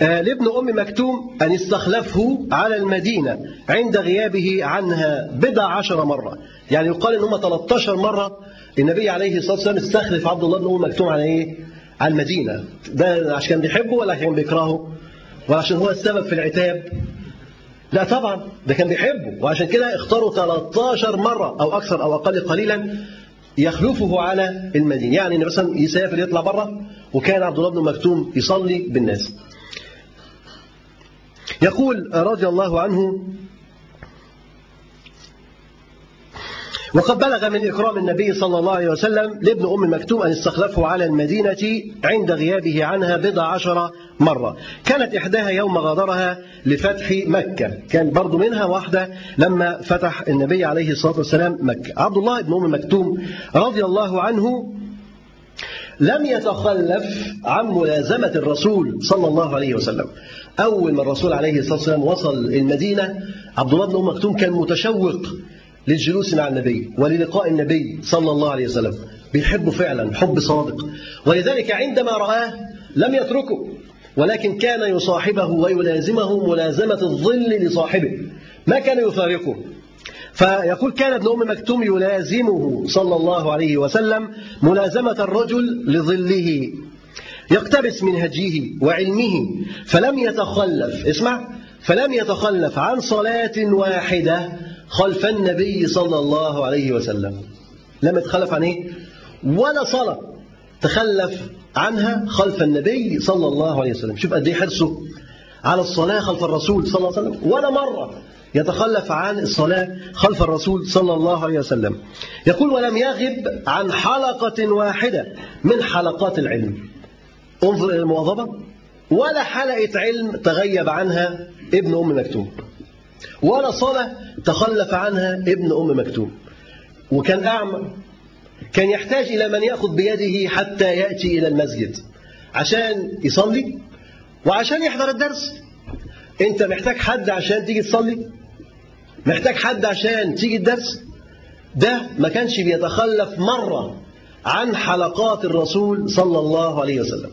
لابن أم مكتوم أن استخلفه على المدينة عند غيابه عنها بضع عشر مرة. يعني يقال إن هم 13 مرة النبي عليه الصلاة والسلام استخلف عبد الله بن أم مكتوم على إيه؟ على المدينة ده عشان بيحبه ولا كان بيكرهه؟ ولا عشان هو السبب في العتاب؟ لا طبعا ده كان بيحبه. وعشان كده اختاروا 13 مرة أو أكثر أو أقل قليلا يخلفه على المدينة. يعني إن مثلا يسافر يطلع بره وكان عبد الله بن مكتوم يصلي بالناس. يقول رضي الله عنه وقد بلغ من إكرام النبي صلى الله عليه وسلم لابن أم مكتوم أن استخلفه على المدينة عند غيابه عنها بضع عشر مرة. كانت إحداها يوم غادرها لفتح مكة. كان برضو منها واحدة لما فتح النبي عليه الصلاة والسلام مكة. عبد الله بن أم مكتوم رضي الله عنه لم يتخلف عن ملازمة الرسول صلى الله عليه وسلم. أول ما الرسول عليه الصلاة والسلام وصل المدينة عبد الله بن أم مكتوم كان متشوق للجلوس مع النبي وللقاء النبي صلى الله عليه وسلم. بيحبه فعلا حب صادق. ولذلك عندما رآه لم يتركه ولكن كان يصاحبه ويلازمه ملازمة الظل لصاحبه. ما كان يفارقه؟ فيقول كان ابن أم مكتوم يلازمه صلى الله عليه وسلم ملازمة الرجل لظله. يقتبس من هديه وعلمه فلم يتخلف. اسمع فلم يتخلف عن صلاة واحدة خلف النبي صلى الله عليه وسلم. لم يتخلف عن إيه؟ ولا صلاة تخلف عنها خلف النبي صلى الله عليه وسلم. شوف قد إيه حرصه على الصلاة خلف الرسول صلى الله عليه وسلم. ولا مرة يتخلف عن الصلاة خلف الرسول صلى الله عليه وسلم. يقول ولم يغب عن حلقة واحدة من حلقات العلم. انظر إلى المواظبة. ولا حلقة علم تغيب عنها ابن أم مكتوم. ولا صلاة تخلف عنها ابن أم مكتوم. وكان أعمى كان يحتاج إلى من يأخذ بيده حتى يأتي إلى المسجد عشان يصلي وعشان يحضر الدرس. أنت محتاج حد عشان تيجي تصلي؟ محتاج حد عشان تيجي الدرس؟ ده ما كانش بيتخلف مرة عن حلقات الرسول صلى الله عليه وسلم.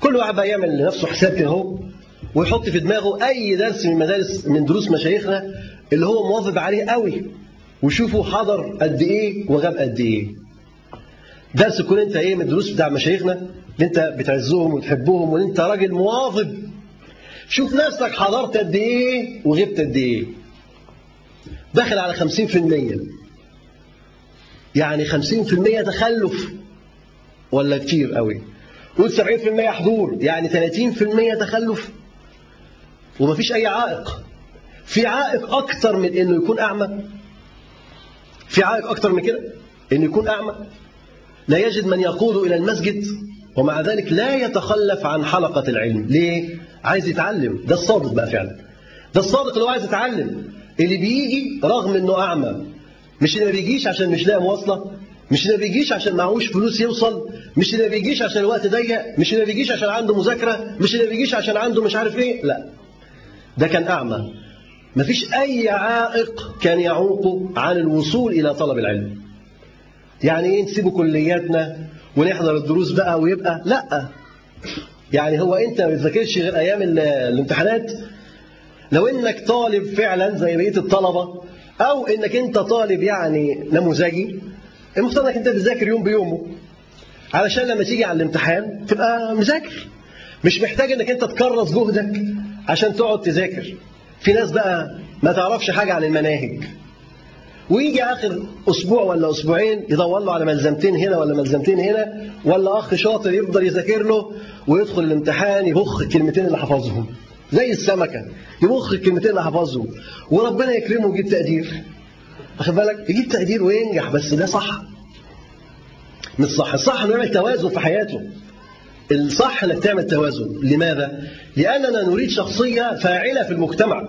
كل واحد بقى يعمل لنفسه حساب كده أهو. ويحط في دماغه أي درس من مدارس من دروس مشايخنا اللي هو مواظب عليه قوي وشوفوا حضر قد إيه وغاب قد إيه. درس تكون أنت إيه من الدروس بتاع مشايخنا اللي أنت بتعزهم وتحبهم وأن أنت راجل مواظب. شوف نفسك حضرت قد إيه وغبت قد إيه. داخل على 50% يعني 50% تخلف ولا كتير قوي. قول 70% حضور يعني 30% تخلف. ومفيش أي عائق. في عائق أكتر من إنه يكون أعمى. في عائق أكتر من كده؟ إنه يكون أعمى. لا يجد من يقود إلى المسجد ومع ذلك لا يتخلف عن حلقة العلم. ليه؟ عايز يتعلم. ده الصادق بقى فعلا. ده الصادق اللي هو عايز يتعلم. اللي بيجي رغم إنه أعمى مش اللي ما بيجيش عشان مش لاقي مواصلة مش اللي ما بيجيش عشان معهوش فلوس يوصل مش اللي ما بيجيش عشان الوقت ضيق مش اللي ما بيجيش عشان عنده مذاكرة مش اللي ما بيجيش عشان عنده مش عارف إيه. لا. ده كان أعمى. مفيش أي عائق كان يعوقه عن الوصول إلى طلب العلم. يعني إيه نسيبه كلياتنا ونحضر الدروس بقى ويبقى؟ لأ. يعني هو أنت ما بتذاكرش غير أيام ال- الامتحانات. لو إنك طالب فعلا زي بقية الطلبة أو إنك أنت طالب يعني نموذجي المفترض إنك أنت بتذاكر يوم بيومه. علشان لما تيجي على الامتحان تبقى مذاكر. مش محتاج إنك أنت تكرس جهدك. عشان تقعد تذاكر. في ناس بقى ما تعرفش حاجة عن المناهج. ويجي آخر أسبوع ولا أسبوعين يدور له على ملزمتين هنا ولا ملزمتين هنا ولا أخ شاطر يفضل يذاكر له ويدخل الامتحان يبخ الكلمتين اللي حفظهم. زي السمكة يبخ الكلمتين اللي حفظهم. وربنا يكرمه ويجيب تقدير. واخد بالك؟ يجيب تقدير وينجح بس ده صح. مش صح. الصح إنه يعمل توازن في حياته. الصح إنك تعمل توازن. لماذا؟ لأننا نريد شخصية فاعلة في المجتمع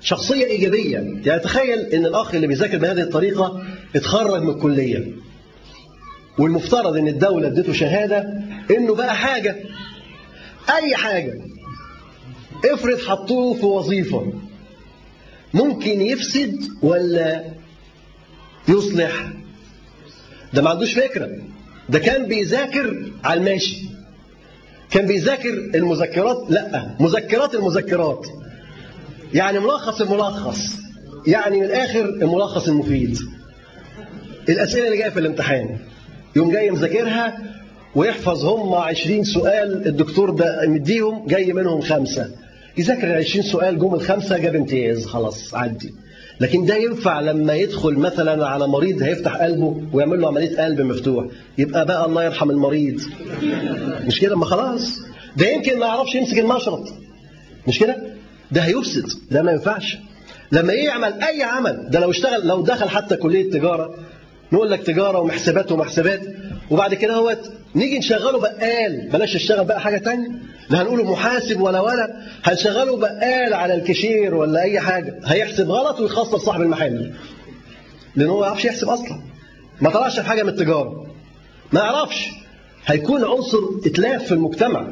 شخصية إيجابية. يعني تخيل إن الأخ اللي بيذاكر بهذه الطريقة اتخرج من الكلية والمفترض إن الدولة اديته شهادة إنه بقى حاجة. أي حاجة. افرض حطوه في وظيفة. ممكن يفسد ولا يصلح؟ ده ما عندوش فكرة. ده كان بيذاكر على الماشي. كان بيذاكر المذكرات؟ لا. مذكرات المذكرات. يعني ملخص الملخص. يعني من الآخر الملخص المفيد. الأسئلة اللي جاية في الامتحان. يوم جاي مذاكرها ويحفظ هم 20 سؤال الدكتور ده مديهم جاي منهم خمسة. يذاكر ال 20 سؤال جم الخمسة جاب امتياز خلاص عدي. لكن ده ينفع لما يدخل مثلا على مريض هيفتح قلبه ويعمل له عملية قلب مفتوح. يبقى بقى الله يرحم المريض. مش كده؟ ما خلاص. ده يمكن ما يعرفش يمسك المشرط. مش كده؟ ده هيفسد. ده ما ينفعش. لما يعمل أي عمل ده لو اشتغل لو دخل حتى كلية تجارة نقول لك تجارة ومحسبات ومحسبات وبعد كده هو نيجي نشغله بقال بلاش نشتغل بقى حاجة تانية. لا هنقوله محاسب ولا ولا هنشغله بقال على الكاشير ولا أي حاجة. هيحسب غلط ويخسر صاحب المحل. لأن هو ما يعرفش يحسب أصلا. ما طلعش في حاجة من التجارة. ما يعرفش. هيكون عنصر إتلاف في المجتمع.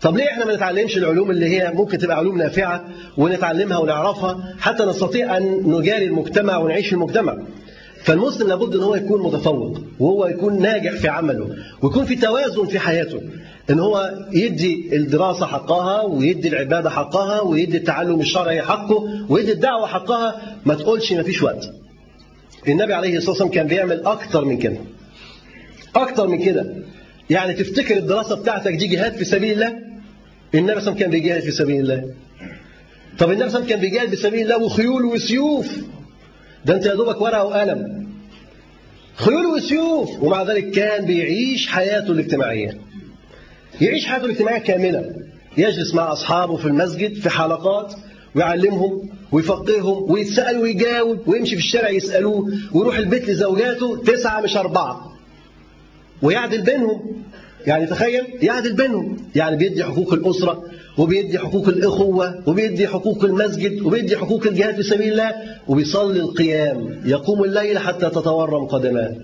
طب ليه إحنا ما نتعلمش العلوم اللي هي ممكن تبقى علوم نافعة ونتعلمها ونعرفها حتى نستطيع أن نجاري المجتمع ونعيش في المجتمع؟ فالمسلم لابد إن هو يكون متفوق وهو يكون ناجح في عمله ويكون في توازن في حياته. إن هو يدي الدراسة حقها ويدي العبادة حقها ويدي التعلم الشرعي حقه ويدي الدعوة حقها ما تقولش ما فيش وقت. النبي عليه الصلاة والسلام كان بيعمل أكتر من كده. أكتر من كده. يعني تفتكر الدراسة بتاعتك دي جهاد في سبيل الله؟ النبي صلى الله عليه وسلم كان بيجاهد في سبيل الله. طب النبي صلى الله عليه وسلم كان بيجاهد في سبيل الله وخيول وسيوف. ده انت يا دوبك ورقة وقلم. خيول وسيوف. ومع ذلك كان بيعيش حياته الاجتماعية. يعيش حياته الاجتماعية كاملة. يجلس مع أصحابه في المسجد في حلقات ويعلمهم ويفقههم ويتسأل ويجاوب ويمشي في الشارع يسألوه ويروح البيت لزوجاته تسعة مش أربعة. ويعدل بينهم. يعني تخيل يعدل بينهم يعني بيدي حقوق الأسرة وبيدي حقوق الإخوة وبيدي حقوق المسجد وبيدي حقوق الجهاد في سبيل الله وبيصلي القيام يقوم الليل حتى تتورم قدماه.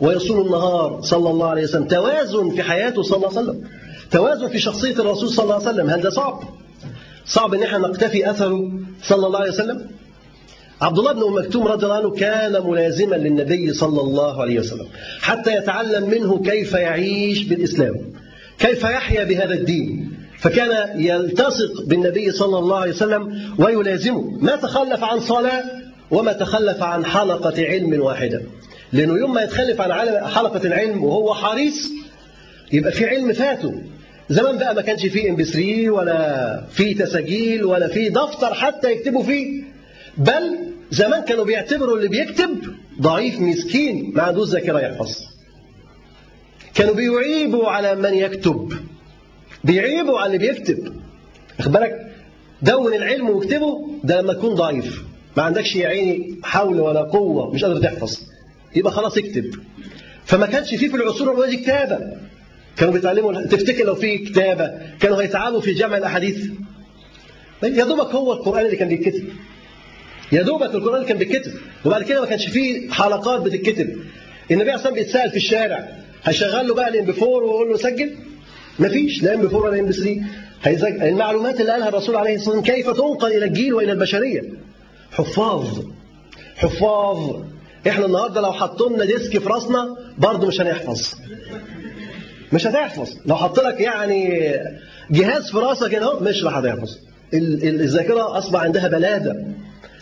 ويصوم النهار صلى الله عليه وسلم. توازن في حياته صلى الله عليه وسلم. توازن في شخصية الرسول صلى الله عليه وسلم. هل ده صعب؟ صعب إن إحنا نقتفي أثره صلى الله عليه وسلم؟ عبد الله بن أم مكتوم رضي الله عنه كان ملازما للنبي صلى الله عليه وسلم حتى يتعلم منه كيف يعيش بالإسلام كيف يحيا بهذا الدين. فكان يلتصق بالنبي صلى الله عليه وسلم ويلازمه ما تخلف عن صلاة وما تخلف عن حلقة علم واحدة. لأنه يوم ما يتخلف عن حلقة العلم وهو حريص يبقى في علم فاته زمان بقى ما كانش فيه إم بي 3 ولا في تسجيل ولا في دفتر حتى يكتبوا فيه. بل زمان كانوا بيعتبروا اللي بيكتب ضعيف مسكين ما عندوش ذاكره يحفظ. كانوا بيعيبوا على من يكتب. بيعيبوا على اللي بيكتب. واخد بالك؟ دون العلم واكتبه ده لما تكون ضعيف. ما عندكش يا عيني حول ولا قوة مش قادر تحفظ. يبقى خلاص اكتب. فما كانش فيه في العصور الأولى كتابة. كانوا بيتعلموا تفتكر لو في كتابة؟ كانوا هيتعبوا في جمع الأحاديث. يا دوبك هو القرآن اللي كان بيتكتب يا دوبك القرآن كان بيتكتب وبعد كده ما كانش فيه حلقات بتتكتب النبي عليه الصلاة بيتسأل في الشارع هيشغل له بقى ال MP 4 ويقول له سجل؟ مفيش لا MP 4 ولا MP 3 هيسجل المعلومات اللي قالها الرسول عليه الصلاة والسلام كيف تنقل إلى الجيل وإلى البشرية؟ حفاظ حفاظ. إحنا النهارده لو حطوا لنا disk في راسنا برضه مش هنحفظ. مش هتحفظ. لو حط لك يعني جهاز في راسك هنا مش راح هتحفظ الذاكرة أصبح عندها بلاده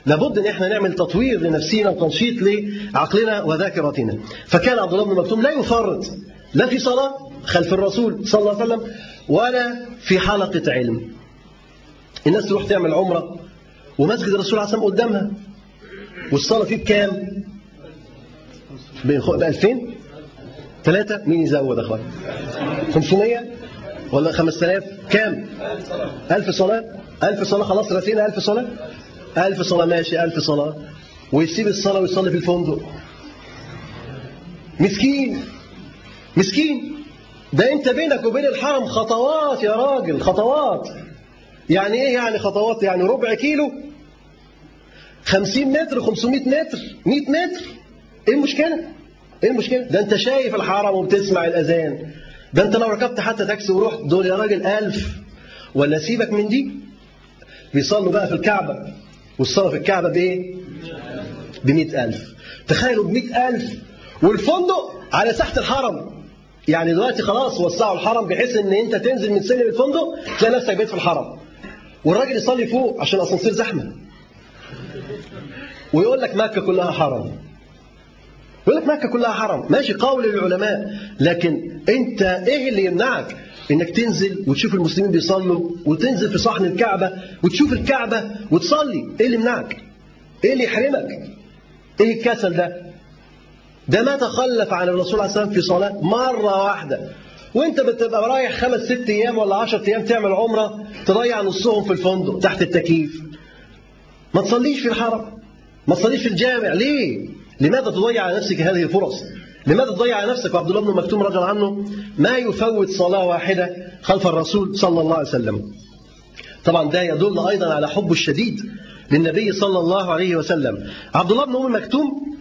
لابد إن إحنا نعمل تطوير لنفسينا وتنشيط لعقلنا وذاكرتنا. فكان عبد الله بن مكتوم لا يفرط لا في صلاة خلف الرسول صلى الله عليه وسلم ولا في حلقة علم. الناس تروح تعمل عمرة ومسجد الرسول عليه الصلاه والسلام قدامها. والصلاة فيه بكام؟ ب 2000 ثلاثة مين يزود يا أخوان؟ 500 ولا 5000 كام؟ 1000 صلاة؟ 1000 صلاة؟ خلاص رسينا 1000 صلاة؟ 1000 صلاة ماشي 1000 صلاة. ويسيب الصلاة ويصلي في الفندق. مسكين مسكين. ده أنت بينك وبين الحرم خطوات يا راجل خطوات. يعني إيه يعني خطوات؟ يعني ربع كيلو. 50 متر 500 متر 100 متر. إيه المشكلة؟ إيه المشكلة؟ ده أنت شايف الحرم وبتسمع الأذان. ده أنت لو ركبت حتى تاكسي ورحت دول يا راجل ألف. ولا سيبك من دي. بيصلوا بقى في الكعبة. والصلاة في الكعبة بإيه؟ بمئة ألف. تخيلوا بمئة ألف. والفندق على ساحة الحرم. يعني دلوقتي خلاص وسعوا الحرم بحيث إن أنت تنزل من سلم الفندق تلاقي نفسك بيت في الحرم. والراجل يصلي فوق عشان الاسانسير زحمة. ويقول لك مكة كلها حرم. يقول لك مكة كلها حرم. ماشي قول العلماء لكن أنت إيه اللي يمنعك إنك تنزل وتشوف المسلمين بيصلوا وتنزل في صحن الكعبة وتشوف الكعبة وتصلي. إيه اللي يمنعك إيه اللي يحرمك؟ إيه الكسل ده؟ ده ما تخلف عن الرسول عليه والسلام في صلاة مرة واحدة. وأنت بتبقى رايح خمس ست أيام ولا عشر أيام تعمل عمرة تضيع نصهم في الفندق تحت التكييف. ما تصليش في الحرم ما تصليش في الجامع. ليه؟ لماذا تضيع على نفسك هذه الفرص؟ لماذا تضيع نفسك؟ وعبد الله بن مكتوم رضي الله عنه ما يفوت صلاة واحدة خلف الرسول صلى الله عليه وسلم. طبعا ده يدل أيضا على حبه الشديد للنبي صلى الله عليه وسلم. عبد الله بن أم مكتوم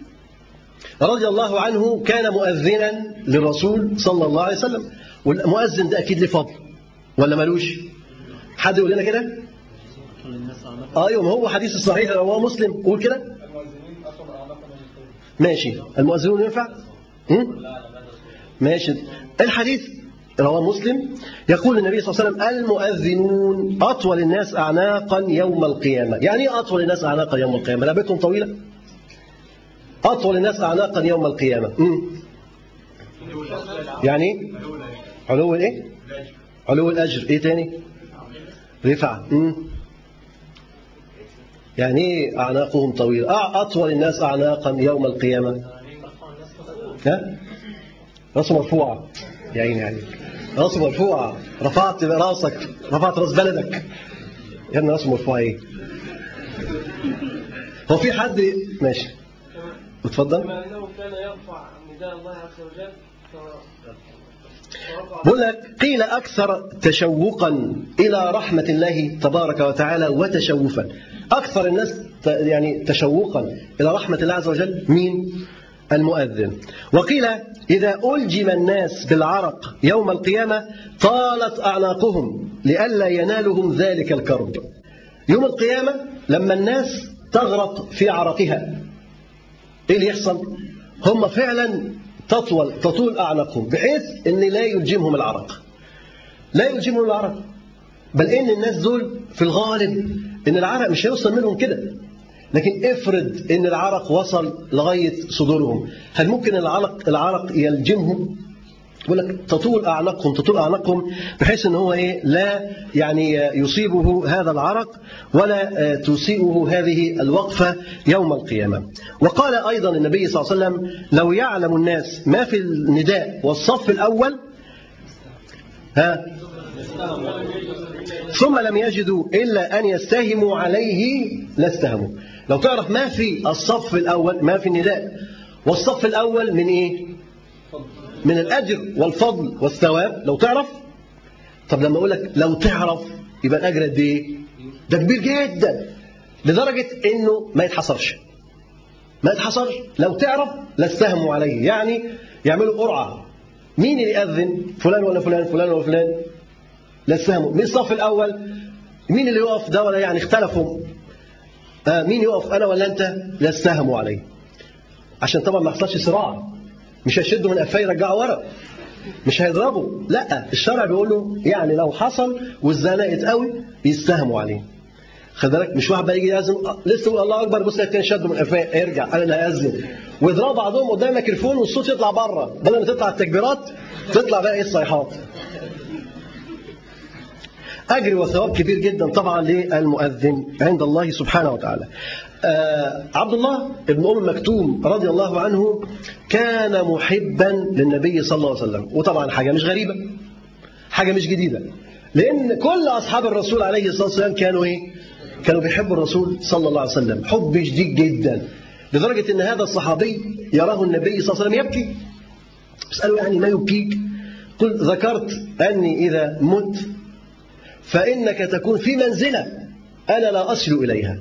رضي الله عنه كان مؤذنا للرسول صلى الله عليه وسلم. والمؤذن ده أكيد له فضل ولا ملوش؟ حد يقول لنا كده؟ أيوه هو حديث الصحيح رواه مسلم. قول كده. ماشي. المؤذنون ينفع؟ ماشي. الحديث رواه مسلم. يقول النبي صلى الله عليه وسلم المؤذنون أطول الناس أعناقا يوم القيامة. يعني إيه أطول الناس أعناقا يوم القيامة؟ رقبتهم طويلة. أطول الناس أعناقا يوم القيامة. مم. يعني علو الإيه؟ علو الأجر. إيه تاني؟ رفع. يعني إيه أعناقهم طويلة؟ أطول الناس أعناقا يوم القيامة. ها راسه مرفوعة يا عيني عليك. راسه مرفوعة رفعت راسك. رفعت راس بلدك. يا ابني راسه مرفوعة إيه؟ هو في حد ماشي. اتفضل. انه كان يرفع نداء الله عز وجل بقول لك قيل أكثر تشوقا إلى رحمة الله تبارك وتعالى وتشوفا. أكثر الناس يعني تشوقا إلى رحمة الله عز وجل. مين؟ المؤذن. وقيل إذا ألجم الناس بالعرق يوم القيامة طالت أعناقهم لئلا ينالهم ذلك الكرب. يوم القيامة لما الناس تغرق في عرقها إيه اللي يحصل؟ هم فعلا تطول تطول أعناقهم بحيث ان لا يلجمهم العرق. لا يلجمهم العرق. بل إن الناس دول في الغالب إن العرق مش هيوصل منهم كده. لكن افرض إن العرق وصل لغاية صدورهم هل ممكن العرق العرق يلجمهم يقول لك تطول اعناقهم تطول اعناقهم بحيث إن هو إيه لا يعني يصيبه هذا العرق ولا تسيئه هذه الوقفة يوم القيامة. وقال أيضا النبي صلى الله عليه وسلم لو يعلم الناس ما في النداء والصف الأول ها ثم لم يجدوا إلا أن يستهموا عليه لاستهموا. لو تعرف ما في الصف الأول ما في النداء. والصف الأول من إيه؟ من الأجر والفضل والثواب. لو تعرف؟ طب لما أقول لك لو تعرف يبقى الأجر قد إيه؟ ده كبير جدا. لدرجة إنه ما يتحصرش. ما يتحصرش. لو تعرف لاستهموا عليه. يعني يعملوا قرعة. مين اللي يأذن؟ فلان ولا فلان فلان ولا فلان. لاستهموا مين الصف الأول مين اللي يقف؟ ده ولا يعني اختلفوا. آه مين يقف أنا ولا أنت؟ لاستهموا عليه عشان طبعا ما يحصلش صراع. مش هيشدوا من قفاه يرجعوا ورا. مش هيضربوا. لا الشرع بيقول له يعني لو حصل والزنقت قوي يستهموا عليه. خد بالك مش واحد بقى يجي يأذن لسه يقول الله أكبر بص التاني شده من قفاه ارجع أنا اللي هأذن ويضربوا بعضهم قدام الميكروفون والصوت يطلع بره. بدل ما تطلع التكبيرات تطلع بقى إيه الصيحات. أجر وثواب كبير جدا طبعا للمؤذن عند الله سبحانه وتعالى. آه عبد الله بن أم مكتوم رضي الله عنه كان محبا للنبي صلى الله عليه وسلم. وطبعا حاجة مش غريبة حاجة مش جديدة. لأن كل أصحاب الرسول عليه الصلاة والسلام كانوا إيه؟ كانوا بيحبوا الرسول صلى الله عليه وسلم. حب شديد جدا. لدرجة أن هذا الصحابي يراه النبي صلى الله عليه وسلم يبكي. اسأله يعني ما يبكيك؟ قل ذكرت أني إذا مت فإنك تكون في منزلة. أنا لا أصل إليها.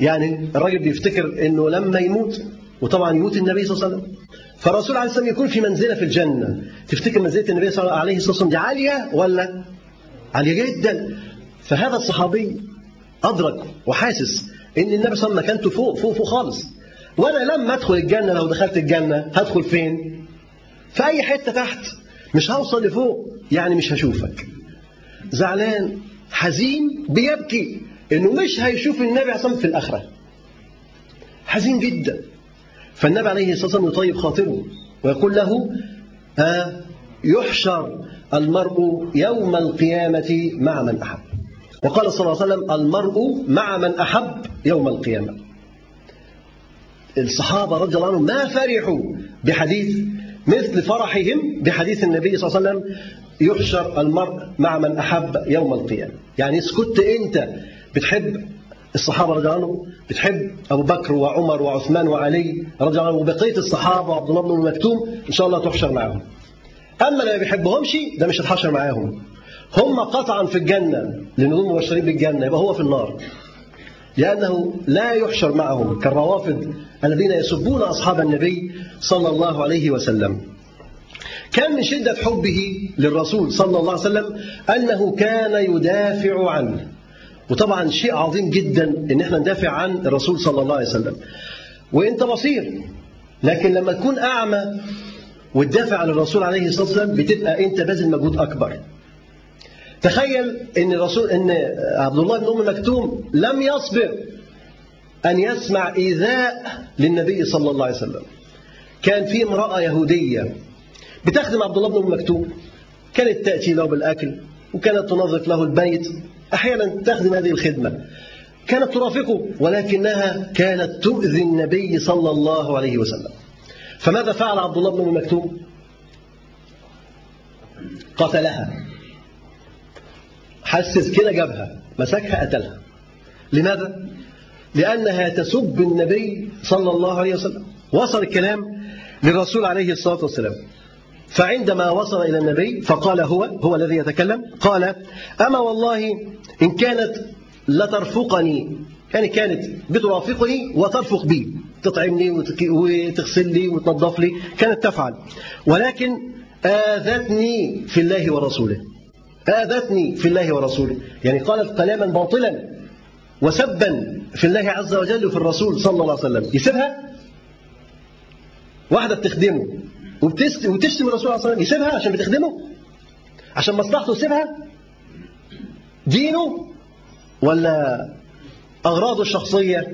يعني الراجل بيفتكر أنه لما يموت وطبعا يموت النبي صلى الله عليه وسلم. فالرسول عليه السلام يكون في منزلة في الجنة. تفتكر منزلة النبي صلى الله عليه وسلم دي عالية ولا؟ عالية جدا. فهذا الصحابي أدرك وحاسس أن النبي صلى الله عليه وسلم مكانته فوق فوق فوق خالص. وأنا لما أدخل الجنة لو دخلت الجنة هدخل فين؟ في أي حتة تحت؟ مش هوصل لفوق يعني مش هشوفك. زعلان حزين بيبكي إنه مش هيشوف النبي عليه الصلاة في الآخرة. حزين جدا. فالنبي عليه الصلاة والسلام يطيب خاطره ويقول له ها يحشر المرء يوم القيامة مع من أحب. وقال صلى الله عليه وسلم المرء مع من أحب يوم القيامة. الصحابة رضي الله عنهم ما فرحوا بحديث مثل فرحهم بحديث النبي صلى الله عليه وسلم يحشر المرء مع من أحب يوم القيامة. يعني اسكت أنت بتحب الصحابة رضي الله عنهم بتحب أبو بكر وعمر وعثمان وعلي رضي الله عنهم وبقية الصحابة وعبد الله بن مكتوم إن شاء الله تحشر معهم. أما اللي ما بيحبهمش ده مش هتحشر معاهم. هم قطعا في الجنة لأن هم مبشرين بالجنة يبقى هو في النار. لأنه لا يحشر معهم كالروافد الذين يسبون أصحاب النبي صلى الله عليه وسلم. كان من شدة حبه للرسول صلى الله عليه وسلم أنه كان يدافع عنه. وطبعا شيء عظيم جدا إن إحنا ندافع عن الرسول صلى الله عليه وسلم. وإنت بصير. لكن لما تكون أعمى وتدافع عن الرسول عليه الصلاة والسلام بتبقى إنت باذل مجهود أكبر. تخيل إن الرسول إن عبد الله بن أم مكتوم لم يصبر أن يسمع إيذاء للنبي صلى الله عليه وسلم. كان في امرأة يهودية بتخدم عبد الله بن أم مكتوم كانت تأتي له بالأكل وكانت تنظف له البيت أحيانا تخدم هذه الخدمة. كانت ترافقه ولكنها كانت تؤذي النبي صلى الله عليه وسلم. فماذا فعل عبد الله بن أم مكتوم؟ قتلها. حسس كده جابها مسكها قتلها. لماذا؟ لأنها تسب النبي صلى الله عليه وسلم. وصل الكلام للرسول عليه الصلاة والسلام. فعندما وصل إلى النبي فقال هو هو الذي يتكلم قال أما والله إن كانت لترفقني يعني كانت بترافقني وترفق بي تطعمني وتغسل لي وتنظف لي كانت تفعل. ولكن آذتني في الله ورسوله. آذتني في الله ورسوله. يعني قالت كلاما باطلا وسبا في الله عز وجل وفي الرسول صلى الله عليه وسلم. يسيبها؟ واحدة بتخدمه. وبتشتم الرسول عليه الصلاه والسلام يسيبها عشان بتخدمه؟ عشان مصلحته يسيبها؟ دينه ولا أغراضه الشخصية؟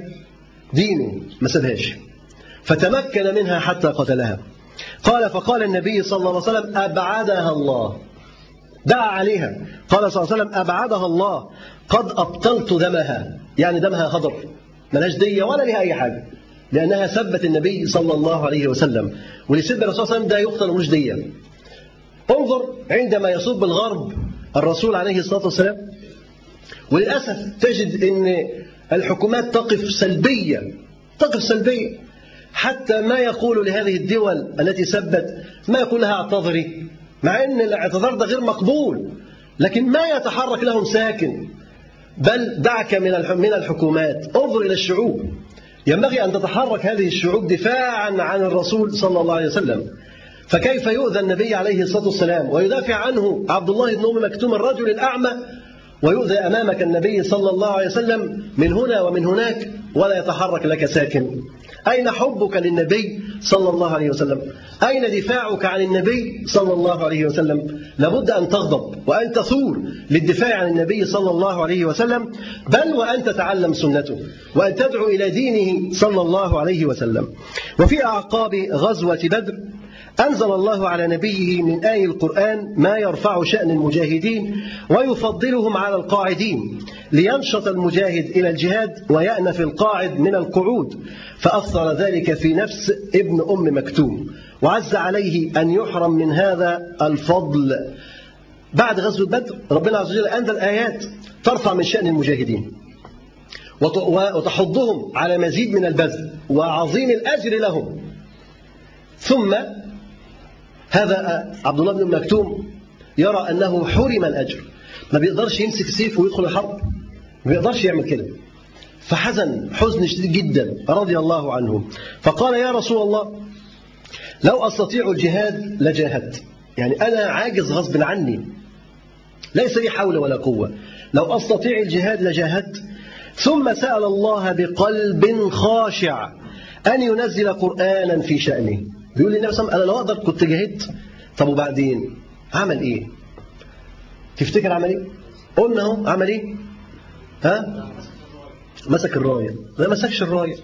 دينه ما سابهاش فتمكن منها حتى قتلها. قال فقال النبي صلى الله عليه وسلم أبعدها الله. دعا عليها. قال صلى الله عليه وسلم أبعدها الله قد أبطلت دمها. يعني دمها هدر ملهاش دية ولا لها أي حاجة. لأنها سبت النبي صلى الله عليه وسلم. ولسب الرسول صلى الله عليه وسلم ده يقتل مش ديا انظر عندما يصب الغرب الرسول عليه الصلاة والسلام وللأسف تجد أن الحكومات تقف سلبية تقف سلبية. حتى ما يقول لهذه الدول التي سبت ما يقول لها اعتذري. مع أن الاعتذار ده غير مقبول لكن ما يتحرك لهم ساكن. بل دعك من من الحكومات. انظر إلى الشعوب. ينبغي أن تتحرك هذه الشعوب دفاعا عن الرسول صلى الله عليه وسلم. فكيف يؤذى النبي عليه الصلاة والسلام؟ ويدافع عنه عبد الله بن أم مكتوم الرجل الأعمى. ويؤذى أمامك النبي صلى الله عليه وسلم من هنا ومن هناك ولا يتحرك لك ساكن. أين حبك للنبي صلى الله عليه وسلم؟ أين دفاعك عن النبي صلى الله عليه وسلم؟ لابد أن تغضب وأن تثور للدفاع عن النبي صلى الله عليه وسلم. بل وأن تتعلم سنته وأن تدعو إلى دينه صلى الله عليه وسلم. وفي أعقاب غزوة بدر أنزل الله على نبيه من آي القرآن ما يرفع شأن المجاهدين ويفضلهم على القاعدين لينشط المجاهد إلى الجهاد ويأنف القاعد من القعود. فأثر ذلك في نفس ابن أم مكتوم. وعز عليه أن يحرم من هذا الفضل. بعد غزوة بدر ربنا عز وجل أنزل آيات ترفع من شأن المجاهدين. وتحضهم على مزيد من البذل وعظيم الأجر لهم. ثم هذا عبد الله بن مكتوم يرى أنه حرم الأجر. ما بيقدرش يمسك سيف ويدخل الحرب. ما بيقدرش يعمل كده. فحزن حزن شديد جدا رضي الله عنه. فقال يا رسول الله لو أستطيع الجهاد لجاهدت. يعني أنا عاجز غصب عني. ليس لي حول ولا قوة. لو أستطيع الجهاد لجاهدت. ثم سأل الله بقلب خاشع أن ينزل قرآنا في شأنه. بيقول لي النبي صلى الله عليه وسلم أنا لو أقدر كنت جاهدت طب وبعدين؟ عمل إيه؟ تفتكر عمل إيه؟ قلنا أهو عمل إيه؟ ها؟ مسك الراية. ما مسكش الراية.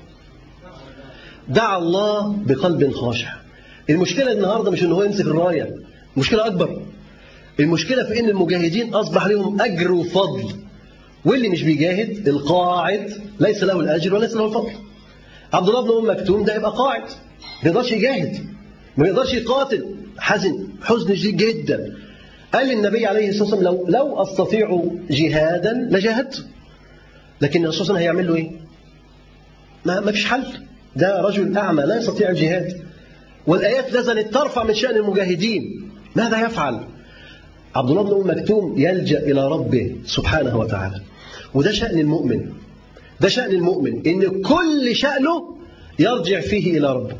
دعا الله بقلب خاشع. المشكلة النهاردة مش إن هو يمسك الراية مشكلة أكبر. المشكلة في إن المجاهدين أصبح لهم أجر وفضل. واللي مش بيجاهد القاعد ليس له الأجر وليس له الفضل. عبد الله بن أم مكتوم ده يبقى قاعد. ما يقدرش يجاهد ما يقدرش يقاتل. حزن حزن شديد جدا. قال للنبي عليه الصلاة والسلام لو, لو أستطيع جهادا لجاهدت. لكن الرسول صلى الله عليه وسلم هيعمل له إيه؟ ما ما فيش حل. ده رجل أعمى لا يستطيع الجهاد. والآيات نزلت ترفع من شأن المجاهدين. ماذا يفعل؟ عبد الله بن أم مكتوم يلجأ إلى ربه سبحانه وتعالى. وده شأن المؤمن. ده شأن المؤمن إن كل شأنه يرجع فيه إلى ربه.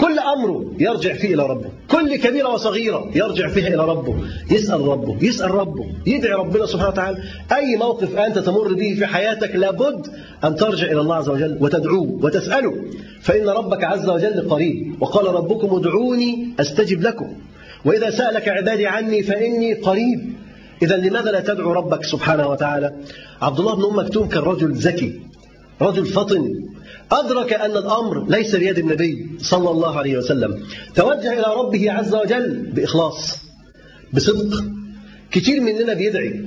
كل أمره يرجع فيه إلى ربه. كل كبيرة وصغيرة يرجع فيها إلى ربه. يسأل ربه يسأل ربه يدعي ربنا سبحانه وتعالى. أي موقف أنت تمر به في حياتك لابد أن ترجع إلى الله عز وجل وتدعوه وتسأله. فإن ربك عز وجل قريب وقال ربكم ادعوني أستجب لكم. وإذا سألك عبادي عني فإني قريب. إذا لماذا لا تدعو ربك سبحانه وتعالى؟ عبد الله بن أم مكتوم كان رجل ذكي. رجل فطن. أدرك أن الأمر ليس بيد النبي صلى الله عليه وسلم. توجه إلى ربه عز وجل بإخلاص بصدق. كتير مننا بيدعي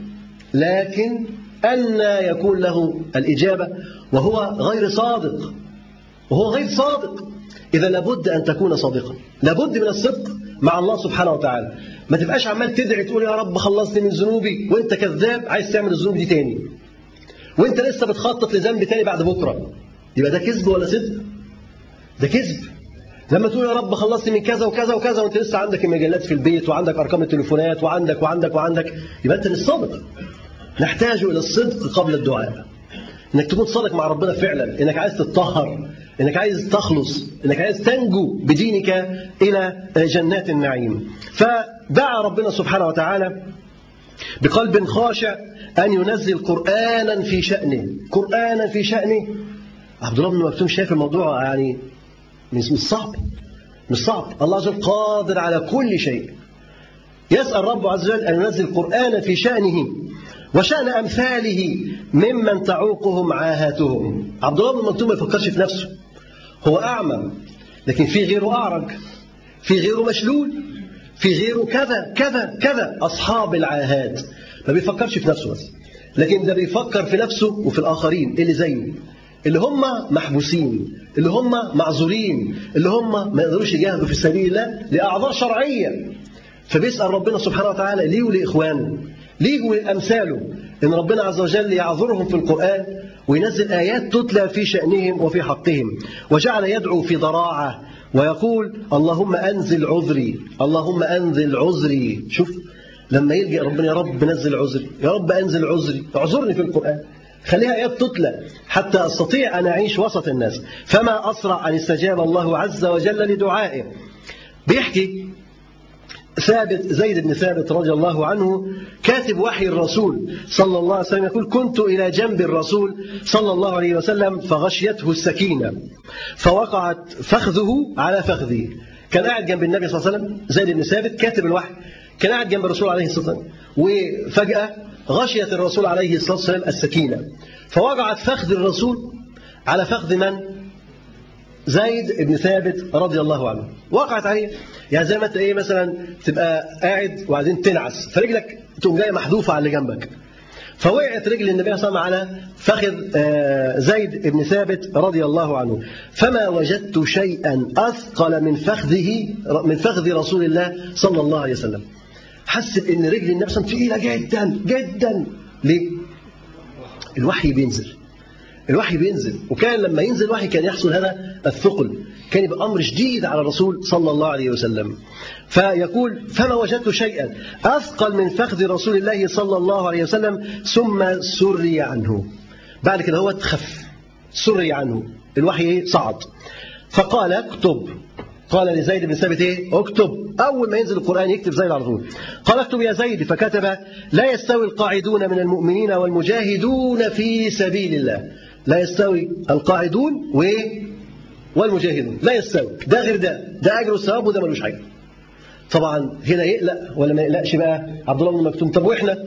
لكن أن يكون له الإجابة وهو غير صادق. وهو غير صادق. إذا لابد أن تكون صادقا لابد من الصدق مع الله سبحانه وتعالى. ما تبقاش عمال تدعي تقول يا رب خلصني من ذنوبي وأنت كذاب عايز تعمل الذنوب دي تاني. وانت لسه بتخطط لذنب تاني بعد بكرة. يبقى ده كذب ولا صدق؟ ده كذب. لما تقول يا رب خلصني من كذا وكذا وكذا وانت لسه عندك المجلات في البيت وعندك أرقام التليفونات وعندك وعندك وعندك يبقى أنت مش صادق نحتاج إلى الصدق قبل الدعاء. إنك تكون صادق مع ربنا فعلا. إنك عايز تتطهر. إنك عايز تخلص. إنك عايز تنجو بدينك إلى جنات النعيم. فدعا ربنا سبحانه وتعالى بقلب خاشع أن ينزل قرآنا في شأنه. قرآنا في شأنه. عبد الله بن مكتوم شايف الموضوع يعني مش صعب. مش صعب. الله عز وجل قادر على كل شيء. يسأل رب عز وجل أن ينزل قرآنا في شأنه وشأن أمثاله ممن تعوقهم عاهاتهم عبد الله بن مكتوم ما يفكرش في نفسه. هو أعمى لكن في غيره أعرج في غيره مشلول. في غيره كذا كذا كذا. أصحاب العاهات. ما بيفكرش في نفسه بس. لكن ده بيفكر في نفسه وفي الآخرين اللي زيه. اللي هم محبوسين اللي هم معذورين اللي هم ما يقدروش يجاهدوا في سبيل الله لأعذار شرعية. فبيسأل ربنا سبحانه وتعالى ليه ولإخوانه؟ ليه ولأمثاله؟ إن ربنا عز وجل يعذرهم في القرآن وينزل آيات تتلى في شأنهم وفي حقهم. وجعل يدعو في ضراعة ويقول اللهم أنزل عذري اللهم أنزل عذري. شوف لما يلجأ ربنا يا رب نزل عذري يا رب أنزل عذري. اعذرني في القرآن. خليها آيات تتلى حتى أستطيع أن أعيش وسط الناس. فما أسرع أن استجاب الله عز وجل لدعائه. بيحكي ثابت زيد بن ثابت رضي الله عنه كاتب وحي الرسول صلى الله عليه وسلم يقول كنت إلى جنب الرسول صلى الله عليه وسلم فغشيته السكينة فوقعت فخذه على فخذي كان قاعد جنب النبي صلى الله عليه وسلم زيد بن ثابت كاتب الوحي كان قاعد جنب الرسول عليه الصلاة والسلام وفجأة غشيت الرسول عليه الصلاة والسلام السكينة فوقعت فخذ الرسول على فخذ من؟ زيد بن ثابت رضي الله عنه. وقعت عليه يعني زي ما انت إيه مثلا تبقى قاعد وبعدين تنعس فرجلك تقوم جاية محذوفة على اللي جنبك. فوقعت رجل النبي صلى الله عليه وسلم على فخذ زيد بن ثابت رضي الله عنه. فما وجدت شيئا أثقل من فخذه من فخذ رسول الله صلى الله عليه وسلم. حس إن رجل النبي صلى الله عليه وسلم ثقيله جدا جدا. ليه؟ الوحي بينزل. الوحي بينزل. وكان لما ينزل الوحي كان يحصل هذا الثقل. كان يبقى أمر شديد على الرسول صلى الله عليه وسلم. فيقول فما وجدت شيئا أثقل من فخذ رسول الله صلى الله عليه وسلم ثم سري عنه. بعد كده هو تخف. سري عنه. الوحي صعد. فقال اكتب. قال لزيد بن ثابت إيه؟ اكتب. أول ما ينزل القرآن يكتب زيد على طول. قال اكتب يا زيد. فكتب لا يستوي القاعدون من المؤمنين والمجاهدون في سبيل الله. لا يستوي القاعدون و والمجاهدون. لا يستوي. ده غير ده. ده أجر الثواب وده ملوش حاجة. طبعا هنا يقلق ولا ما يقلقش بقى عبد الله بن مكتوم. طب وإحنا؟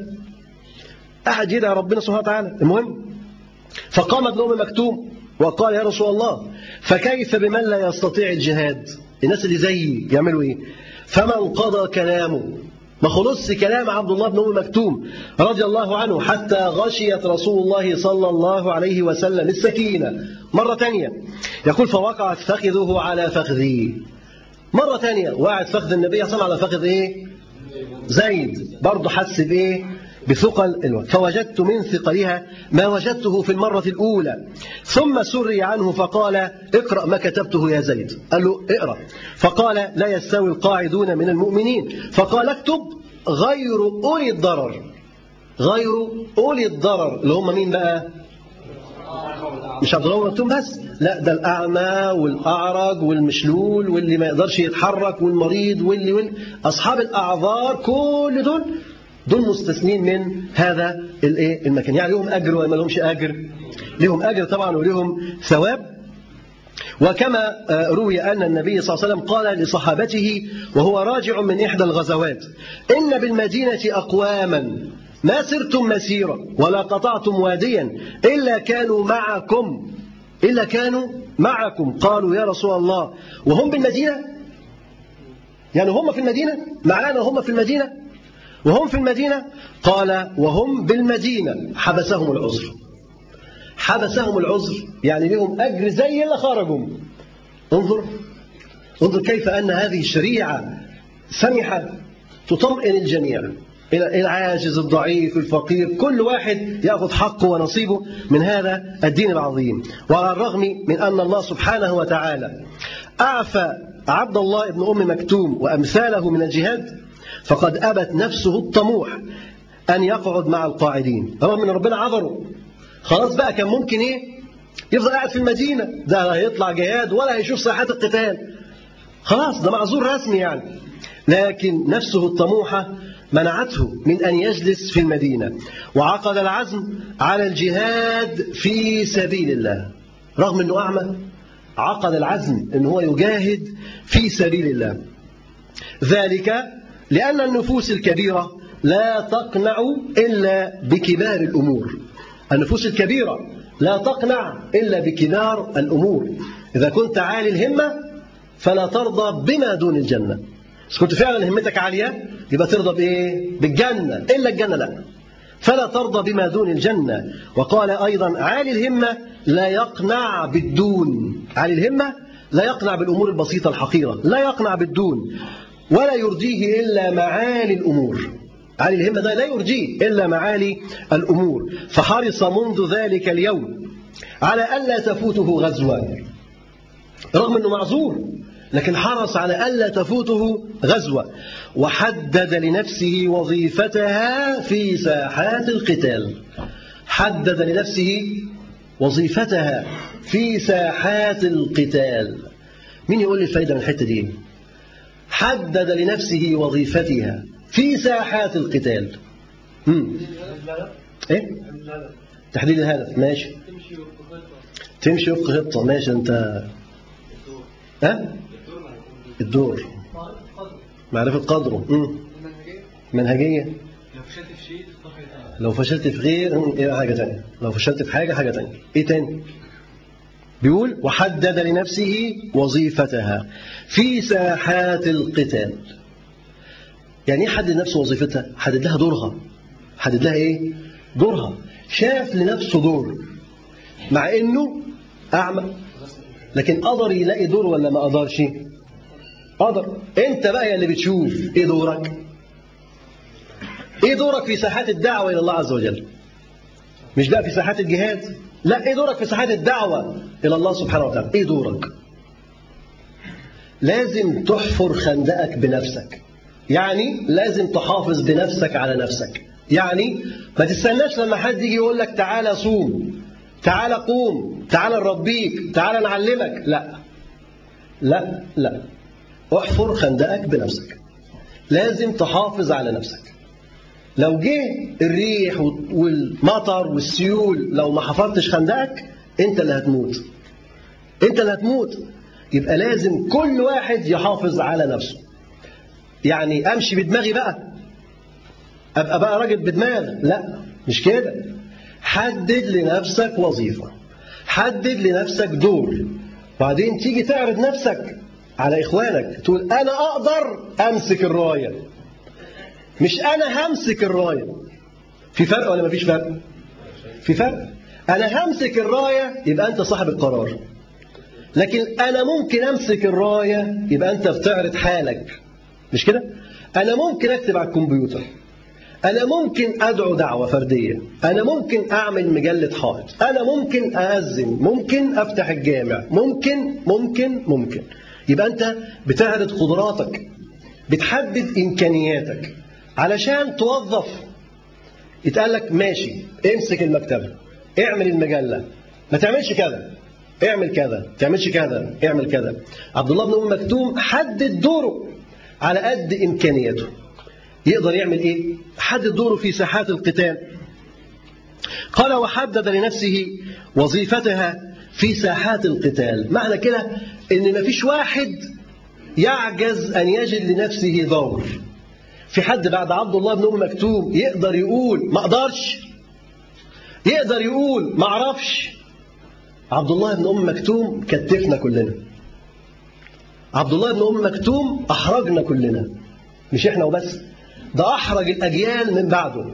أحد يدعي ربنا سبحانه وتعالى. المهم فقام ابن ام مكتوم وقال يا رسول الله فكيف بمن لا يستطيع الجهاد؟ الناس اللي زيي يعملوا إيه؟ فمن قضى كلامه ما خلص كلام عبد الله بن ام مكتوم رضي الله عنه حتى غشيت رسول الله صلى الله عليه وسلم السكينة. مرة ثانية يقول فوقعت فخذه على فخذي. مرة ثانية وقعت فخذ النبي صلى الله عليه وسلم على فخذ إيه؟ زيد. برضه حس بإيه؟ بثقل الوقت فوجدت من ثقلها ما وجدته في المرة الأولى. ثم سري عنه فقال اقرأ ما كتبته يا زيد. قال له اقرأ. فقال لا يستوي القاعدون من المؤمنين. فقال اكتب غير أولي الضرر. غير أولي الضرر. اللي هم مين بقى؟ مش عبد الله بس. لا ده الأعمى والأعرج والمشلول واللي ما يقدرش يتحرك والمريض واللي واللي أصحاب الأعذار كل دول دول مستثنين من هذا الايه المكان. يعني لهم أجر ولا ما لهمش أجر؟ لهم أجر طبعا ولهم ثواب. وكما روي أن النبي صلى الله عليه وسلم قال لصحابته وهو راجع من إحدى الغزوات إن بالمدينة أقواما ما سرتم مسيرا ولا قطعتم واديا إلا كانوا معكم إلا كانوا معكم. قالوا يا رسول الله وهم بالمدينة؟ يعني هم في المدينة؟ معانا وهم في المدينة؟ وهم في المدينة؟ قال وهم بالمدينة. حبسهم العذر. حبسهم العذر. يعني لهم أجر زي اللي خرجوا انظر. انظر كيف أن هذه الشريعة سمحة تطمئن الجميع. العاجز الضعيف الفقير. كل واحد يأخذ حقه ونصيبه. من هذا الدين العظيم. وعلى الرغم من أن الله سبحانه وتعالى أعفى عبد الله بن أم مكتوم وأمثاله من الجهاد فقد أبت نفسه الطموح أن يقعد مع القاعدين. رغم أن ربنا عذره. خلاص بقى كان ممكن إيه؟ يفضل قاعد في المدينة. ده لا هيطلع جهاد ولا هيشوف ساحات القتال. خلاص ده معذور رسمي يعني. لكن نفسه الطموحة منعته من أن يجلس في المدينة. وعقد العزم على الجهاد في سبيل الله. رغم أنه أعمى عقد العزم أنه هو يجاهد في سبيل الله. ذلك لأن النفوس الكبيرة لا تقنع إلا بكبار الأمور. النفوس الكبيرة لا تقنع إلا بكبار الأمور. إذا كنت عالي الهمة فلا ترضى بما دون الجنة. إذا كنت فعلا همتك عالية يبقى ترضى بإيه؟ بالجنة. إلا الجنة لا. فلا ترضى بما دون الجنة. وقال أيضا عالي الهمة لا يقنع بالدون. عالي الهمة لا يقنع بالأمور البسيطة الحقيرة. لا يقنع بالدون. ولا يرجيه إلا معالي الأمور. عالي الهمة ده لا يرجيه إلا معالي الأمور. فحرص منذ ذلك اليوم على ألا تفوته غزوة. رغم أنه معذور لكن حرص على ألا تفوته غزوة. وحدد لنفسه وظيفتها في ساحات القتال. حدد لنفسه وظيفتها في ساحات القتال. مين يقول لي الفايدة من الحتة دي؟ حدد لنفسه وظيفتها في ساحات القتال. مم. إيه؟ تحديد الهدف. ماشي. تمشي وفق خطة. ماشي. أنت. ها؟ الدور. معرفة قدره. مم. منهجية. لو فشلت في شيء تستحي تعالى لو فشلت في غير مم، إيه حاجة تانية. لو فشلت في حاجة حاجة تانية. إيه تاني؟ بيقول وحدد لنفسه وظيفتها في ساحات القتال. يعني إيه حدد نفسه وظيفتها؟ حدد لها دورها. حدد لها إيه؟ دورها. شاف لنفسه دور مع إنه أعمى. لكن قدر يلاقي دور ولا ما قدرش؟ قدر. أنت بقى يا اللي بتشوف إيه دورك؟ إيه دورك في ساحات الدعوة إلى الله عز وجل؟ مش بقى في ساحات الجهاد؟ لا إيه دورك في ساحات الدعوة إلى الله سبحانه وتعالى؟ إيه دورك؟ لازم تحفر خندقك بنفسك. يعني لازم تحافظ بنفسك على نفسك. يعني ما تستناش لما حد يجي يقول لك تعالى صوم تعالى قوم تعالى نربيك تعالى نعلمك. لا. لا لا. احفر خندقك بنفسك. لازم تحافظ على نفسك. لو جه الريح والمطر والسيول لو ما حفرتش خندقك انت اللي هتموت. انت اللي هتموت. يبقى لازم كل واحد يحافظ على نفسه. يعني امشي بدماغي بقى. ابقى بقى راجل بدماغ. لا مش كده. حدد لنفسك وظيفة. حدد لنفسك دور. وبعدين تيجي تعرض نفسك على إخوانك تقول أنا أقدر أمسك الراية مش أنا همسك الراية. في فرق ولا مفيش فرق؟ في فرق؟ أنا همسك الراية يبقى أنت صاحب القرار. لكن أنا ممكن أمسك الراية يبقى أنت بتعرض حالك. مش كده؟ أنا ممكن أكتب على الكمبيوتر. أنا ممكن أدعو دعوة فردية. أنا ممكن أعمل مجلة حائط. أنا ممكن أأذن. ممكن أفتح الجامع. ممكن ممكن ممكن. يبقى أنت بتعرض قدراتك. بتحدد إمكانياتك. علشان توظف. يتقال لك ماشي امسك المكتبة اعمل المجلة. ما تعملش كذا. اعمل كذا تعملش كذا اعمل كذا. عبد الله بن أم مكتوم حدد دوره على قد إمكانياته. يقدر يعمل إيه؟ حدد دوره في ساحات القتال. قال وحدد لنفسه وظيفتها في ساحات القتال. معنى كده إن مفيش واحد يعجز أن يجد لنفسه دور. في حد بعد عبد الله بن أم مكتوم يقدر يقول ما أقدرش؟ يقدر يقول ما أعرفش. عبد الله بن أم مكتوم كتفنا كلنا. عبد الله بن أم مكتوم أحرجنا كلنا. مش إحنا وبس ده أحرج الأجيال من بعده.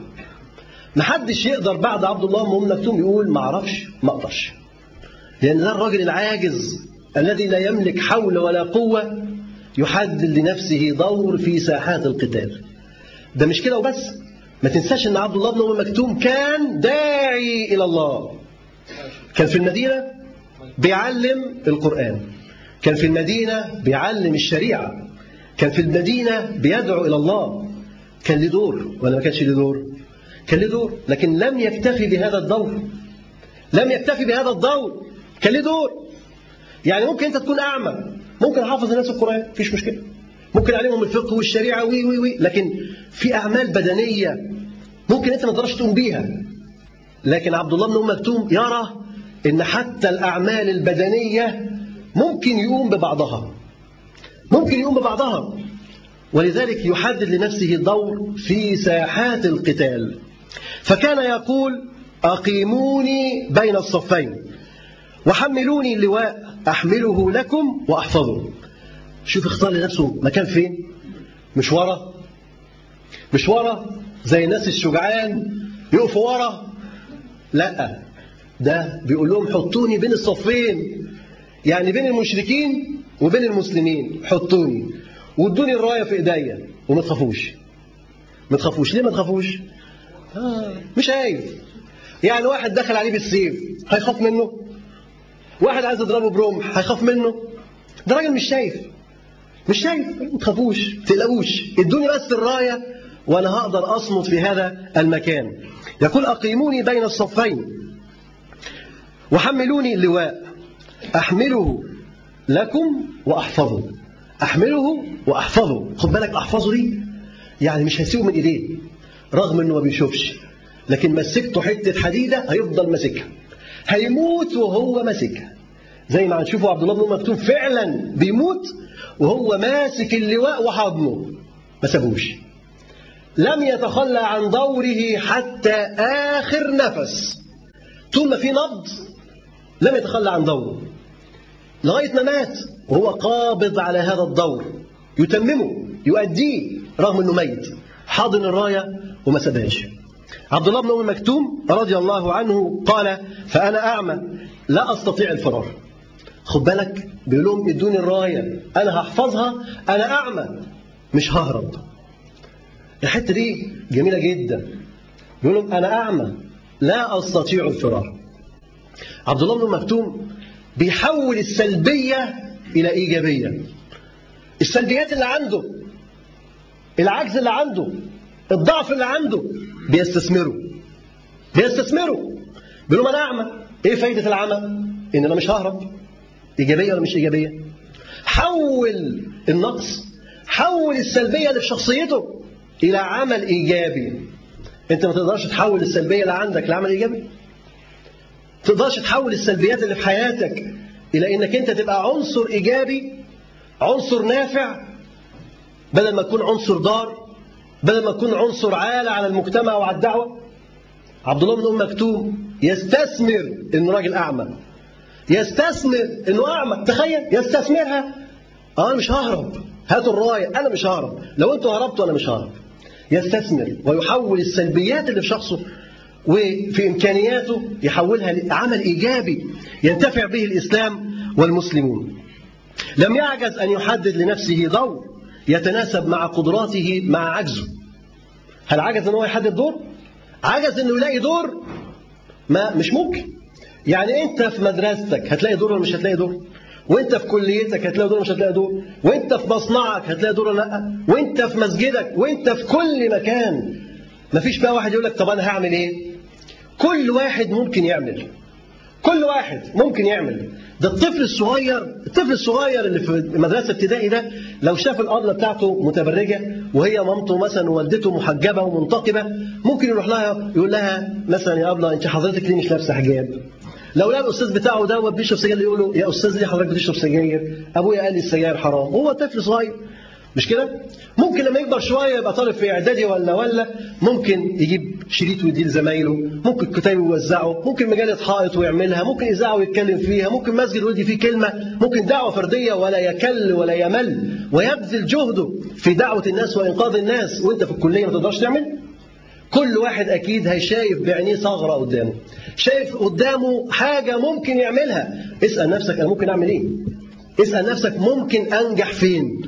محدش يقدر بعد عبد الله بن أم مكتوم يقول ما أعرفش ما أقدرش. لأن ده الراجل العاجز الذي لا يملك حول ولا قوة يحدد لنفسه دور في ساحات القتال. ده مش كده وبس. ما تنساش إن عبد الله بن ام مكتوم كان داعي إلى الله. كان في المدينة بيعلم القرآن. كان في المدينة بيعلم الشريعة. كان في المدينة بيدعو إلى الله. كان له دور ولا ما كانش له دور؟ كان له دور لكن لم يكتفي بهذا الدور. لم يكتفي بهذا الدور. كان له دور. يعني ممكن أنت تكون أعمى. ممكن حافظ الناس القرآن. مفيش مشكلة. ممكن عليهم الفقه والشريعة وي وي وي. لكن في أعمال بدنية ممكن أنت ما تقدرش تقوم بيها. لكن عبد الله بن أم مكتوم يرى إن حتى الأعمال البدنية ممكن يقوم ببعضها. ممكن يقوم ببعضها. ولذلك يحدد لنفسه دور في ساحات القتال. فكان يقول أقيموني بين الصفين وحملوني اللواء أحمله لكم وأحفظه. شوف اختار لنفسه مكان فين؟ مش ورا؟ مش ورا زي الناس الشجعان يقفوا ورا؟ لا ده بيقول لهم حطوني بين الصفين يعني بين المشركين وبين المسلمين حطوني وادوني الراية في إيديا وما تخافوش. ما تخافوش. ليه ما تخافوش؟ آه مش خايف يعني واحد دخل عليه بالسيف هيخاف منه؟ واحد عايز يضربه برمح هيخاف منه؟ ده راجل مش شايف. مش شايف ما تخافوش ما تقلقوش. ادوني بس الراية وأنا هقدر اصمد في هذا المكان. يقول أقيموني بين الصفين وحملوني اللواء أحمله لكم وأحفظه. أحمله وأحفظه. خد بالك أحفظه دي يعني مش هسيبه من إيديه رغم إنه ما بيشوفش. لكن مسكته حتة حديدة هيفضل ماسكها. هيموت وهو ماسكها. زي ما هنشوفه عبد الله بن مكتوم فعلا بيموت وهو ماسك اللواء وحضنه. ما سابوش. لم يتخلى عن دوره حتى آخر نفس. طول ما في نبض لم يتخلى عن دوره. لغاية ما مات وهو قابض على هذا الدور. يتممه يؤديه رغم أنه ميت. حاضن الراية وما سابهاش. عبد الله بن أم مكتوم رضي الله عنه قال فأنا أعمى لا أستطيع الفرار. خد بالك بيقول لهم ادوني الراية أنا هحفظها أنا أعمى مش ههرب. الحتة دي جميلة جدا. بيقول لهم أنا أعمى لا أستطيع الفرار. عبد الله بن مكتوم بيحول السلبية إلى إيجابية. السلبيات اللي عنده العجز اللي عنده الضعف اللي عنده بيستثمره. بيستثمره. بيقول لهم أنا أعمى إيه فايدة العمى؟ إن أنا مش ههرب. إيجابية ولا مش إيجابية؟ حول النقص حول السلبية اللي في شخصيته إلى عمل إيجابي. أنت ما تقدرش تحول السلبية اللي عندك لعمل إيجابي؟ ما تقدرش تحول السلبيات اللي في حياتك إلى إنك أنت تبقى عنصر إيجابي عنصر نافع بدل ما تكون عنصر ضار بدل ما تكون عنصر عالة على المجتمع وعلى الدعوة. عبد الله بن أم مكتوم يستثمر إنه راجل أعمى. يستثمر إنه أعمى تخيل يستثمرها. أنا مش ههرب. هاتوا الراية. أنا مش ههرب. لو أنتوا هربتوا أنا مش ههرب. يستثمر ويحول السلبيات اللي في شخصه وفي إمكانياته يحولها لعمل إيجابي ينتفع به الإسلام والمسلمون. لم يعجز أن يحدد لنفسه دور يتناسب مع قدراته مع عجزه. هل عجز أنه يحدد دور؟ عجز أنه يلاقي دور؟ ما مش ممكن. يعني أنت في مدرستك هتلاقي دور ولا مش هتلاقي دور؟ وانت في كليتك هتلاقي دور مش هتلاقي دور؟ وانت في مصنعك هتلاقي دور ولا لأ؟ وانت في مسجدك؟ وانت في كل مكان؟ مفيش بقى واحد يقول لك طب أنا هعمل إيه؟ كل واحد ممكن يعمل. كل واحد ممكن يعمل. ده الطفل الصغير الطفل الصغير اللي في مدرسة ابتدائي ده لو شاف الابله بتاعته متبرجة وهي مامته مثلا ووالدته محجبة ومنتقبة ممكن يروح لها يقول لها مثلا يا أبلة أنت حضرتك ليه مش لابسة حجاب؟ لو لقى الأستاذ بتاعه دوت بيشرب سجاير يقول له يا أستاذ ليه حضرتك بتشرب سجاير؟ أبويا قال لي السجاير حرام. هو طفل صغير. مش كده؟ ممكن لما يكبر شوية يبقى طالب في إعدادي ولا ولا ممكن يجيب شريط ويديه لزمايله ممكن كتاب يوزعه ممكن مجلة حائط ويعملها ممكن اذاعه ويتكلم فيها ممكن مسجد ويدي فيه كلمة ممكن دعوة فردية ولا يكل ولا يمل ويبذل جهده في دعوة الناس وإنقاذ الناس وأنت في الكلية ما تقدرش تعمل؟ كل واحد أكيد هيشايف بعينيه ثغرة قدامه. شايف قدامه حاجة ممكن يعملها. اسأل نفسك أنا ممكن أعمل إيه؟ اسأل نفسك ممكن أنجح فين؟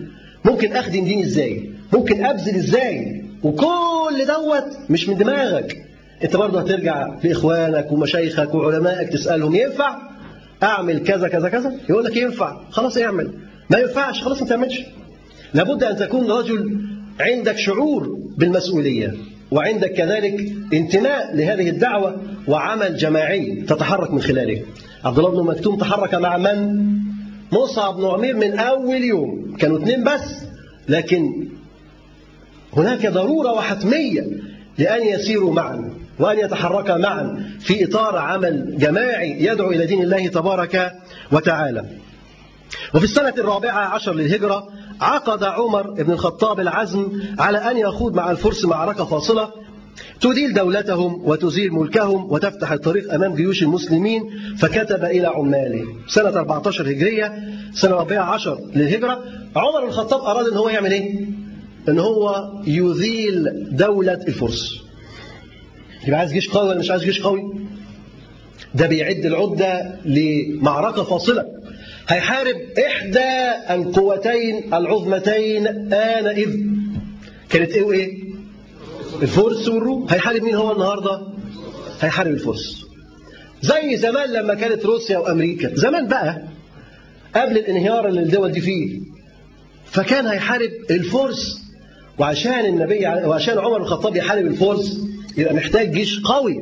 ممكن أخدم ديني إزاي؟ ممكن أبذل إزاي؟ وكل دوت مش من دماغك. أنت برضه هترجع لإخوانك ومشايخك وعلمائك تسألهم ينفع أعمل كذا كذا كذا؟ يقول لك ينفع. خلاص اعمل. ما ينفعش خلاص ما تعملش. لابد أن تكون رجل عندك شعور بالمسؤولية. وعندك كذلك انتماء لهذه الدعوة وعمل جماعي تتحرك من خلاله. عبد الله بن مكتوم تحرك مع من؟ مصعب بن عمير من أول يوم. كانوا اثنين بس لكن هناك ضرورة وحتمية لأن يسيروا معا وأن يتحركا معا في إطار عمل جماعي يدعو إلى دين الله تبارك وتعالى. وفي السنة الرابعة عشر للهجرة عقد عمر بن الخطاب العزم على أن يخوض مع الفرس معركة فاصلة. تديل دولتهم وتزيل ملكهم وتفتح الطريق أمام جيوش المسلمين فكتب إلى عماله. سنة 14 هجرية سنة 14 للهجرة. عمر بن الخطاب أراد أن هو يعمل إيه؟ أن هو يذيل دولة الفرس. يبقى عايز جيش قوي ولا مش عايز جيش قوي؟ ده بيعد العدة لمعركة فاصلة. هيحارب إحدى القوتين العظمتين آنئذ. كانت إيه وإيه؟ الفرس والروم هيحارب مين هو النهاردة؟ هيحارب الفرس. زي زمان لما كانت روسيا وأمريكا. زمان بقى قبل الانهيار اللي الدول دي فيه. فكان هيحارب الفرس. وعشان النبي وعشان عمر بن الخطاب يحارب الفرس يبقى محتاج جيش قوي.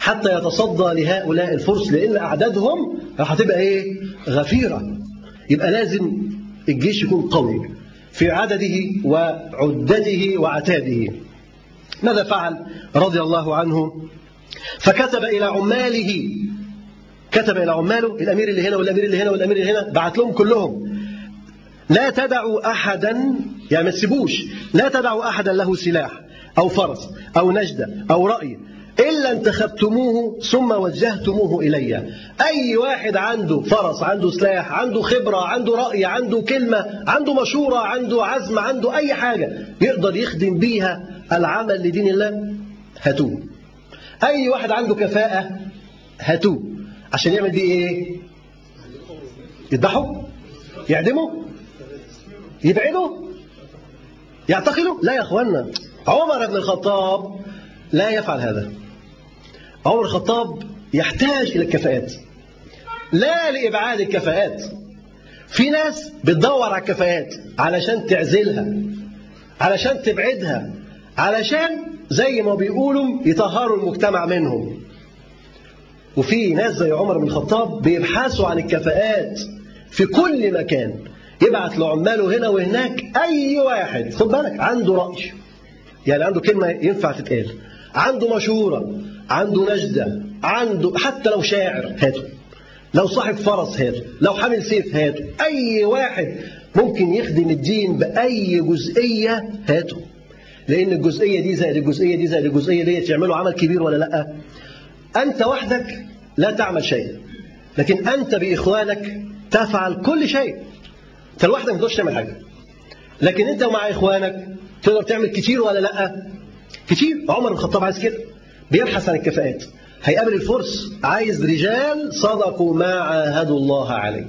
حتى يتصدى لهؤلاء الفرس لأن أعدادهم راح هتبقى إيه؟ غفيرة. يبقى لازم الجيش يكون قوي في عدده وعدته وعتاده. ماذا فعل رضي الله عنه؟ فكتب إلى عماله كتب إلى عماله الأمير اللي هنا والأمير اللي هنا والأمير اللي هنا بعت لهم كلهم. لا تدعوا أحدا يعني ما تسيبوش لا تدعوا أحدا له سلاح أو فرس أو نجدة أو رأي إلا انتخبتموه ثم وجهتموه إلي. أي واحد عنده فرس عنده سلاح عنده خبرة عنده رأي عنده كلمة عنده مشورة عنده عزم عنده أي حاجة يقدر يخدم بيها العمل لدين الله هاتوه. أي واحد عنده كفاءة هاتوه. عشان يعمل بيه إيه؟ يذبحه؟ يعدمه؟ يبعده؟ يعتقله؟ لا يا أخوانا. عمر بن الخطاب لا يفعل هذا. عمر الخطاب يحتاج إلى الكفاءات. لا لإبعاد الكفاءات. في ناس بتدور على الكفاءات علشان تعزلها علشان تبعدها علشان زي ما بيقولوا يطهروا المجتمع منهم. وفي ناس زي عمر بن الخطاب بيبحثوا عن الكفاءات في كل مكان. يبعت لعماله هنا وهناك أي واحد. خد بالك عنده رأي. يعني عنده كلمة ينفع تتقال. عنده مشورة عنده نجدة عنده حتى لو شاعر هاته لو صاحب فرس هاته لو حامل سيف هاته أي واحد ممكن يخدم الدين بأي جزئية هاته. لأن الجزئية دي زائد الجزئية دي زائد الجزئية دي يعملوا عمل كبير ولا لأ؟ أنت وحدك لا تعمل شيء لكن أنت بإخوانك تفعل كل شيء. أنت لوحدك ما تقدرش تعمل حاجة. لكن أنت ومع إخوانك تقدر تعمل كتير ولا لأ؟ كتير. عمر بن الخطاب عايز كده. بيبحث عن الكفاءات. هيقابل الفرس عايز رجال صدقوا ما عاهدوا الله عليه.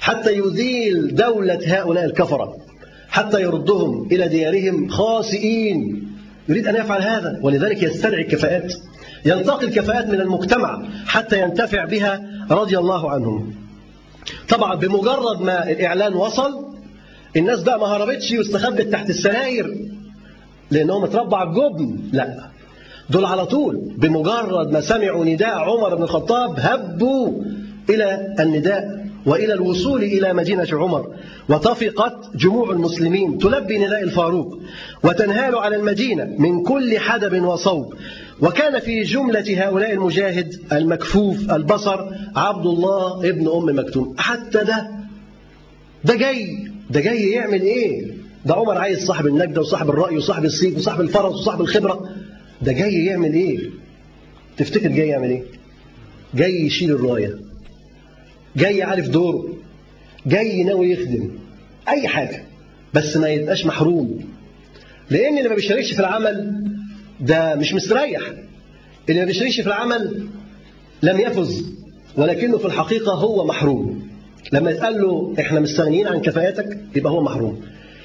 حتى يذيل دولة هؤلاء الكفرة حتى يردهم إلى ديارهم خاسئين. يريد أن يفعل هذا ولذلك يستدعي الكفاءات. ينتقي الكفاءات من المجتمع حتى ينتفع بها رضي الله عنهم. طبعا بمجرد ما الإعلان وصل الناس بقى ما هربتش واستخبت تحت السراير. لأنهم اتربوا على الجبن. لا. دول على طول بمجرد ما سمعوا نداء عمر بن الخطاب هبوا إلى النداء وإلى الوصول إلى مدينة عمر. وطفقت جموع المسلمين تلبي نداء الفاروق وتنهال على المدينة من كل حدب وصوب. وكان في جملة هؤلاء المجاهد المكفوف البصر عبد الله ابن أم مكتوم. حتى ده ده جاي ده جاي يعمل إيه؟ ده عمر عايز صاحب النجدة وصاحب الرأي وصاحب السيف وصاحب الفرس وصاحب الخبرة. ده جاي يعمل إيه؟ تفتكر جاي يعمل إيه؟ جاي يشيل الراية. جاي عارف دوره. جاي ناوي يخدم. أي حاجة. بس ما يبقاش محروم. لأن اللي ما بيشاركش في العمل ده مش مستريح. اللي ما بيشاركش في العمل لم يفز ولكنه في الحقيقة هو محروم. لما يتقال له إحنا مستغنيين عن كفاءاتك يبقى هو محروم.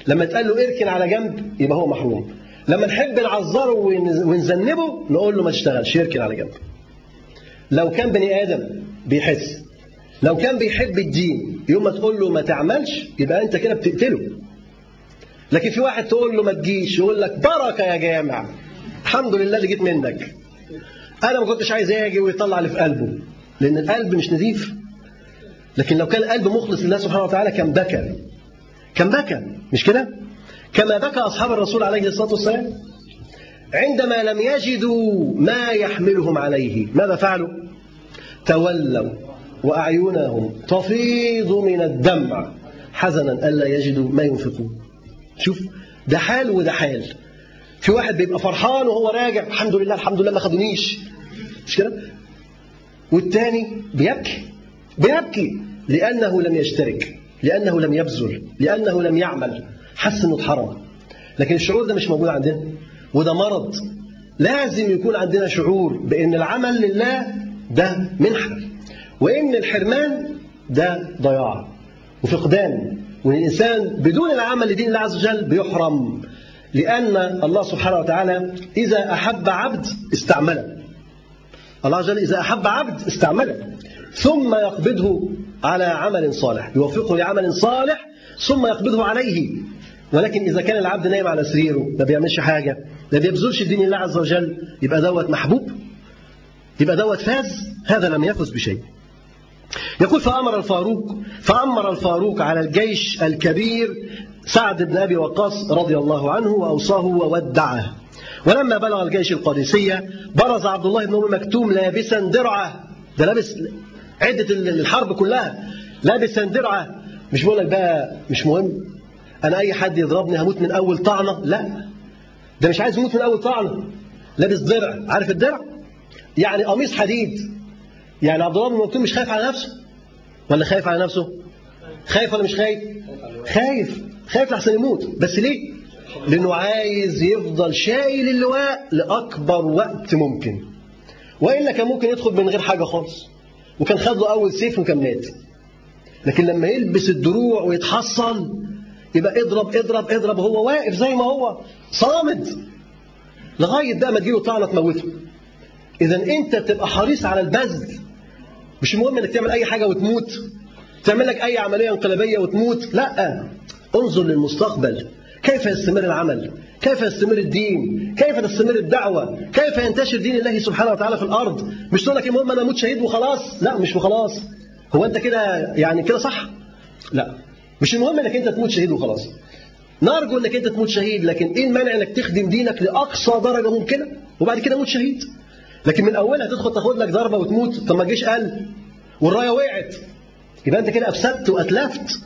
لما يتقال له اركن على جنب يبقى هو محروم. لما نحب نعذره ونذنبه نقول له ما تشتغلش يركن على جنب. لو كان بني آدم بيحس لو كان بيحب الدين يوم ما تقول له ما تعملش يبقى أنت كده بتقتله. لكن في واحد تقول له ما تجيش يقول لك بركه يا جامع الحمد لله اللي جيت منك. أنا ما كنتش عايز أجي ويطلع اللي في قلبه لأن القلب مش نظيف. لكن لو كان القلب مخلص لله سبحانه وتعالى كان بكى. كان بكى مش كده؟ كما بكى أصحاب الرسول عليه الصلاة والسلام عندما لم يجدوا ما يحملهم عليه ماذا فعلوا؟ تولوا وأعينهم تفيض من الدمع حزنا ألا يجدوا ما ينفقون. شوف ده حال وده حال. في واحد بيبقى فرحان وهو راجع الحمد لله الحمد لله ما خدونيش. مش كده؟ والتاني بيبكي بيبكي لأنه لم يشترك لأنه لم يبذل لأنه لم يعمل. حس إنه اتحرم. لكن الشعور ده مش موجود عندنا. وده مرض لازم يكون عندنا شعور بأن العمل لله ده منحة. وإن الحرمان ده ضياع. وفقدان وإن الإنسان بدون العمل لدين الله عز وجل بيحرم. لأن الله سبحانه وتعالى إذا أحب عبد استعمله. الله عز وجل إذا أحب عبد استعمله. ثم يقبضه على عمل صالح. يوفقه لعمل صالح ثم يقبضه عليه. ولكن إذا كان العبد نايم على سريره ما بيعملش حاجة ما بيبذلش دين الله عز وجل يبقى دوت محبوب يبقى دوت فاز هذا لم يفز بشيء. يقول فأمر الفاروق فأمر الفاروق على الجيش الكبير سعد بن أبي وقاص رضي الله عنه وأوصاه وودعه. ولما بلغ الجيش القادسية برز عبد الله بن أم مكتوم لابسا درعة. ده لابس عدة الحرب كلها لابسا درعة. مش بقول لك بقى مش مهم. أنا أي حد يضربني هموت من أول طعنة؟ لا. ده مش عايز يموت من أول طعنة. لابس درع. عارف الدرع؟ يعني قميص حديد. يعني عبد الله بن مكتوم مش خايف على نفسه؟ ولا خايف على نفسه؟ خايف ولا مش خايف؟ خايف. خايف لحسن يموت. بس ليه؟ لأنه عايز يفضل شايل اللواء لأكبر وقت ممكن. وإلا كان ممكن يدخل من غير حاجة خالص. وكان خد له أول سيف وكان مات. لكن لما يلبس الدروع ويتحصن يبقى اضرب اضرب اضرب هو واقف زي ما هو صامد لغاية بقى ما تجيله طعنه تموته. اذا أنت تبقى حريص على البذل. مش مهم إنك تعمل أي حاجة وتموت. تعمل لك أي عملية انقلابية وتموت. لأ انظر للمستقبل. كيف يستمر العمل؟ كيف يستمر الدين؟ كيف تستمر الدعوة؟ كيف ينتشر دين الله سبحانه وتعالى في الأرض؟ مش تقول لك المهم أنا أموت شهيد وخلاص؟ لأ مش وخلاص. هو أنت كده يعني كده صح؟ لأ. مش المهم إنك أنت تموت شهيد وخلاص. نرجو إنك أنت تموت شهيد لكن إيه المانع إنك تخدم دينك لأقصى درجة ممكنة وبعد كده موت شهيد؟ لكن من أولها تدخل تاخد لك ضربة وتموت. طب ما الجيش قال والراية وقعت. يبقى أنت كده أفسدت وأتلفت.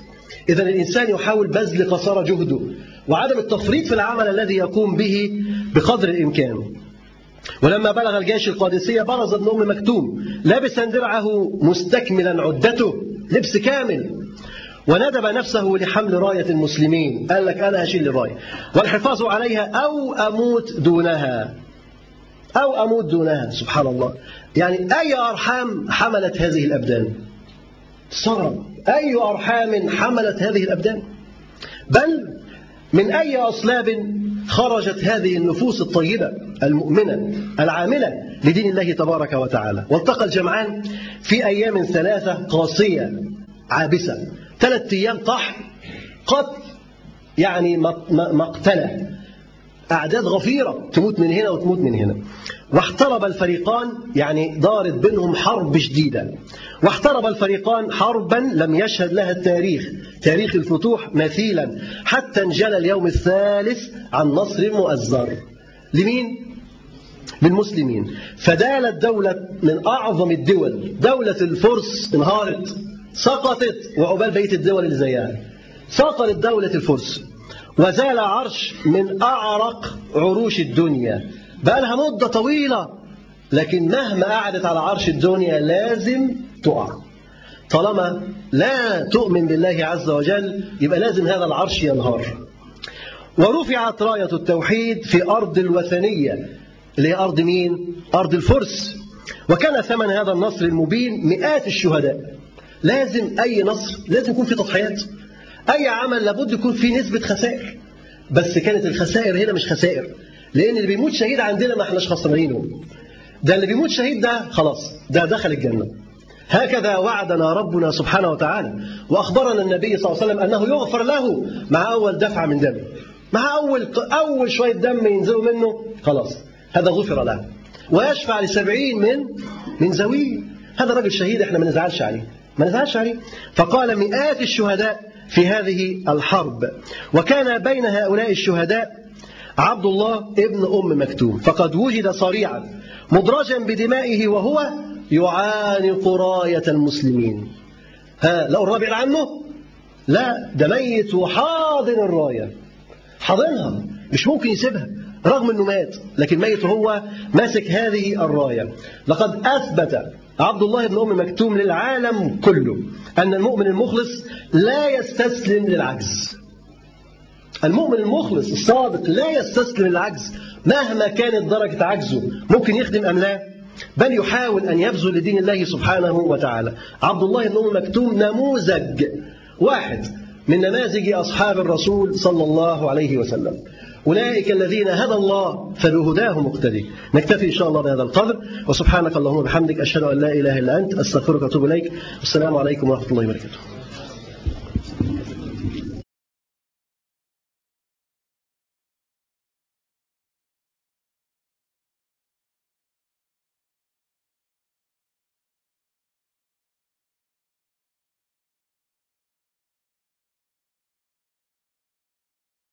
اذا الإنسان يحاول بذل قصارى جهده وعدم التفريط في العمل الذي يقوم به بقدر الإمكان. ولما بلغ الجيش القادسية برز ابن أم مكتوم لابسا درعه مستكملا عدته لبس كامل. وندب نفسه لحمل راية المسلمين. قال لك أنا أشيل الراية. والحفاظ عليها أو أموت دونها. أو أموت دونها. سبحان الله. يعني أي أرحام حملت هذه الأبدان؟ صرم. أي أرحام حملت هذه الأبدان؟ بل من أي أصلاب خرجت هذه النفوس الطيبة المؤمنة العاملة لدين الله تبارك وتعالى؟ والتقى الجمعان في أيام ثلاثة قاسية عابسة. ثلاث أيام طحن قتل يعني مقتلة أعداد غفيرة تموت من هنا وتموت من هنا. واحترب الفريقان يعني دارت بينهم حرب شديدة. واحترب الفريقان حربا لم يشهد لها التاريخ. تاريخ الفتوح مثيلا. حتى انجلى اليوم الثالث عن نصر مؤزر. لمين؟ للمسلمين. فدالت دولة من أعظم الدول. دولة الفرس انهارت. سقطت وعقبال بقيه الدول اللي زيها. سقطت دولة الفرس. وزال عرش من أعرق عروش الدنيا. بقى لها مدة طويلة لكن مهما قعدت على عرش الدنيا لازم تقع. طالما لا تؤمن بالله عز وجل يبقى لازم هذا العرش ينهار. ورفعت راية التوحيد في أرض الوثنية اللي هي أرض مين؟ أرض الفرس. وكان ثمن هذا النصر المبين مئات الشهداء. لازم أي نصر لازم يكون في تضحيات. أي عمل لابد يكون فيه نسبة خسائر. بس كانت الخسائر هنا مش خسائر. لأن اللي بيموت شهيد عندنا ما إحناش خسرانينه ده اللي بيموت شهيد ده خلاص ده دخل الجنة. هكذا وعدنا ربنا سبحانه وتعالى وأخبرنا النبي صلى الله عليه وسلم أنه يغفر له مع أول دفعة من دم مع أول أول شوية دم ينزلوا منه خلاص. هذا غفر له. ويشفع لسبعين من من زويه. هذا راجل شهيد إحنا ما نزعلش عليه. ما نزعلش عليه فقال مئات الشهداء في هذه الحرب وكان بين هؤلاء الشهداء عبد الله ابن أم مكتوم فقد وجد صريعا مدرجا بدمائه وهو يعانق راية المسلمين. ها لو الرابع عنه؟ لا ده ميت وحاضن الراية. حاضنها مش ممكن يسيبها رغم إنه مات لكن ميت هو ماسك هذه الراية. لقد أثبت عبد الله بن أم مكتوم للعالم كله أن المؤمن المخلص لا يستسلم للعجز. المؤمن المخلص الصادق لا يستسلم للعجز مهما كانت درجة عجزه. ممكن يخدم أم لا؟ بل يحاول أن يبذل لدين الله سبحانه وتعالى. عبد الله بن أم مكتوم نموذج واحد من نماذج أصحاب الرسول صلى الله عليه وسلم. أولئك الذين هدى الله فبهداه مقتدي. نكتفي إن شاء الله بهذا القدر وسبحانك اللهم وبحمدك أشهد أن لا إله إلا أنت أستغفرك وأتوب إليك. والسلام عليكم ورحمة الله وبركاته.